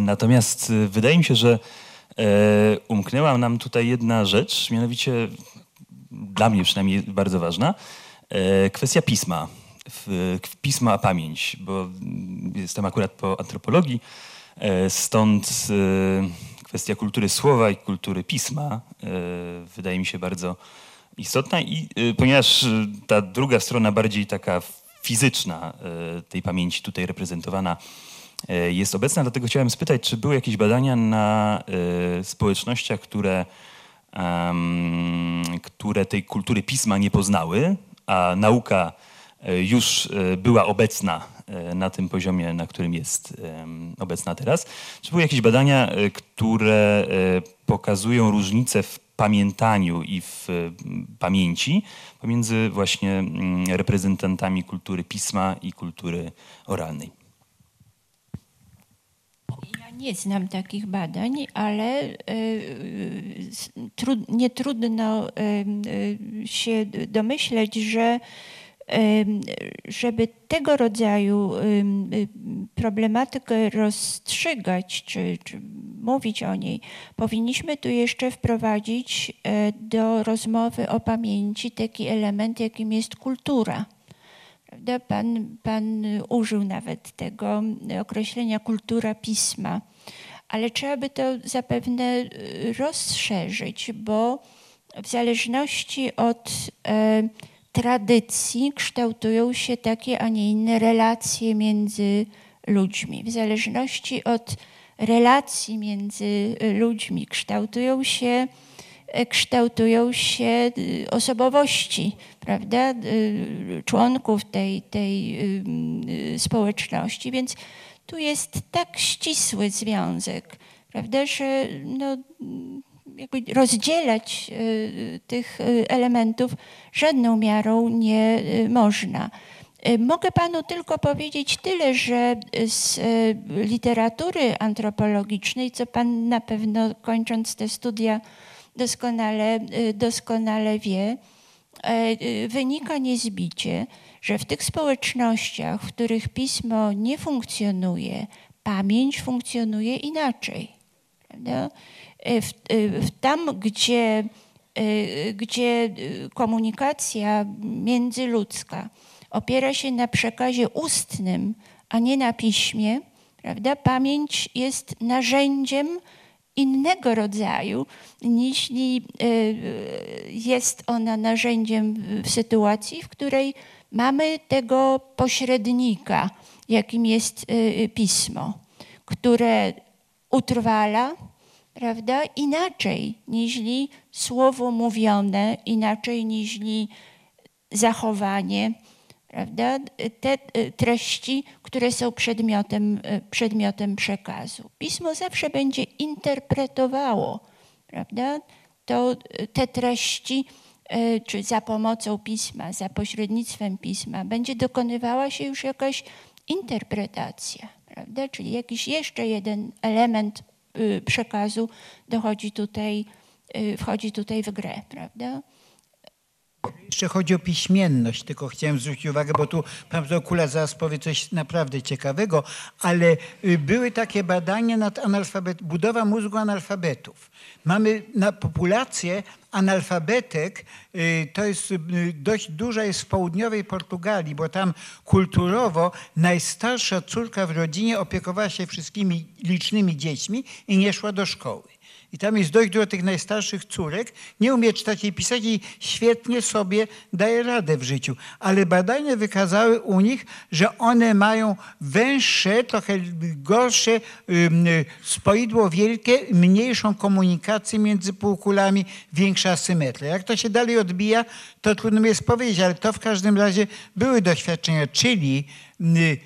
Natomiast wydaje mi się, że umknęła nam tutaj jedna rzecz, mianowicie dla mnie przynajmniej bardzo ważna, e, kwestia pisma. Pisma pamięć, bo jestem akurat po antropologii, e, stąd e, kwestia kultury słowa i kultury pisma wydaje mi się bardzo istotna i ponieważ ta druga strona bardziej taka fizyczna tej pamięci tutaj reprezentowana jest obecna, dlatego chciałem spytać, czy były jakieś badania na społecznościach, które które tej kultury pisma nie poznały, a nauka e, już e, była obecna e, na tym poziomie, na którym jest obecna teraz. Czy były jakieś badania, które pokazują różnice w pamiętaniu i w pamięci pomiędzy właśnie mm, reprezentantami kultury pisma i kultury oralnej? Nie znam takich badań, ale trud, nie trudno y, się domyśleć, że żeby tego rodzaju y, problematykę rozstrzygać, czy, czy mówić o niej, powinniśmy tu jeszcze wprowadzić do rozmowy o pamięci taki element, jakim jest kultura. Prawda? Pan, pan użył nawet tego określenia kultura pisma, ale trzeba by to zapewne y, rozszerzyć, bo w zależności od e, tradycji kształtują się takie, a nie inne relacje między ludźmi. W zależności od relacji między ludźmi kształtują się e, kształtują się y, osobowości, prawda, y, członków tej, tej y, społeczności. Więc tu jest tak ścisły związek, prawda, że no, jakby rozdzielać tych elementów żadną miarą nie można. Y, Mogę panu tylko powiedzieć tyle, że z y, literatury antropologicznej, co pan na pewno kończąc te studia doskonale, y, doskonale wie, e, y, wynika niezbicie, że w tych społecznościach, w których pismo nie funkcjonuje, pamięć funkcjonuje inaczej. E, W, y, w tam, gdzie, gdzie y, komunikacja międzyludzka opiera się na przekazie ustnym, a nie na piśmie, prawda? pamięć jest narzędziem innego rodzaju, niż jest ona narzędziem w sytuacji, w której mamy tego pośrednika, jakim jest y, pismo, które utrwala, prawda, inaczej niż słowo mówione, inaczej niż zachowanie, prawda, te y, treści, które są przedmiotem, y, przedmiotem przekazu. Pismo zawsze będzie interpretowało, prawda, to y, te treści, czy za pomocą pisma, za pośrednictwem pisma, będzie dokonywała się już jakaś interpretacja, prawda, czyli jakiś jeszcze jeden element przekazu dochodzi tutaj, wchodzi tutaj w grę, prawda. Jeszcze chodzi o piśmienność, tylko chciałem zwrócić uwagę, bo tu pan profesor Kula zaraz powie coś naprawdę ciekawego, ale y, były takie badania nad analfabet, budowa mózgu analfabetów. Mamy na populację analfabetek, y, to jest y, dość duża jest w południowej Portugalii, bo tam kulturowo najstarsza córka w rodzinie opiekowała się wszystkimi licznymi dziećmi i nie szła do szkoły. I tam jest dość dużo tych najstarszych córek, nie umie czytać i pisać i świetnie sobie daje radę w życiu. Ale badania wykazały u nich, że one mają węższe, trochę gorsze ym, spoidło wielkie, mniejszą komunikację między półkulami, większa asymetria. Jak to się dalej odbija, to trudno mi jest powiedzieć, ale to w każdym razie były doświadczenia, czyli y,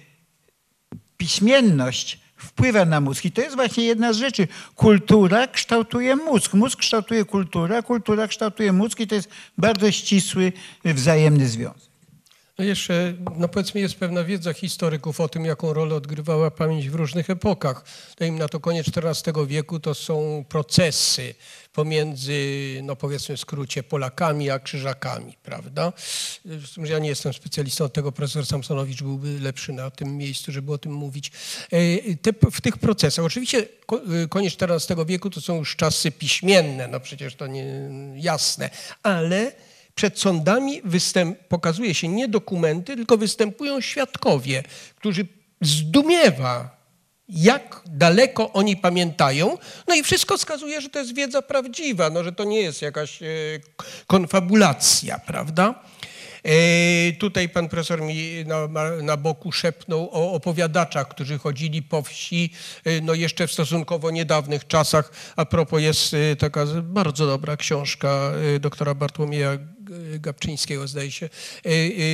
piśmienność wpływa na mózg. I to jest właśnie jedna z rzeczy. Kultura kształtuje mózg. Mózg kształtuje kulturę, kultura kształtuje mózg i to jest bardzo ścisły, wzajemny związek. No jeszcze, no powiedzmy, jest pewna wiedza historyków o tym, jaką rolę odgrywała pamięć w różnych epokach. Dajmy na to koniec XIV wieku to są procesy pomiędzy, no powiedzmy w skrócie, Polakami a Krzyżakami, prawda? Ja nie jestem specjalistą od tego, profesor Samsonowicz byłby lepszy na tym miejscu, żeby o tym mówić. E, Te, w tych procesach, oczywiście e, koniec XIV wieku to są już czasy piśmienne, no przecież to nie jasne, ale przed sądami występ, pokazuje się nie dokumenty, tylko występują świadkowie, którzy zdumiewa, jak daleko oni pamiętają. No i wszystko wskazuje, że to jest wiedza prawdziwa, no, że to nie jest jakaś e, konfabulacja, prawda? E, Tutaj pan profesor mi na, na boku szepnął o opowiadaczach, którzy chodzili po wsi, e, no jeszcze w stosunkowo niedawnych czasach. A propos jest taka bardzo dobra książka doktora Bartłomieja Gabczyńskiego, zdaje się, e,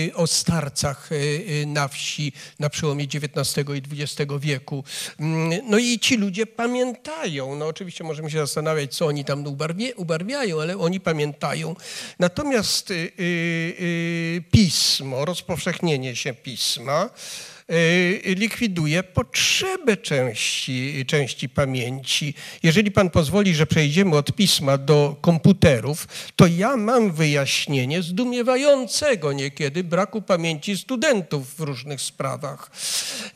e, o starcach e, na wsi na przełomie XIX i XX wieku. Mm, No i ci ludzie pamiętają. No oczywiście możemy się zastanawiać, co oni tam ubarwiają, ale oni pamiętają. Natomiast y, y, y, pismo, rozpowszechnienie się pisma, likwiduje potrzebę części, części pamięci. Jeżeli pan pozwoli, że przejdziemy od pisma do komputerów, to ja mam wyjaśnienie zdumiewającego niekiedy braku pamięci studentów w różnych sprawach.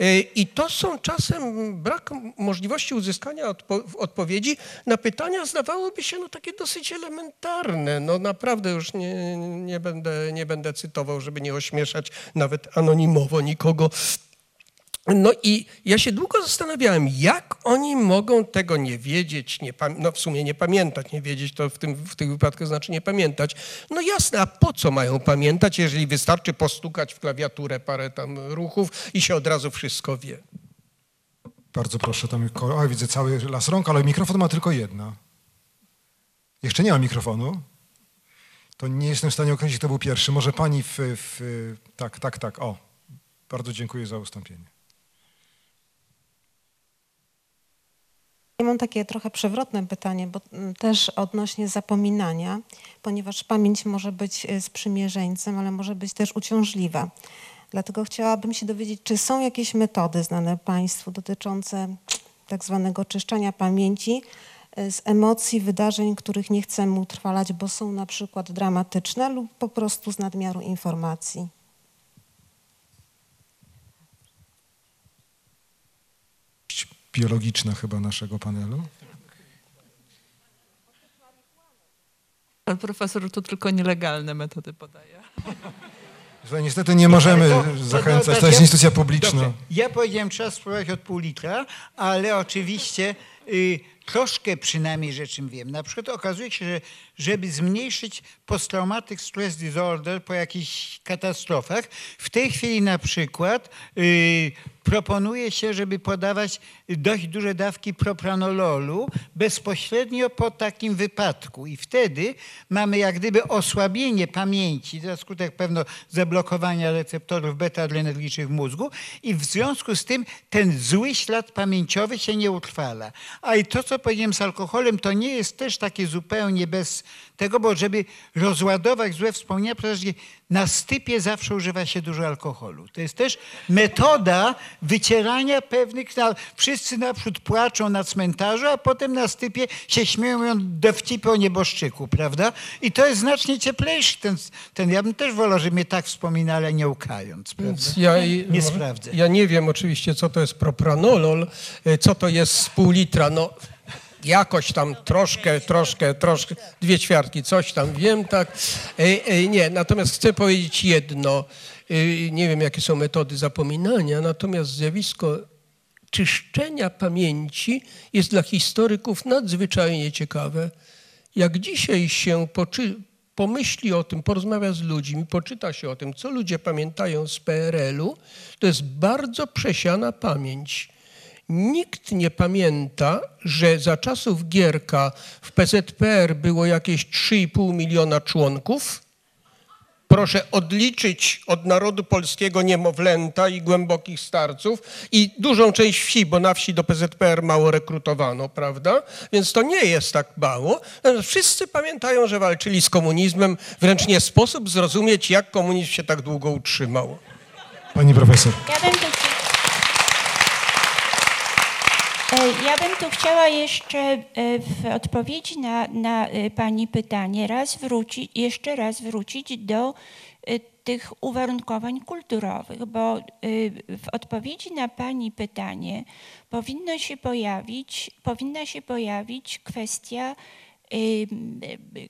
Y, I to są czasem brak możliwości uzyskania odpo odpowiedzi na pytania, zdawałoby się, no takie dosyć elementarne. No naprawdę już nie, nie, będę, nie będę cytował, żeby nie ośmieszać nawet anonimowo nikogo. No i ja się długo zastanawiałem, jak oni mogą tego nie wiedzieć, nie no w sumie nie pamiętać, nie wiedzieć to w tym, w tych wypadkach znaczy nie pamiętać. No jasne, a po co mają pamiętać, jeżeli wystarczy postukać w klawiaturę parę tam ruchów i się od razu wszystko wie. Bardzo proszę, tam o, widzę cały las rąk, ale mikrofon ma tylko jedna. Jeszcze nie ma mikrofonu. To nie jestem w stanie określić, kto był pierwszy. Może pani w, w... Tak, tak, tak. O, bardzo dziękuję za ustąpienie. Ja mam takie trochę przewrotne pytanie, bo mm, też odnośnie zapominania, ponieważ pamięć może być y, sprzymierzeńcem, ale może być też uciążliwa. Dlatego chciałabym się dowiedzieć, czy są jakieś metody znane Państwu dotyczące tak zwanego czyszczenia pamięci e, z emocji, wydarzeń, których nie chcemy utrwalać, bo są na przykład dramatyczne lub po prostu z nadmiaru informacji. Biologiczna chyba naszego panelu. Pan profesor tu tylko nielegalne metody podaje. Że niestety nie możemy Ale to- zachęcać, to ja- jest instytucja publiczna. Dobrze. Ja powiedziałem, trzeba spróbować od pół litra, ale oczywiście y, troszkę przynajmniej rzeczy wiem. Na przykład okazuje się, że żeby zmniejszyć posttraumatic stress disorder po jakichś katastrofach, w tej chwili na przykład y, proponuje się, żeby podawać dość duże dawki propranololu bezpośrednio po takim wypadku i wtedy mamy jak gdyby osłabienie pamięci za skutek pewno zablokowania receptorów beta-adrenergicznych w mózgu i w związku z tym ten zły ślad pamięciowy się nie utrwala. A i to, co powiedziałem z alkoholem, to nie jest też takie zupełnie bez tego, bo żeby rozładować złe wspomnienia, przecież na stypie zawsze używa się dużo alkoholu. To jest też metoda wycierania pewnych... Na, wszyscy naprzód płaczą na cmentarzu, a potem na stypie się śmieją dowcipy o nieboszczyku, prawda? I to jest znacznie cieplejszy ten, ten... Ja bym też wolał, żeby mnie tak wspominali, ale nie łkając, prawda? Ja, nie może- sprawdzę. Ja nie wiem oczywiście, co to jest propranolol, y, co to jest z pół litra. No, jakoś tam troszkę, troszkę, troszkę, dwie ćwiartki, coś tam wiem, tak. Y, y, Nie, natomiast chcę powiedzieć jedno. Y, Nie wiem, jakie są metody zapominania, natomiast zjawisko czyszczenia pamięci jest dla historyków nadzwyczajnie ciekawe. Jak dzisiaj się poczy, pomyśli o tym, porozmawia z ludźmi, poczyta się o tym, co ludzie pamiętają z PRL-u, to jest bardzo przesiana pamięć. Nikt nie pamięta, że za czasów Gierka w PZPR było jakieś 3,5 miliona członków. Proszę odliczyć od narodu polskiego niemowlęta i głębokich starców i dużą część wsi, bo na wsi do PZPR mało rekrutowano, prawda? Więc to nie jest tak mało. Wszyscy pamiętają, że walczyli z komunizmem. Wręcz nie sposób zrozumieć, jak komunizm się tak długo utrzymał. Pani profesor. Ja bym tu, ja bym tu chciała jeszcze e, w odpowiedzi na, na e, Pani pytanie raz wrócić, jeszcze raz wrócić do e, tych uwarunkowań kulturowych, bo e, w odpowiedzi na Pani pytanie powinno się pojawić, powinna się pojawić kwestia, e,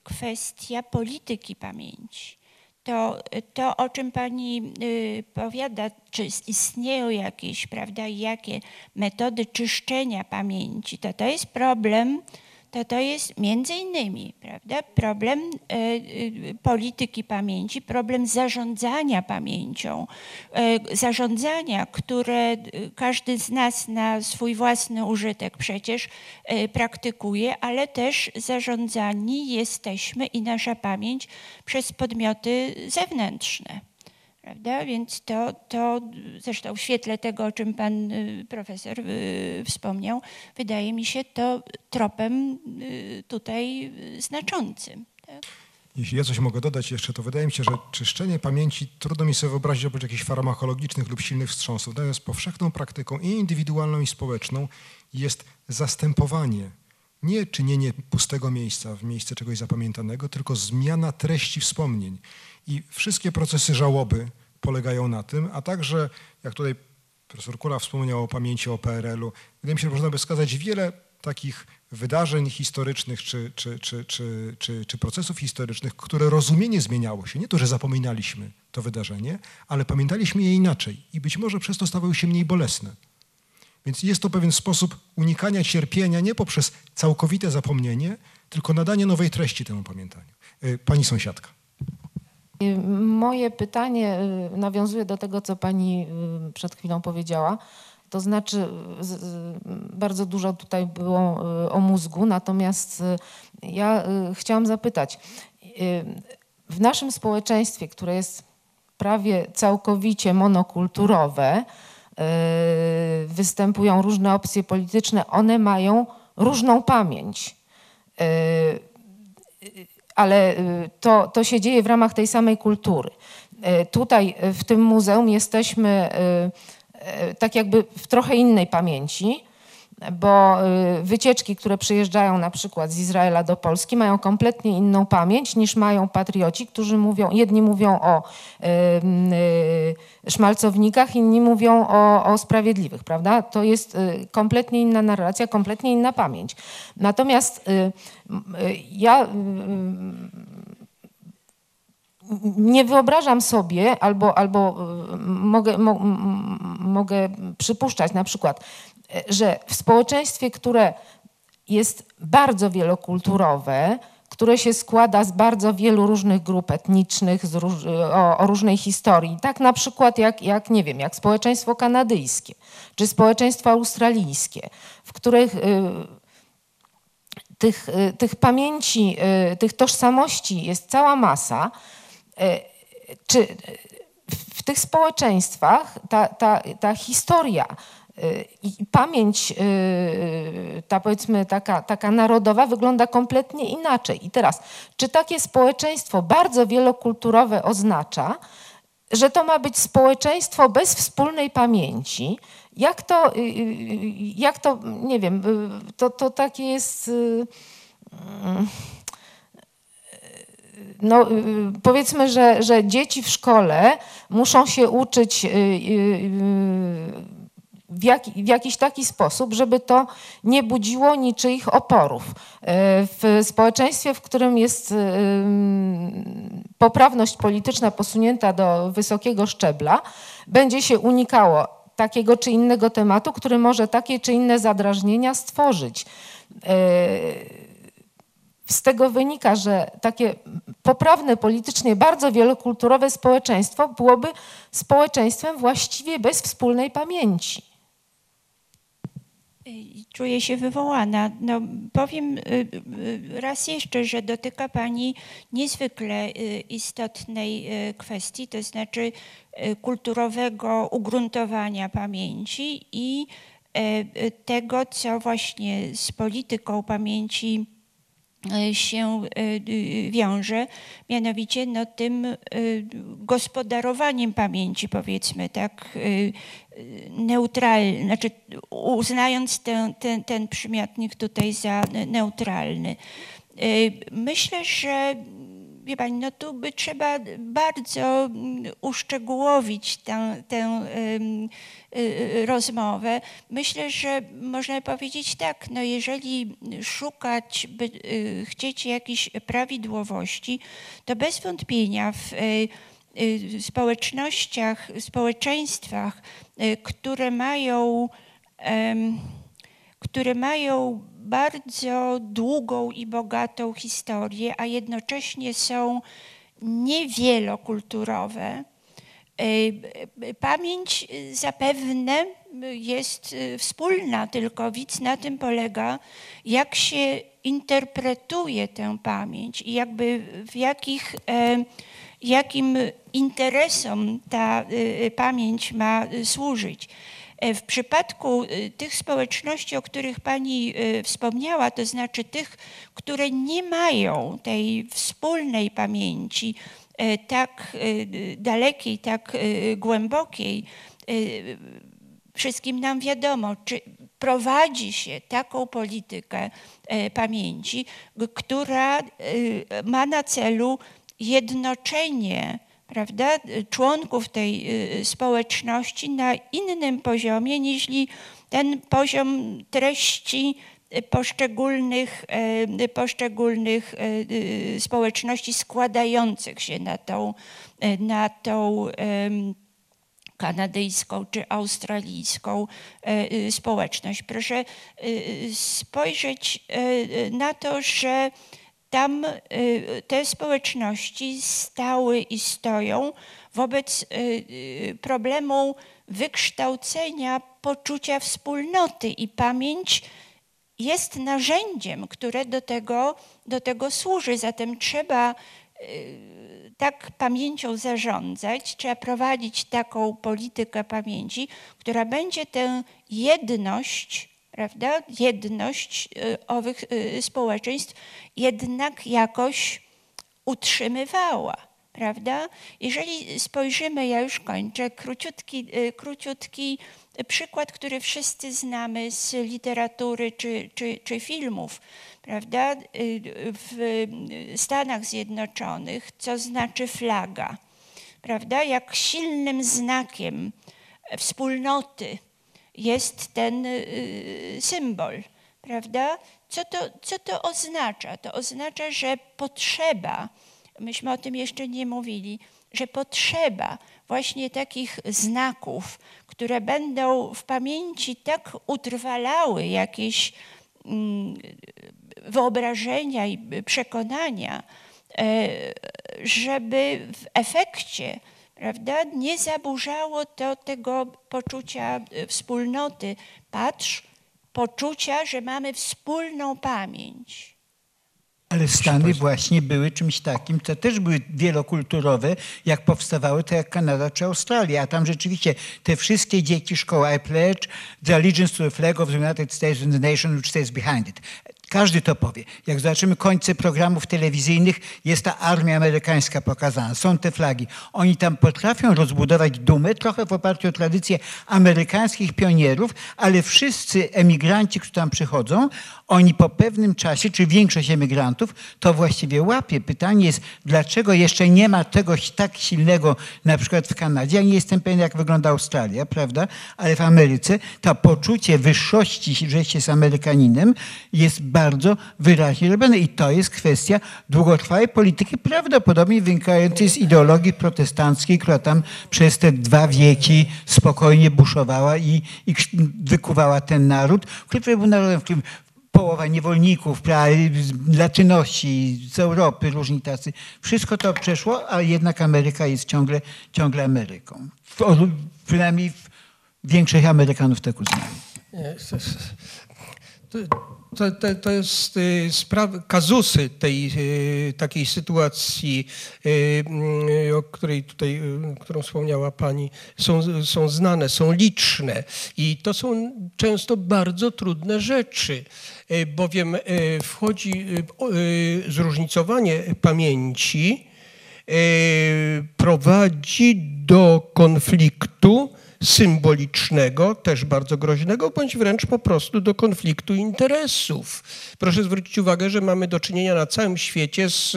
kwestia polityki pamięci to, to, o czym Pani y, powiada, czy istnieją jakieś, prawda, jakie metody czyszczenia pamięci, to to jest problem, to to jest między innymi, prawda, problem y, y, polityki pamięci, problem zarządzania pamięcią, y, zarządzania, które każdy z nas na swój własny użytek przecież praktykuje, ale też zarządzani jesteśmy i nasza pamięć przez podmioty zewnętrzne. Prawda? Więc to, to zresztą w świetle tego, o czym pan y, profesor y, wspomniał, wydaje mi się to tropem y, tutaj znaczącym. Tak? Jeśli ja coś mogę dodać jeszcze, to wydaje mi się, że czyszczenie pamięci trudno mi sobie wyobrazić oprócz jakichś farmakologicznych lub silnych wstrząsów. Natomiast powszechną praktyką i indywidualną, i społeczną jest zastępowanie, nie czynienie pustego miejsca w miejsce czegoś zapamiętanego, tylko zmiana treści wspomnień. I wszystkie procesy żałoby polegają na tym, a także, jak tutaj profesor Kula wspomniał o pamięci o PRL-u, wydaje mi się, że można by wskazać wiele takich wydarzeń historycznych czy, czy, czy, czy, czy, czy procesów historycznych, które rozumienie zmieniało się. Nie to, że zapominaliśmy to wydarzenie, ale pamiętaliśmy je inaczej i być może przez to stawały się mniej bolesne. Więc jest to pewien sposób unikania cierpienia nie poprzez całkowite zapomnienie, tylko nadanie nowej treści temu pamiętaniu. Y, Pani sąsiadka. Moje pytanie y, nawiązuje do tego, co pani y, przed chwilą powiedziała. To znaczy, z- bardzo dużo tutaj było y, o mózgu, natomiast y, ja y, chciałam zapytać, y, w naszym społeczeństwie, które jest prawie całkowicie monokulturowe, y, występują różne opcje polityczne, one mają różną pamięć. Ale y, to, to się dzieje w ramach tej samej kultury. Y, Tutaj y, w tym muzeum jesteśmy tak jakby w trochę innej pamięci, bo y, wycieczki, które przyjeżdżają na przykład z Izraela do Polski, mają kompletnie inną pamięć niż mają patrioci, którzy mówią, jedni mówią o y, szmalcownikach, inni mówią o, o sprawiedliwych, prawda? To jest y, kompletnie inna narracja, kompletnie inna pamięć. Natomiast ja nie wyobrażam sobie, albo, albo mogę, mo, mogę przypuszczać na przykład, że w społeczeństwie, które jest bardzo wielokulturowe, które się składa z bardzo wielu różnych grup etnicznych, róż, o, o różnej historii, tak na przykład jak, jak, nie wiem, jak społeczeństwo kanadyjskie, czy społeczeństwo australijskie, w których y, tych, y, tych pamięci, y, tych tożsamości jest cała masa, y, czy w tych społeczeństwach ta, ta, ta historia i pamięć, y, ta powiedzmy taka, taka narodowa wygląda kompletnie inaczej. I teraz, czy takie społeczeństwo bardzo wielokulturowe oznacza, że to ma być społeczeństwo bez wspólnej pamięci? Jak to, y, y, y, jak to nie wiem, y, to, to takie jest... y, no, y, powiedzmy, że, że dzieci w szkole muszą się uczyć y, y, y, w, jaki, w jakiś taki sposób, żeby to nie budziło niczyich oporów. Y, W społeczeństwie, w którym jest mm, poprawność polityczna posunięta do wysokiego szczebla, będzie się unikało takiego czy innego tematu, który może takie czy inne zadrażnienia stworzyć. Y, z tego wynika, że takie poprawne politycznie, bardzo wielokulturowe społeczeństwo byłoby społeczeństwem właściwie bez wspólnej pamięci. Czuję się wywołana. No, powiem y, y, raz jeszcze, że dotyka Pani niezwykle y, istotnej y, kwestii, to znaczy y, kulturowego ugruntowania pamięci i y, y, tego, co właśnie z polityką pamięci y, się y, y, wiąże, mianowicie no, tym y, gospodarowaniem pamięci, powiedzmy tak, y, neutralny, znaczy uznając ten, ten, ten przymiotnik tutaj za neutralny. Y, Myślę, że wie pani, no tu by trzeba bardzo mm, uszczegółowić tę, tę ym, y, rozmowę. Myślę, że można powiedzieć tak, no jeżeli szukać, by y, chcieć jakichś prawidłowości, to bez wątpienia w y, y, społecznościach, społeczeństwach, y, które mają, które mają bardzo długą i bogatą historię, a jednocześnie są niewielokulturowe. Y, y, Pamięć y, zapewne jest y, wspólna, tylko widz na tym polega, jak się interpretuje tę pamięć i jakby w jakich, jakim interesom ta y, pamięć ma y, służyć. E, W przypadku y, tych społeczności, o których Pani y, wspomniała, to znaczy tych, które nie mają tej wspólnej pamięci, e, tak y, dalekiej, tak y, głębokiej, y, wszystkim nam wiadomo, czy prowadzi się taką politykę e, pamięci, która y, ma na celu jednoczenie prawda, członków tej y, społeczności na innym poziomie niż ten poziom treści y, poszczególnych, e, poszczególnych y, społeczności składających się na tą, na tą kanadyjską czy australijską y, społeczność. Proszę y, spojrzeć na to, że tam y, te społeczności stały i stoją wobec y, y, problemu wykształcenia poczucia wspólnoty i pamięć jest narzędziem, które do tego, do tego służy. Zatem trzeba tak pamięcią zarządzać, trzeba prowadzić taką politykę pamięci, która będzie tę jedność, prawda, jedność y, owych y, społeczeństw jednak jakoś utrzymywała. Prawda? Jeżeli spojrzymy, ja już kończę, króciutki, y, króciutki przykład, który wszyscy znamy z literatury czy, czy, czy filmów. Prawda? W Stanach Zjednoczonych, co znaczy flaga? Prawda? Jak silnym znakiem wspólnoty jest ten y, symbol, prawda? Co to, co to oznacza? To oznacza, że potrzeba, myśmy o tym jeszcze nie mówili, że potrzeba właśnie takich znaków, które będą w pamięci tak utrwalały jakieś mm, wyobrażenia i przekonania, e, żeby w efekcie prawda, nie zaburzało to tego poczucia e, wspólnoty. Patrz, poczucia, że mamy wspólną pamięć. Ale Stany właśnie były czymś takim, co też były wielokulturowe, jak powstawały, to jak Kanada czy Australia. A tam rzeczywiście te wszystkie dzieci szkoła I pledge the allegiance to the flag of the United States and the nation which stays behind it. Każdy to powie. Jak zobaczymy końce programów telewizyjnych, jest ta armia amerykańska pokazana, są te flagi. Oni tam potrafią rozbudować dumę, trochę w oparciu o tradycję amerykańskich pionierów, ale wszyscy emigranci, którzy tam przychodzą, oni po pewnym czasie, czy większość emigrantów, to właściwie łapie. Pytanie jest, dlaczego jeszcze nie ma czegoś tak silnego, na przykład w Kanadzie. Ja nie jestem pewien, jak wygląda Australia, prawda? Ale w Ameryce to poczucie wyższości, że się jest Amerykaninem, jest bardzo wyraźnie robione. I to jest kwestia długotrwałej polityki, prawdopodobnie wynikającej z ideologii protestanckiej, która tam przez te dwa wieki spokojnie buszowała i, i wykuwała ten naród, który był narodem, w którym połowa niewolników, latynosi z Europy, różni tacy. Wszystko to przeszło, a jednak Ameryka jest ciągle, ciągle Ameryką. Przynajmniej większość Amerykanów tak uznaje. To, to, to jest y, sprawa, kazusy tej y, takiej sytuacji, y, o której tutaj, którą wspomniała Pani, są, są znane, są liczne i to są często bardzo trudne rzeczy, bowiem wchodzi zróżnicowanie pamięci, prowadzi do konfliktu symbolicznego, też bardzo groźnego, bądź wręcz po prostu do konfliktu interesów. Proszę zwrócić uwagę, że mamy do czynienia na całym świecie z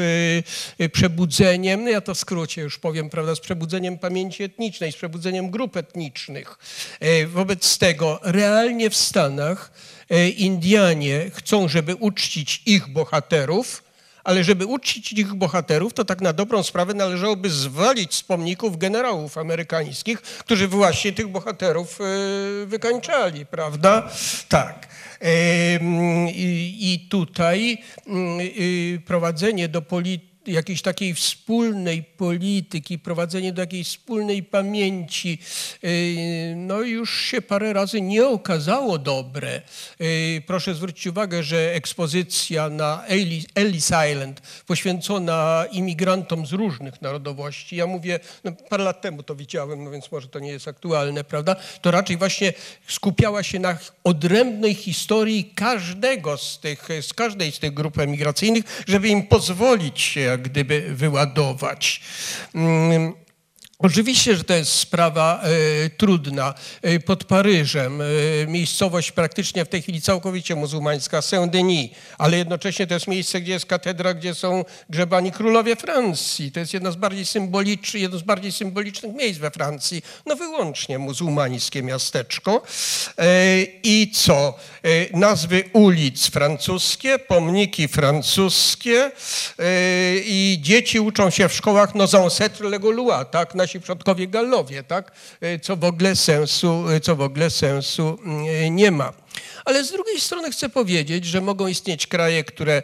y, przebudzeniem, ja to w skrócie już powiem, prawda, z przebudzeniem pamięci etnicznej, z przebudzeniem grup etnicznych. E, wobec tego realnie w Stanach e, Indianie chcą, żeby uczcić ich bohaterów, ale żeby uczcić ich bohaterów, to tak na dobrą sprawę należałoby zwalić z pomników generałów amerykańskich, którzy właśnie tych bohaterów e, wykańczali, prawda? Tak. I tutaj mm, y, prowadzenie do polityki, jakiejś takiej wspólnej polityki, prowadzenie do jakiejś wspólnej pamięci, y, no już się parę razy nie okazało dobre. Y, proszę zwrócić uwagę, że ekspozycja na Ellis Island poświęcona imigrantom z różnych narodowości, ja mówię, no parę lat temu to widziałem, no więc może to nie jest aktualne, prawda? To raczej właśnie skupiała się na odrębnej historii każdego z tych, z każdej z tych grup emigracyjnych, żeby im pozwolić się jak gdyby wyładować. Oczywiście, że to jest sprawa e, trudna. E, pod Paryżem, e, miejscowość praktycznie w tej chwili całkowicie muzułmańska, Saint-Denis, ale jednocześnie to jest miejsce, gdzie jest katedra, gdzie są grzebani królowie Francji. To jest jedno z bardziej jedno z bardziej symbolicznych miejsc we Francji. No wyłącznie muzułmańskie miasteczko. I co? Nazwy ulic francuskie, pomniki francuskie i dzieci uczą się w szkołach nos ancêtre le Gaulois, tak? Nasi przodkowie Gallowie, tak? Co w ogóle sensu, co w ogóle sensu mm, nie ma. Ale z drugiej strony chcę powiedzieć, że mogą istnieć kraje, które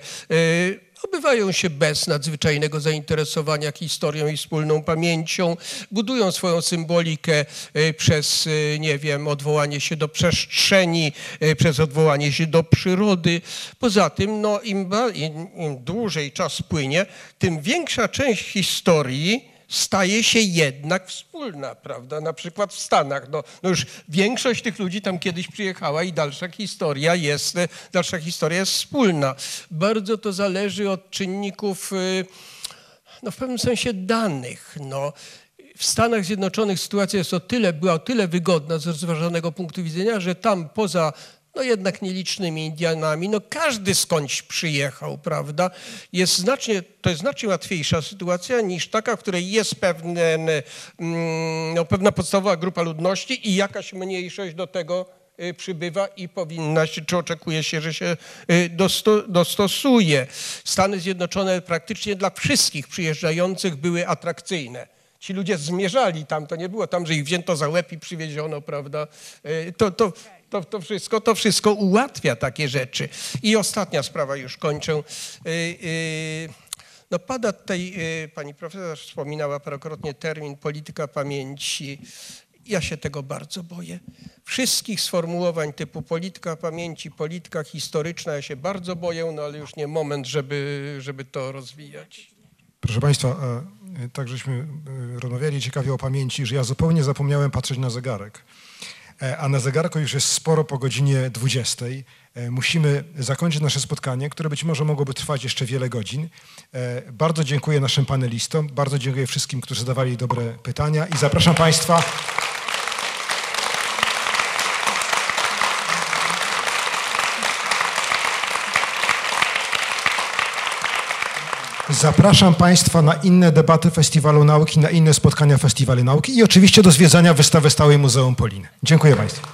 obywają się bez nadzwyczajnego zainteresowania historią i wspólną pamięcią, budują swoją symbolikę przez, nie wiem, odwołanie się do przestrzeni, przez odwołanie się do przyrody. Poza tym, no, im, im, im dłużej czas płynie, tym większa część historii staje się jednak wspólna, prawda? Na przykład w Stanach. No, no już większość tych ludzi tam kiedyś przyjechała i dalsza historia jest, dalsza historia jest wspólna. Bardzo to zależy od czynników no w pewnym sensie danych. No, w Stanach Zjednoczonych sytuacja jest o tyle, była o tyle wygodna z rozważanego punktu widzenia, że tam poza no jednak nielicznymi Indianami, no każdy skądś przyjechał, prawda? Jest znacznie, to jest znacznie łatwiejsza sytuacja niż taka, w której jest mm, no, pewna podstawowa grupa ludności i jakaś mniejszość do tego y, przybywa i powinna się, czy oczekuje się, że się y, dosto, dostosuje. Stany Zjednoczone praktycznie dla wszystkich przyjeżdżających były atrakcyjne. Ci ludzie zmierzali tam, to nie było tam, że ich wzięto za łeb i przywieziono, prawda? Y, To, to, to, to, wszystko, to wszystko ułatwia takie rzeczy. I ostatnia sprawa, już kończę. Y, y, No pada tutaj, y, pani profesor wspominała parokrotnie termin polityka pamięci. Ja się tego bardzo boję. Wszystkich sformułowań typu polityka pamięci, polityka historyczna, ja się bardzo boję, no ale już nie moment, żeby, żeby to rozwijać. Proszę Państwa, tak żeśmy rozmawiali ciekawie o pamięci, że ja zupełnie zapomniałem patrzeć na zegarek. E, A na zegarku już jest sporo po godzinie 20. E, Musimy zakończyć nasze spotkanie, które być może mogłoby trwać jeszcze wiele godzin. E, Bardzo dziękuję naszym panelistom, bardzo dziękuję wszystkim, którzy zadawali dobre pytania i zapraszam Państwa. Zapraszam Państwa na inne debaty Festiwalu Nauki, na inne spotkania Festiwalu Nauki i oczywiście do zwiedzania wystawy stałej Muzeum Polin. Dziękuję Państwu.